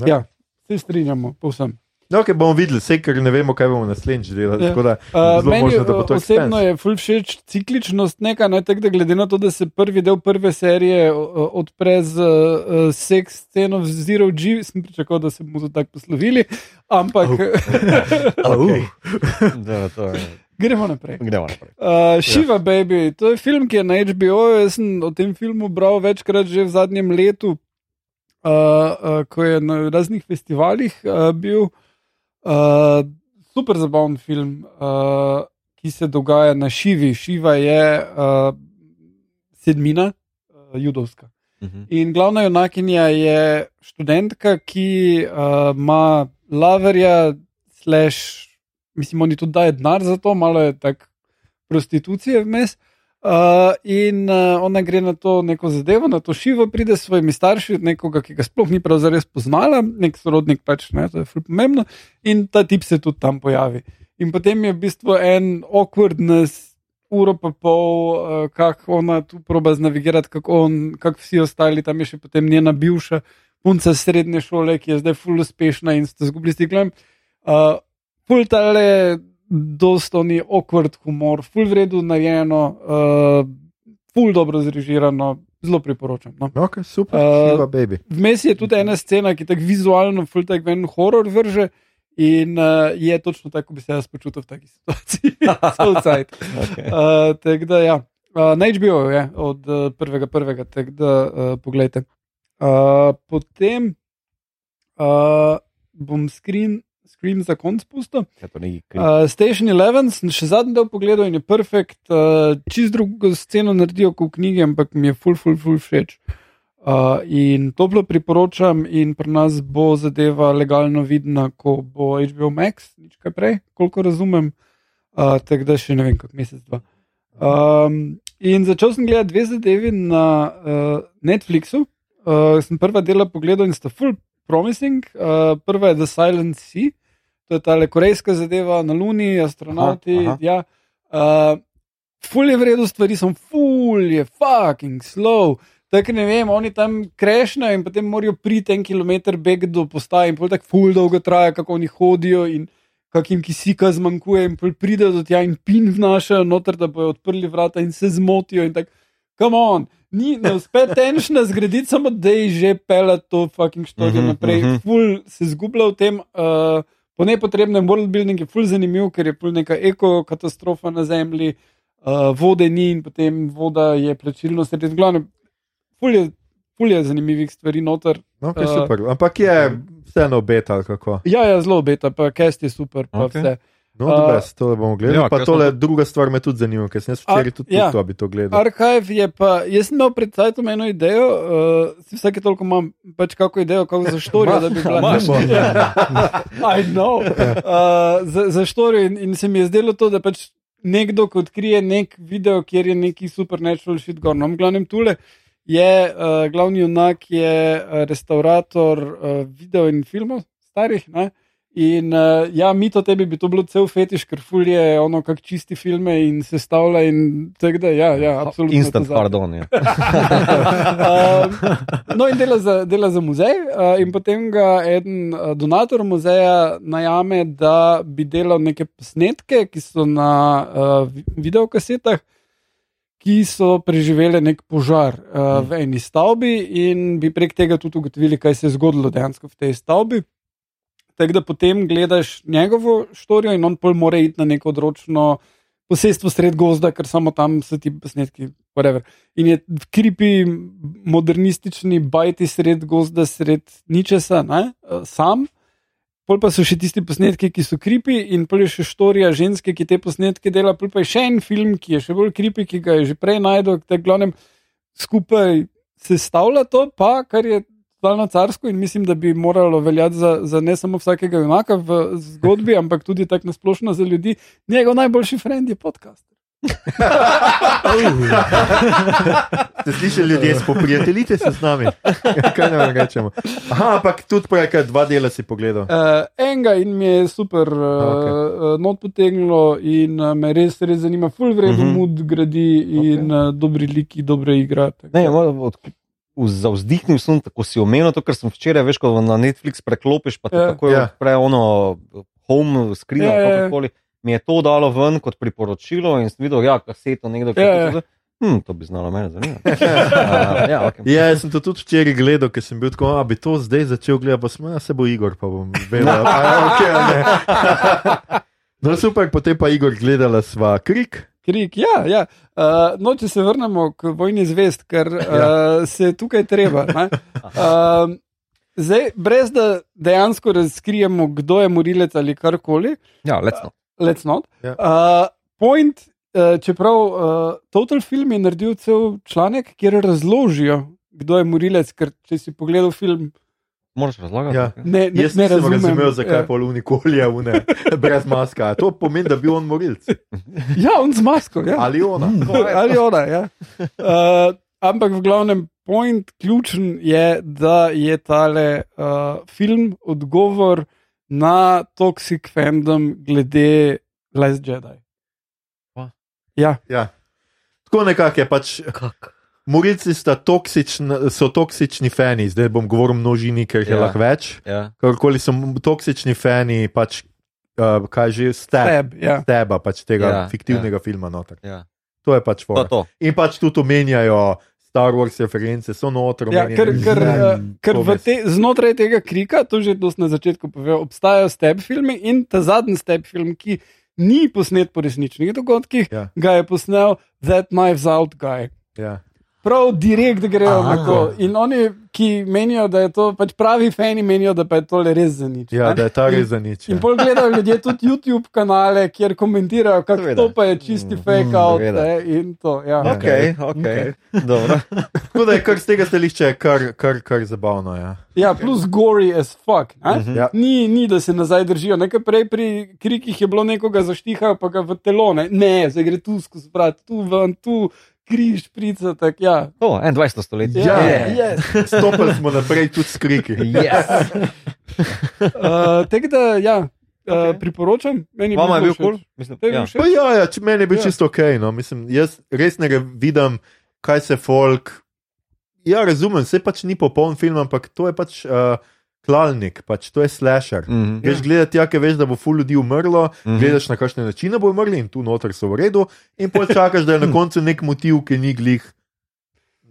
Ja, se strinjamo, povsem. No, okay, bomo videli, vse, ker ne vemo, kaj bomo naslednjič delali. Ja. tako Da, Uh, meni možno, da bo uh, osebno Expanse. je ful všeč cikličnost neka, ne tako da glede na to, da se prvi del prve serije uh, odpre z uh, seks sceno v Zero G, sem pričakoval, da se bomo to tako poslovili, ampak Okay. Da, to je. gremo naprej. Gremo naprej. Uh, Shiva Baby, to je film, ki je na HBO. Jaz sem o tem filmu bral večkrat že v zadnjem letu, uh, uh, ko je na raznih festivalih uh, bil. Uh, super zabaven film, uh, ki se dogaja na Šivi. Šiva je uh, sedmina, uh, judovska. Uh -huh. In glavna junakinja je študentka, ki uh, ima laverja, slash, mislim, oni tudi dajo denar za to, malo je tako prostitucije vmes. Uh, in uh, ona gre na to neko zadevo, na to šivo, pride s svojimi starši, nekoga, ki ga sploh ni prav zares poznala, nek sorodnik pač, ne, to je ful pomembno, in ta tip se tudi tam pojavi. In potem je v bistvu en awkwardness, uro pa pol, uh, kako ona tu proba znavigirati, kako on, kako vsi ostali, tam je še potem njena bivša punca srednje šole, ki je zdaj ful uspešna in ste zgubili stiklem. Uh, ful dosto ni awkward humor, ful vredno narejeno, uh, ful dobro zrežirano, zelo priporočam. No. Okay, super, Uh, baby. Vmes je tudi ena scena, ki tako vizualno, ful tak ven horor vrže. In uh, je točno tako, kot bi se jaz počutil v taki situaciji. Southside. Okay. Uh, tako da, ja. uh, na HBO je od uh, prvega, prvega, tako da uh, pogledajte. Uh, potem uh, bom screen, screen za konc pustil. Ja. Uh, Station 11 sem še zadnji del pogledal in je perfekt. Uh, čist drugo sceno naredijo kot v knjigi, ampak mi je full, full, full všeč. Uh, in toplo priporočam, in pri nas bo zadeva legalno vidna, ko bo HBO Max, nič kaj prej, koliko razumem. Uh, tako da še ne vem, kako mesec, dva. Um, in začel sem gledati dve zadevi na uh, Netflixu. Uh, sem prva dela pogledal in sta full promising. Uh, prva je The Silent Sea, to je ta korejska zadeva na Luni, astronauti. Aha, aha. Ja, uh, ful je vredno stvari, sem ful je fucking slow. Tako ne vem, oni tam krešnajo in potem morajo priti en kilometr beg do postaje in pol tako ful dolgo traja, kako oni hodijo in kakim kisika zmanjkuje in pol pridejo do tja in pin vnašajo noter, da bojo odprli vrata in se zmotijo in tako, come on. Ni, ne uspe tenšna zgraditi, samo da je že pela to fucking štorijo Mhm, naprej. mhm. Ful se zgublja v tem, uh, po nepotrebnem worldbuilding je ful zanimiv, ker je ful neka ekokatastrofa na zemlji, uh, vode ni in potem voda je plačilno sredstvo. Glavno, ful je, ful je zanimivih stvari noter. Okay, Uh, super. Ampak je vseeno beta kako. Ja, ja, zelo beta, pa cast je super, pa okay. vse. No, Uh, uh, to bomo gledali. ja, pa tole smo- druga stvar me tudi zanima, ker sem včeraj tudi ja. to, bi to gledal. Arhiv je pa, jaz sem imel pred sajtom eno idejo, uh, si vsake toliko imam pač kako idejo, kako za štorijo, da bi bila Imaš? I know. Uh, za, za štorijo in, in se mi je zdelo to, da pač nekdo, ko odkrije nek video, kjer je neki supernatural shit gor. No, v glavnem tule je uh, glavni junak, je uh, restaurator uh, video in filmov starih. Ne? In uh, ja, mi to tebi bi to bilo cel fetiš, ker fulje ono, kak čisti filme in se stavlja in tako da, ja, ja absolutno. Instant pardon. Ja. Um, no, in dela za, dela za muzej, uh, in potem ga en uh, donator muzeja najame, da bi delal neke posnetke, ki so na uh, vi- videokasetah, ki so preživele nek požar uh, v eni stavbi, in bi prek tega tudi ugotovili, kaj se je zgodilo dejansko v tej stavbi. Tako da potem gledaš njegovo štorijo, in on pol mora iti na neko odročno posestvo sred gozda, ker samo tam so ti posnetki. Whatever. In je kripi, modernistični bajti sred gozda, sred ničesa, ne, eh, sam. Pol pa so še tisti posnetki, ki so kripi, in pol je še štorija ženske, ki te posnetke dela. Pol pa je še en film, ki je še bolj kripi, ki ga je že prej najdel, te glavnem skupaj sestavlja to, pa kar je totalno carsko in mislim, da bi moralo veljati za, za ne samo vsakega junaka v zgodbi, ampak tudi tako nasplošno za ljudi. Njegov najboljši friend je podcast. Ste slišali, ljudje, spoprijateljite se z nami. Kaj ne rečemo? Aha, ampak tudi prej, kaj dva dela si pogledal. Uh, enega in mi je super uh, Okej. okay. not potegnilo, in uh, me res, res zanima, full vredno uh Mhm. -huh. mood gradi in okay. uh, dobri liki, dobre igre. tako Ne, od, Zavzdihnil sem, tako si omenil to, kar sem včeraj, veš, ko na Netflix preklopiš, pa ti Ja. tako Ja. odpre ono home screen ali ja, ja. kakorkoli. Mi je to dalo ven kot priporočilo in sem videl, ja, kaseto nekdo, ki je ja. to. Hm, to bi znalo mene zanimati. uh, ja, okay. Ja, jaz sem to tudi včeraj gledal, ker sem bil tako, da bi to zdaj začel gledati, pa sem, ja, se bo Igor, pa bom vedel. a ja, okay, a ne. No, super, potem pa Igor gledala sva krik. Krik, ja, ja. Uh, no, če se vrnemo k vojni zvest, ker uh, Ja. se tukaj treba. ne. Um, zdaj, brez da dejansko razkrijemo, kdo je morilec ali karkoli, ja, letno. let's not. Ja. Uh, point, uh, čeprav uh, Total Film je naredil cel članek, kjer razložijo, kdo je morilec, ker če si pogledal film, Moraš razlagati. Ja. ne, ne, Jaz ne razumem. razumel, zakaj ja. pol unikolija une, brez maska. To pomeni, da bi on morilc. Ja, on z masko. Ja. Ali ona. Ali ona. Ja. Uh, ampak v glavnem, point ključen je, da je tale uh, film odgovor na toxic fandom glede Last Jedi. Pa. Ja, Ja. Tako nekako je pač. Kak? Morilci sta toksični, so toksični fani, zdaj bom govoril o množini, ker je Ja. lahko več. Ja. Kakorkoli so toksični fani, pač, uh, kaj že steb, Seb, ja. steba pač tega Ja, fiktivnega ja. filma. Noter. Ja. To je pač To, fora. to. In pač tudi omenjajo Star Wars reference, so noter. Ja, ker, ker, uh, ker te, znotraj tega krika, to že dosti na začetku povedal, obstajajo step filmi in ta zadnji step film, ki ni posnet po resničnih dogodkih, Ja. ga je posnel That Knives Out Guy. Ja. Prav direkt grejo Aha. na to. In oni, ki menijo, da je to pač pravi fani, menijo, da pa je to res za nič. ja, ne? da je ta res za nič. In Ja. pol gledajo ljudje tudi YouTube kanale, kjer komentirajo, kako Seveda. to pa je čisti Mm, fake out. seveda. Ne, in to, ja. Ok, ok. Dobro. Tako da je kar z tega stališča kar, kar, kar zabavno. Ja. ja, plus gory as fuck. ne. Mhm. Ja. Ni, ni, da se nazaj držijo. Nekaj prej pri krikih je bilo nekoga zaštihajo, pa ga v telo. Ne, ne zdaj gre tu skozi vrat, tu ven, tu križ, prica. Tak, ja. To, 21. stoletje. Ja, Ja. yes. Stopili smo naprej tudi s kriki. Yes. Uh, Tako da, ja, uh, Ok. priporočam. Meni Vama je bil kul? Mislim, Tebi ja. Pa ja, ja, če meni je bil ja. čisto ok. No. Mislim, jaz res ne vidim, kaj se folk. Ja, razumem, se pač ni popoln film, ampak to je pač uh, klalnik, pač to je slasher. Mm. Mhm. Greš gledati, ja, ker veš, da bo ful ljudi umrlo, mm. -hmm. gledaš na kakšne načine bo umrli in tu noter so v redu, in pol čakaš, da je na koncu nek motiv, ki ni glih,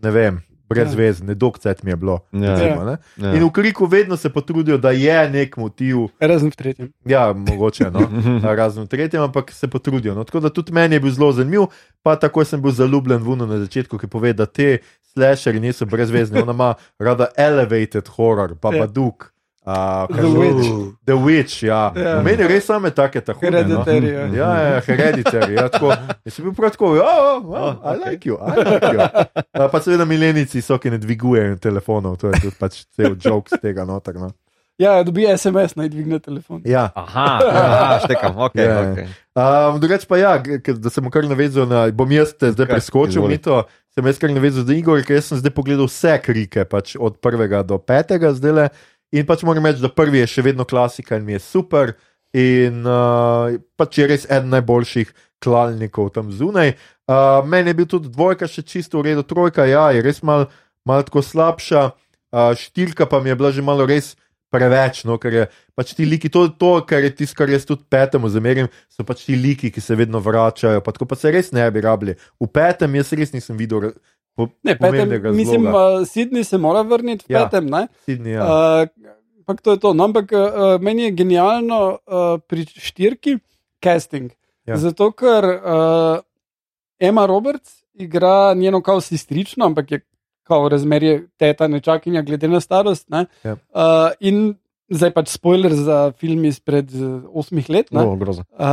ne vem, brez Ja. veze, ne dokcet mi je bilo. Ja. recimo, ne. Ja. In v kriku vedno se potrudijo, da je nek motiv, Razen v tretjem. ja, mogoče, no, razen v tretjem, ampak se potrudijo. No. Tako da tudi meni je bil zelo zanimiv, pa tako sem bil zaljubljen v Uno na začetku, ki pove, da te slasherji niso brezvezni, ona ima rada elevated horror, pa Ja. baduk. Uh, The Witch. The Witch, ja. Ja. ja. Meni res same take tako. Hereditary, ja. No. Ja, ja, hereditary. Ja, tako. Jaz sem bil prav tako, oh, oh, oh, I like you, I like you. Uh, pa seveda milenici so, ki ne dvigujejo telefonov, to je tudi pač cel joke z tega noter. No. Ja, dobi SMS, naj dvigne telefon. Ja. Aha, aha, štekam, ok. Ja, ja. okay. Um, drugače pa ja, g- k- da sem kar navezal na, bom jaz te zdaj Kaj, preskočil, izvoli. mi to, sem jaz kar navezal za Igor, ker sem zdaj pogledal vse krike, pač od prvega do petega zdaj le. In pač moram reči, da prvi je še vedno klasika in mi je super. In uh, pač je res eden najboljših klalnikov tam zunaj. Uh, meni je bil tudi dvojka še čisto v redu, trojka ja, je res malo mal tako slabša, uh, štirka pa mi je bila že malo res preveč, no, ker je pač ti liki, to, to kar je tisto, kar jaz tudi petemu zamerim, so pač ti liki, ki se vedno vračajo, pa tako pa se res ne bi rabili. V petem jaz res nisem videl. po- Ne, petem, pomembnega mislim, razloga. uh, Sydney se mora vrniti v Ja. petem. ne? Sydney, ja. Uh, Ampak to je to. No, ampak uh, meni je genialno uh, pri štirki casting. Ja. Zato, ker uh, Emma Roberts igra njeno kao sestrično, ampak je kao razmerje teta nečakinja, glede na starost. Ne? Ja. Uh, in zdaj pač spoiler za film izpred uh, osmih let. ne. No, groza. Uh,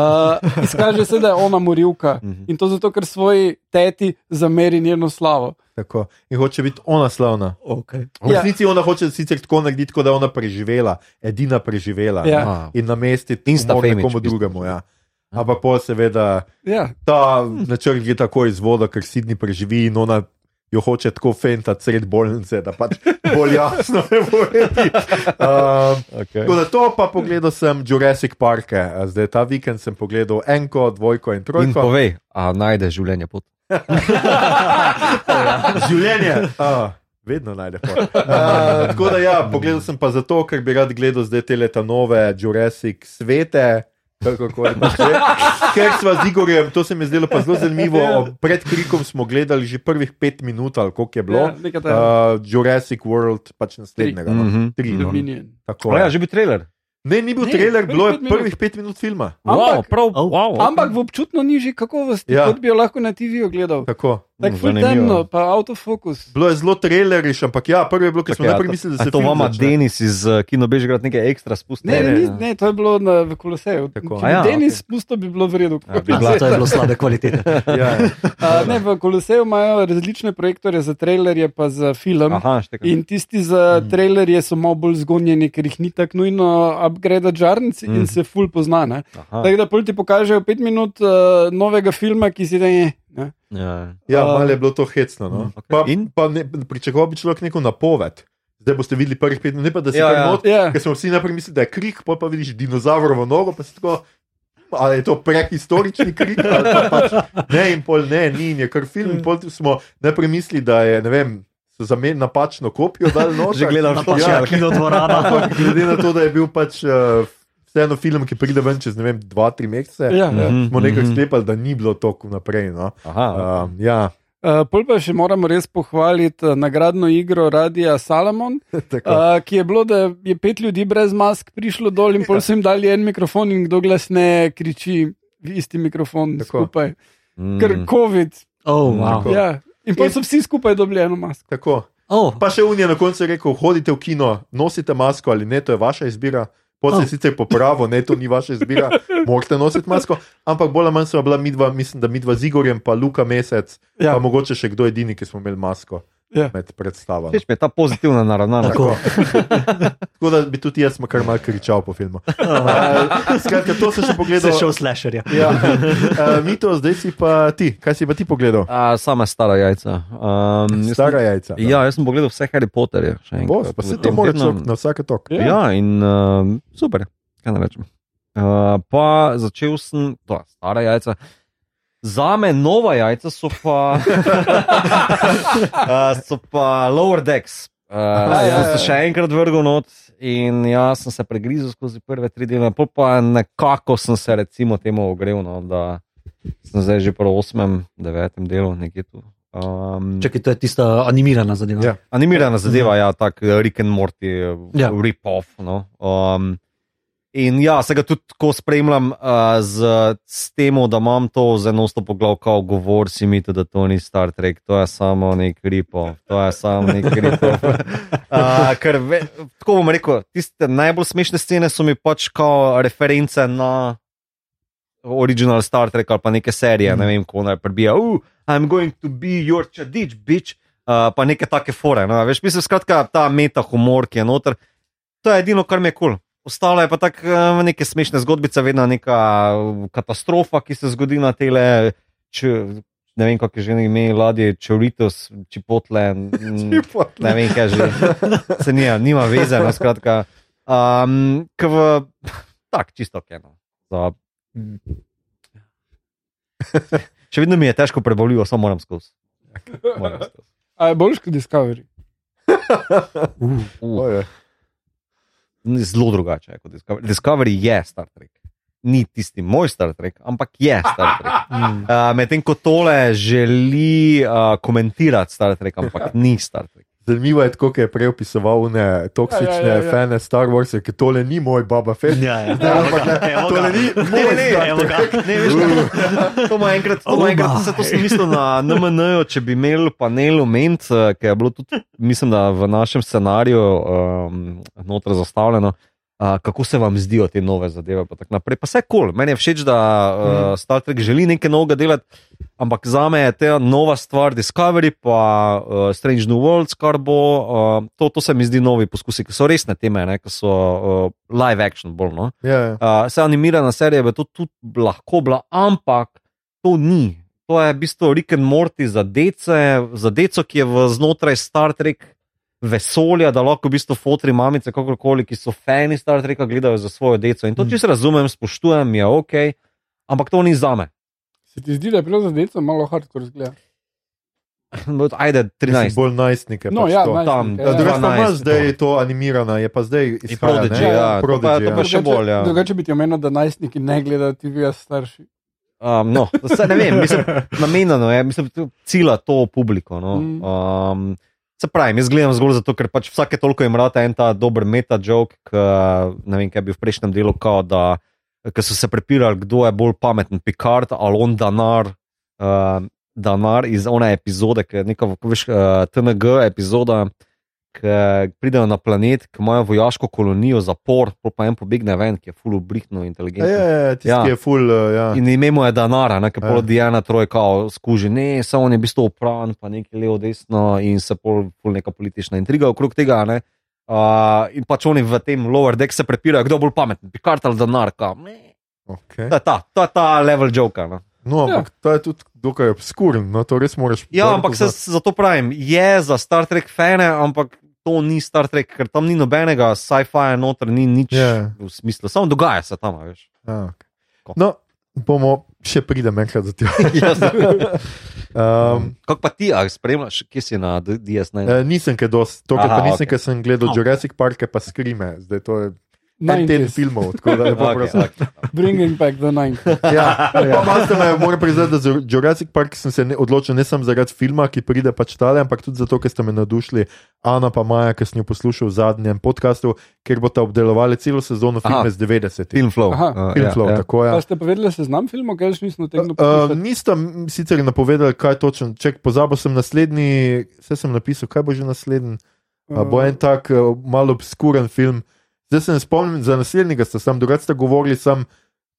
izkaže se, da je ona morilka. Mhm. In to zato, ker svoji teti zameri njeno slavo. Tako. In hoče biti ona slavna. Okay. V Ja. resnici ona hoče sicer tako narediti, kot da je ona preživela, edina preživela. Ja. ne. Aha. In namestiti Insta umor famous, nekomu v bistvu. drugemu. Ja. Ampak pa seveda Ja. ta načrt gre tako iz voda, ker Sidni preživi in ona jo hoče tako fentati sred bolnice, da pač bolj jasno ne bo reči. Um, Okay. tako da to pa pogledal sem Jurassic Park, zdaj ta vikend sem pogledal enko, dvojko in In trojko. povej, a najde življenje pot. Življenje. Uh, vedno najde pot. Uh, tako da ja, pogledal sem pa zato, ker bi rad gledal zdaj te leta nove Jurassic svete. Kakorkoli je. Ker smo z Igorjem, to se mi je zdelo pa zelo zanimivo. Ja. Pred krikom smo gledali že prvih pet minut, ali koliko je bilo. Ja. Uh, Jurassic World, pač naslednjega. No. Mhm. Tri, no. Dominion. Tako, Ja, ja. že bi trailer. Ne, ni bil Ne, trailer, bilo je prvih pet minut filma. Ampak- prav, Oh. wow, okay. Ampak v občutno nižji kakovosti, Ja. ja. kot bi jo lahko na TV-ju gledal. Tako. Tako Mm, ful temno, pa autofokus. Bilo je zelo traileriš, ampak ja, prvi je bilo, ker smo ja, najprej to- mislili, da a se to film vama začne. Denis iz uh, Kino Bežgrad nekaj ekstra spusti. Ne, ne, ne, ne, to je bilo na, v Koloseju. A ja, Denis okej. spustil, bi bilo v redu. Ja, bi Bila, to je bilo slabe kvalitete. Ja, ja. Uh, ne, v Koloseju imajo različne projektorje za trailerje, pa za film. Aha, štekam. In tisti za trailerje so malo bolj zgonjeni, ker jih ni tako nujno upgrade žarnic in Mhm. se ful pozna. Tako da pol ti pokažejo pet minut uh, novega filma, ki si da je. Ne? ja. ja Uh, malo je bilo to hecno. No. mm, okej. Pa, In? pa ne, pričakoval bi človek neko napoved. Zdaj boste videli prvih pet minut, ne pa da si Ja, ja, ja. not, Ja. ker smo vsi najprej mislili, da je krik, pa pa vidiš dinozavrovo nogo, pa si tako. Ali je to prehistorični krik? Pač, ne, in pol ne, ni, je kar film. In pol smo najprej mislili, da je, ne vem, so za me napačno kopijo dal noč. Že gledam Ja, kino dvorana. ampak glede na to, da je bil pač uh, vseeno film, ki pride ven čez ne vem, dva, tri mesece, Ja, ja. Mhm, smo nekako mhm. sklepali, da ni bilo tako naprej. No. Aha, Uh, ja, Uh, pol pa še moramo res pohvaliti uh, nagradno igro Radia Salamon, uh, ki je bilo, da je pet ljudi brez mask prišlo dol in pol so jim dali en mikrofon in kdo glasneje kriči v isti mikrofon Tako. skupaj. Mm. Ker COVID. Oh, wow. Tako. Ja. In pol so vsi skupaj dobili eno masko. tako. oh, Pa še unija na koncu je rekel: hodite v kino, nosite masko ali ne, to je vaša izbira. Oh. se sicer popravo, ne, to ni vaša izbira, morate nositi masko, ampak bolj ali manj so bila midva, mislim, da midva z Igorjem, pa Luka Mesec. Ja. pa mogoče še kdo edini, ki smo imeli masko Ja. med predstavami. Všeč mi je ta pozitivna naravnanost. tako. Tako da bi tudi jaz kar mal kričal po filmu. Uh, skratka, to sem še Se pogledal. šel slasherja. Ja. Uh, Mito, zdaj si pa ti, kaj si pa ti pogledal? A, sama stara jajca. Um, Stara jajca. Ja, jaz sem pogledal vse Harry Potterje. še Bos, pa v se to mora človek na vsake tok. Ja. Ja, in um, super, kaj ne rečem. Uh, pa začel sem, to je stara jajca. Za me nova jajca so pa, uh, so pa lower decks. Uh, ja, sem ja, še enkrat vrgel not in jaz sem se pregrizel skozi prve tri dele, pol pa nekako sem se recimo temu ogrel, no, da sem zdaj že po osmem, devetem delu nekje tu. Um, Čakaj, to je tista animirana zadeva. Ja. Animirana zadeva, ja, tak eh, Rick and Morty, ja. Ja. rip-off. No? Um, in ja, se ga tudi tako spremljam uh, z, s tem, da imam to za enosto poglav, kao govor si mi, da to ni Star Trek, to je samo nek rip-off, to je samo nek rip-off. uh, ker ve, tako bom rekel, tiste najbolj smešne scene so mi pač kao reference na. Original Star Trek ali pa neke serije, mm. ne vem, ko naj prebija. Uh, I'm going to be your chadič, bitch. Uh, pa neke take fore. No, veš, mislim, skratka, ta meta humor, ki je noter, to je edino, kar mi je kul. Cool. Ostalo je pa tako uh, neke smešne zgodbice, vedno neka uh, katastrofa, ki se zgodi na tele, če, ne vem, kako je že ime ladje, Čoritos, Čipotle, mm, ne vem, kaj že. Se nima, nima veze, no, skratka. Um, k v, tak, čisto keno. Za, še vedno mi je težko preboljivo, samo moram skozi. Moram skozi. A je boljš kot Discovery? Uh, Oje. Zelo drugače kot Discovery. Discovery je Star Trek. Ni tisti moj Star Trek, ampak je Star Trek. Uh, Medtem ko tole želi uh, komentirati Star Trek, ampak ni Star Trek. Zanimivo je, kako je prej opisoval ne toksične Ja, ja, ja, ja. fane Star Warsa, ker tole ni moj Baba Fett. Ja, ja. Ne, ampak ne, tole ni moj ne, Star veš, to, ima enkrat, to ima Oh enkrat, my. vse to sem mislil na NMN-ju, če bi imel panel oment, eh, ki je bilo tudi, mislim, da v našem scenariju um, notro zastavljeno. Uh, kako se vam zdijo te nove zadeve? Pa, tako naprej. pa vse kul, cool. meni je všeč, da uh, Star Trek želi nekaj novega delati, ampak za me je ta nova stvar Discovery, pa uh, Strange New Worlds, kar bo. Uh, to, to se mi zdi novi poskusi, ki so resne teme, ne, ki so uh, live action bolj. No? Ja, ja. Uh, se animirana serija bi to tudi lahko bila, ampak to ni. To je v bistvu Rick and Morty za dece, za deco, ki je v znotraj Star Trek vesolja, da lahko v bistvu fotri mamice, kakorkoli, ki so fani Star Treka, gledajo za svojo deco. In to čisto razumem, spoštujem, je ok, ampak to ni za me. Se ti zdi, da je bilo za deco malo hardcore zgleda? Ajde, Mislim, 13. Bolj najstnike. No, pač ja, to. tam, ja. Ja, drugače pa 12, imaš zdaj to. to animirano, je pa zdaj izhaja, Prodigy, ja, to pa, Prodigy, to pa ja. še bolj. Ja. Drugače bi ti omenil, da najstniki ne gledajo TV-ja starši. Um, no, se ne vem, mislim, namenjeno je, mislim, da cilja to publiko. No. Mm. Um, se pravi, jaz gledam zgolj zato, ker pač vsake toliko jim rata en ta dober meta-joke, ne vem, kaj bi v prejšnjem delu, kao, da ki so se prepirali, kdo je bolj pameten, Picard ali on Danar. Uh, Danar iz one epizode, ki je neka veš, uh, TNG epizoda, ki pridejo na planet, ki imajo vojaško kolonijo, zapor, pa en pobegne ven, ki je full obrihno Ja, inteligenten. ja, ja, tisti, Ja. ki je full. uh, Ja. In ime mu je Danara, ne, ki Ja. pol Diana trojka skuži, ne, samo on je v bistvu upran, pa nekaj levo, desno in se pol, pol neka politična intriga okrog tega. Ne. Uh, in pač oni v tem lower deck se prepirajo, kdo je bolj pameten, Picard ali ne. Okay. To je ta, je ta level joka. No. No, ampak ja. to je tudi dokaj obskuren, no, to res moraš. Ja, ampak se, zato pravim, je za Star Trek fane, ampak to ni Star Trek, ker tam ni nobenega sci-fi, noter ni nič Ja. v smislu, samo dogaja se tam, veš. Ja, okay. Ko? No, bomo še pridem enkrat za tega. Um, Kako pa ti, a spremljaš, kje si na D- DS9? eh, nisem kaj dosti, to, Aha, pa nisem, okej. ker sem gledal. Jurassic Park, pa skrime, zdaj to je teden 90s. filmov, tako da lepo Okay, prosim. okay. Bringing back the 90s. Ja, ste me, moram priznati, da za Jurassic Park sem se ne, odločil ne samo zaradi filma, ki pride pač tale, ampak tudi zato, ker ste me navdušili, Ana pa Maja, ki sem jo poslušal v zadnjem podkastu, ker boste obdelovali celo sezono filme Aha. z 90. Film Flow. Aha. Uh, Film ja, flow, ja. tako je. Pa ste povedali seznam filmov, kaj še nisem utegnil Uh, poslušati? nista m, sicer napovedali, kaj točno, ček, pozabil sem naslednji, vse sem napisal, kaj bo že naslednji. Uh, bo en tak uh, malo obskuren film. Zdaj se ne spomnim, za naslednjega ste sam, drugače ste govorili, sem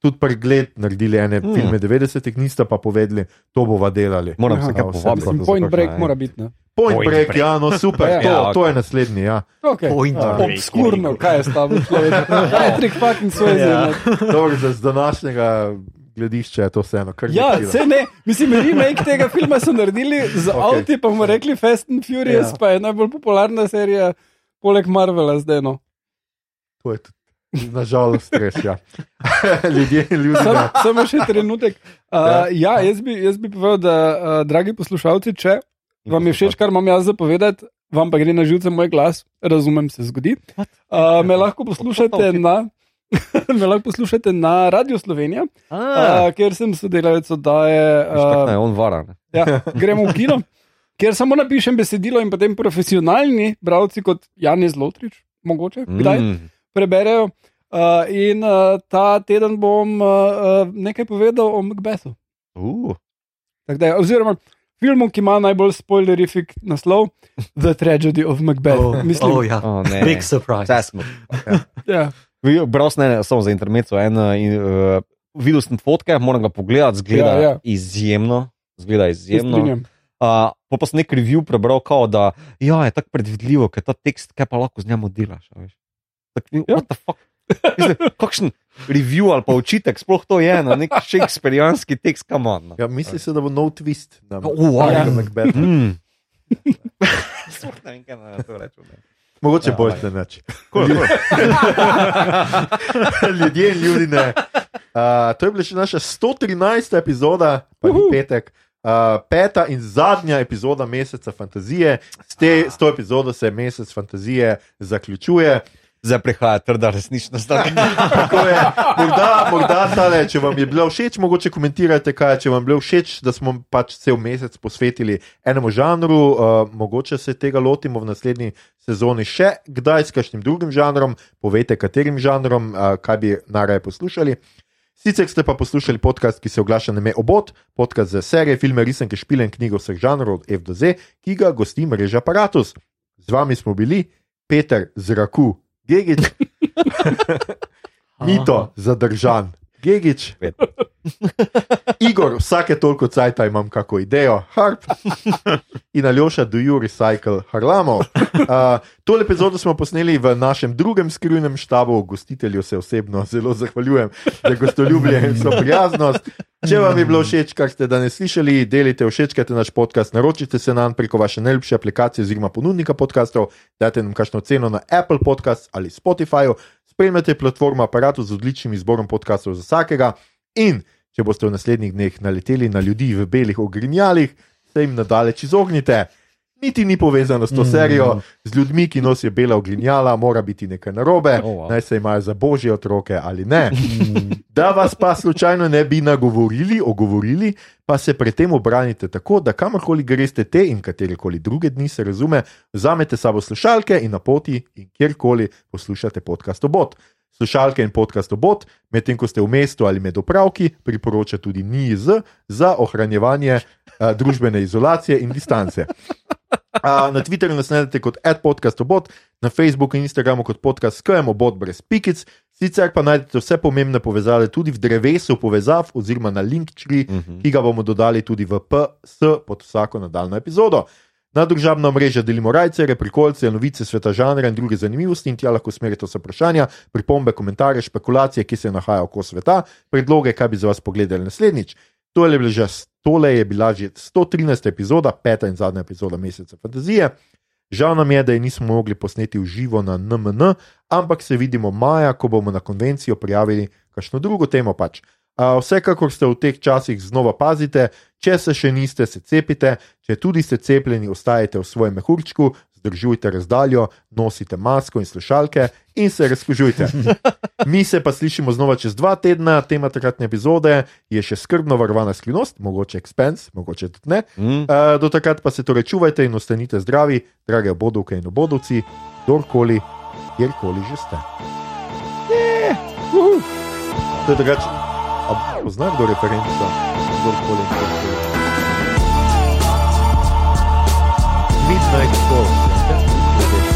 tudi pregled naredili ene mm. filme 90-ih, niste pa povedali, to bova delali. Moram se kaj Ja, vse povabiti. Point Break ej. mora biti. Ne? Point, Point break, Break. ja, no super, Ja, to, ja, to ok. je naslednji. Ja. Okay. Ja. Obskurno, kaj je s tabo človek? Patrick fucking Swayze. Ja. ne. Dobro, z današnjega gledišča je to vseeno, Ja, nekaj, se ne, mislim, remake tega filma so naredili z Ok. okay. avti, pa bomo rekli Fast and Furious, ja. pa je najbolj popularna serija, poleg Marvela zdaj. No. To je tudi, nažalost, res. Ja. Ljudje in ljudje. Sam, ne. samo še trenutek. Uh, ja, jaz bi, jaz bi povedal, da, uh, dragi poslušalci, če vam je všeč, kar imam jaz zapovedati, vam pa gre na živce moj glas, razumem, se zgodi. Uh, me lahko poslušate na. Me lahko poslušate na Radio Slovenija, uh, kjer sem sodelavec oddaje. veš, kako Uh, naj on vara. ne. ja, gremo v kino, kjer samo napišem besedilo in potem profesionalni bralci, kot Janez Lotrič, mogoče, kdaj Mm. Preberejo. Uh, in uh, ta teden bom uh, nekaj povedal o Macbethu. Uh. Tako Da, je- oziroma, filmu, ki ima najbolj spoilerifik naslov, The Tragedy of Macbeth. Oh, Mislim, oh, ja. Oh, ne. Big surprise. Vse smo. ja. Bral sem samo za intermezzo. En, in, uh, videl sem fotke, moram ga pogledati, zgleda Ja, ja. izjemno. Zgleda izjemno. Uh, pa, pa sem nek review prebral, kao, da ja, je tako predvidljivo, ker ta tekst, kaj pa lahko z njim delaš. veš. Tak, Ja. what the fuck? Mislim, kakšen review ali pa učitek, sploh to je na nek šekspirijanski tekst, kamon. Ja, misli se, da bo nov twist na Wow. ja. Macbetha. Mm. Sploh ne vem, kaj naj to rečem. Mogoče bolj lej. ne več. Cool, cool. Ljudje in ljudi ne. Uh, to je bila še naša 113. epizoda, pa ni petek. Uh, peta in zadnja epizoda meseca fantazije. S, te, s to epizodo se mesec fantazije zaključuje. Zdaj prihaja trda resničnost. Morda, morda tale, če vam je bilo všeč, mogoče komentirajte, kaj če vam je bilo všeč, da smo pač cel mesec posvetili enemu žanru, uh, mogoče se tega lotimo v naslednji sezoni še kdaj s kakšnim drugim žanrom, povejte, katerim žanrom, uh, kaj bi najraje poslušali. Sicer ste pa poslušali podcast, ki se oglaša na ime Obot, podcast za serije, filme, risanke, špile in knjige vseh žanrov od F do Z, ki ga gosti mreža Apparatus. Z vami smo bili Peter Zraku, Gegič, Mito, zadržan, Gegič, Igor, vsake toliko cajta imam kako idejo, Harp. In Aljoša, do you recycle Harlamo. Uh, tole epizodo smo posneli v našem drugem skrivnem štabu, gostitelju se osebno zelo zahvaljujem za gostoljubje in so prijaznost. Če vam je bilo všeč, kar ste danes slišali, delite, všečkajte naš podcast, naročite se nam preko vaše najljubše aplikacije oziroma ponudnika podkastov, dajte nam kakšno ceno na Apple Podcast ali Spotify, spremljate platformo aparatu z odličnim izborom podkastov za vsakega in če boste v naslednjih dneh naleteli na ljudi v belih ogrinjalih, se jim nadaleč izognite. Niti ni povezano s to serijo, z ljudmi, ki nosijo bela ogrinjala, mora biti nekaj narobe, Oh, wow. naj se imajo za božje otroke ali ne. Da vas pa slučajno ne bi nagovorili, ogovorili, pa se pred tem obranite tako, da kamorkoli greste te in katerekoli druge dni, se razume, vzamete sabo slušalke in na poti in kjerkoli poslušate podcast obot. Slušalke in podcast obot, medtem ko ste v mestu ali med opravki, priporoča tudi NIZ za ohranjevanje a, družbene izolacije in distance. A, na Twitterju nas najdete kot adpodcastobot, na Facebooku in Instagramu kot podcast skajemo bot brez pikic, sicer pa najdete vse pomembne povezave tudi v drevesu povezav oziroma na Linktree, Mhm. ki ga bomo dodali tudi v PS pod vsako nadaljno epizodo. Na družabna mreža delimo rajce, prikolce, novice sveta žanra in druge zanimivosti in tja lahko smerite vse vprašanja, pripombe, komentarje, špekulacije, ki se nahajajo oko sveta, predloge, kaj bi za vas pogledali naslednjič. Tole je, bila že, tole je bila že 113. epizoda, peta in zadnja epizoda meseca fantazije. Žal nam je, da je nismo mogli posneti v živo na NMN, ampak se vidimo maja, ko bomo na konvencijo prijavili kakšno drugo temo. Pač. A, vsekakor ste v teh časih znova pazite, če se še niste, se cepite, če tudi ste cepljeni, ostajate v svojem mehurčku, zdržujte razdaljo, nosite masko in slušalke in se razkužujte. Mi se pa slišimo znova čez dva tedna, tema takratne epizode je še skrbno varovana skrivnost, mogoče expense, mogoče tudi ne. Mm. Uh, do takrat pa se torej čuvajte in ostanite zdravi, drage obodovke in obodovci, kdorkoli, kjerkoli že ste. To je drugače. A pozna kdo referenco? Kdorkoli in kjerkoli. Midnight Call.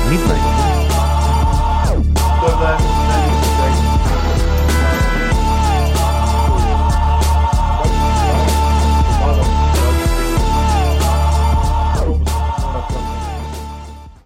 Midnight.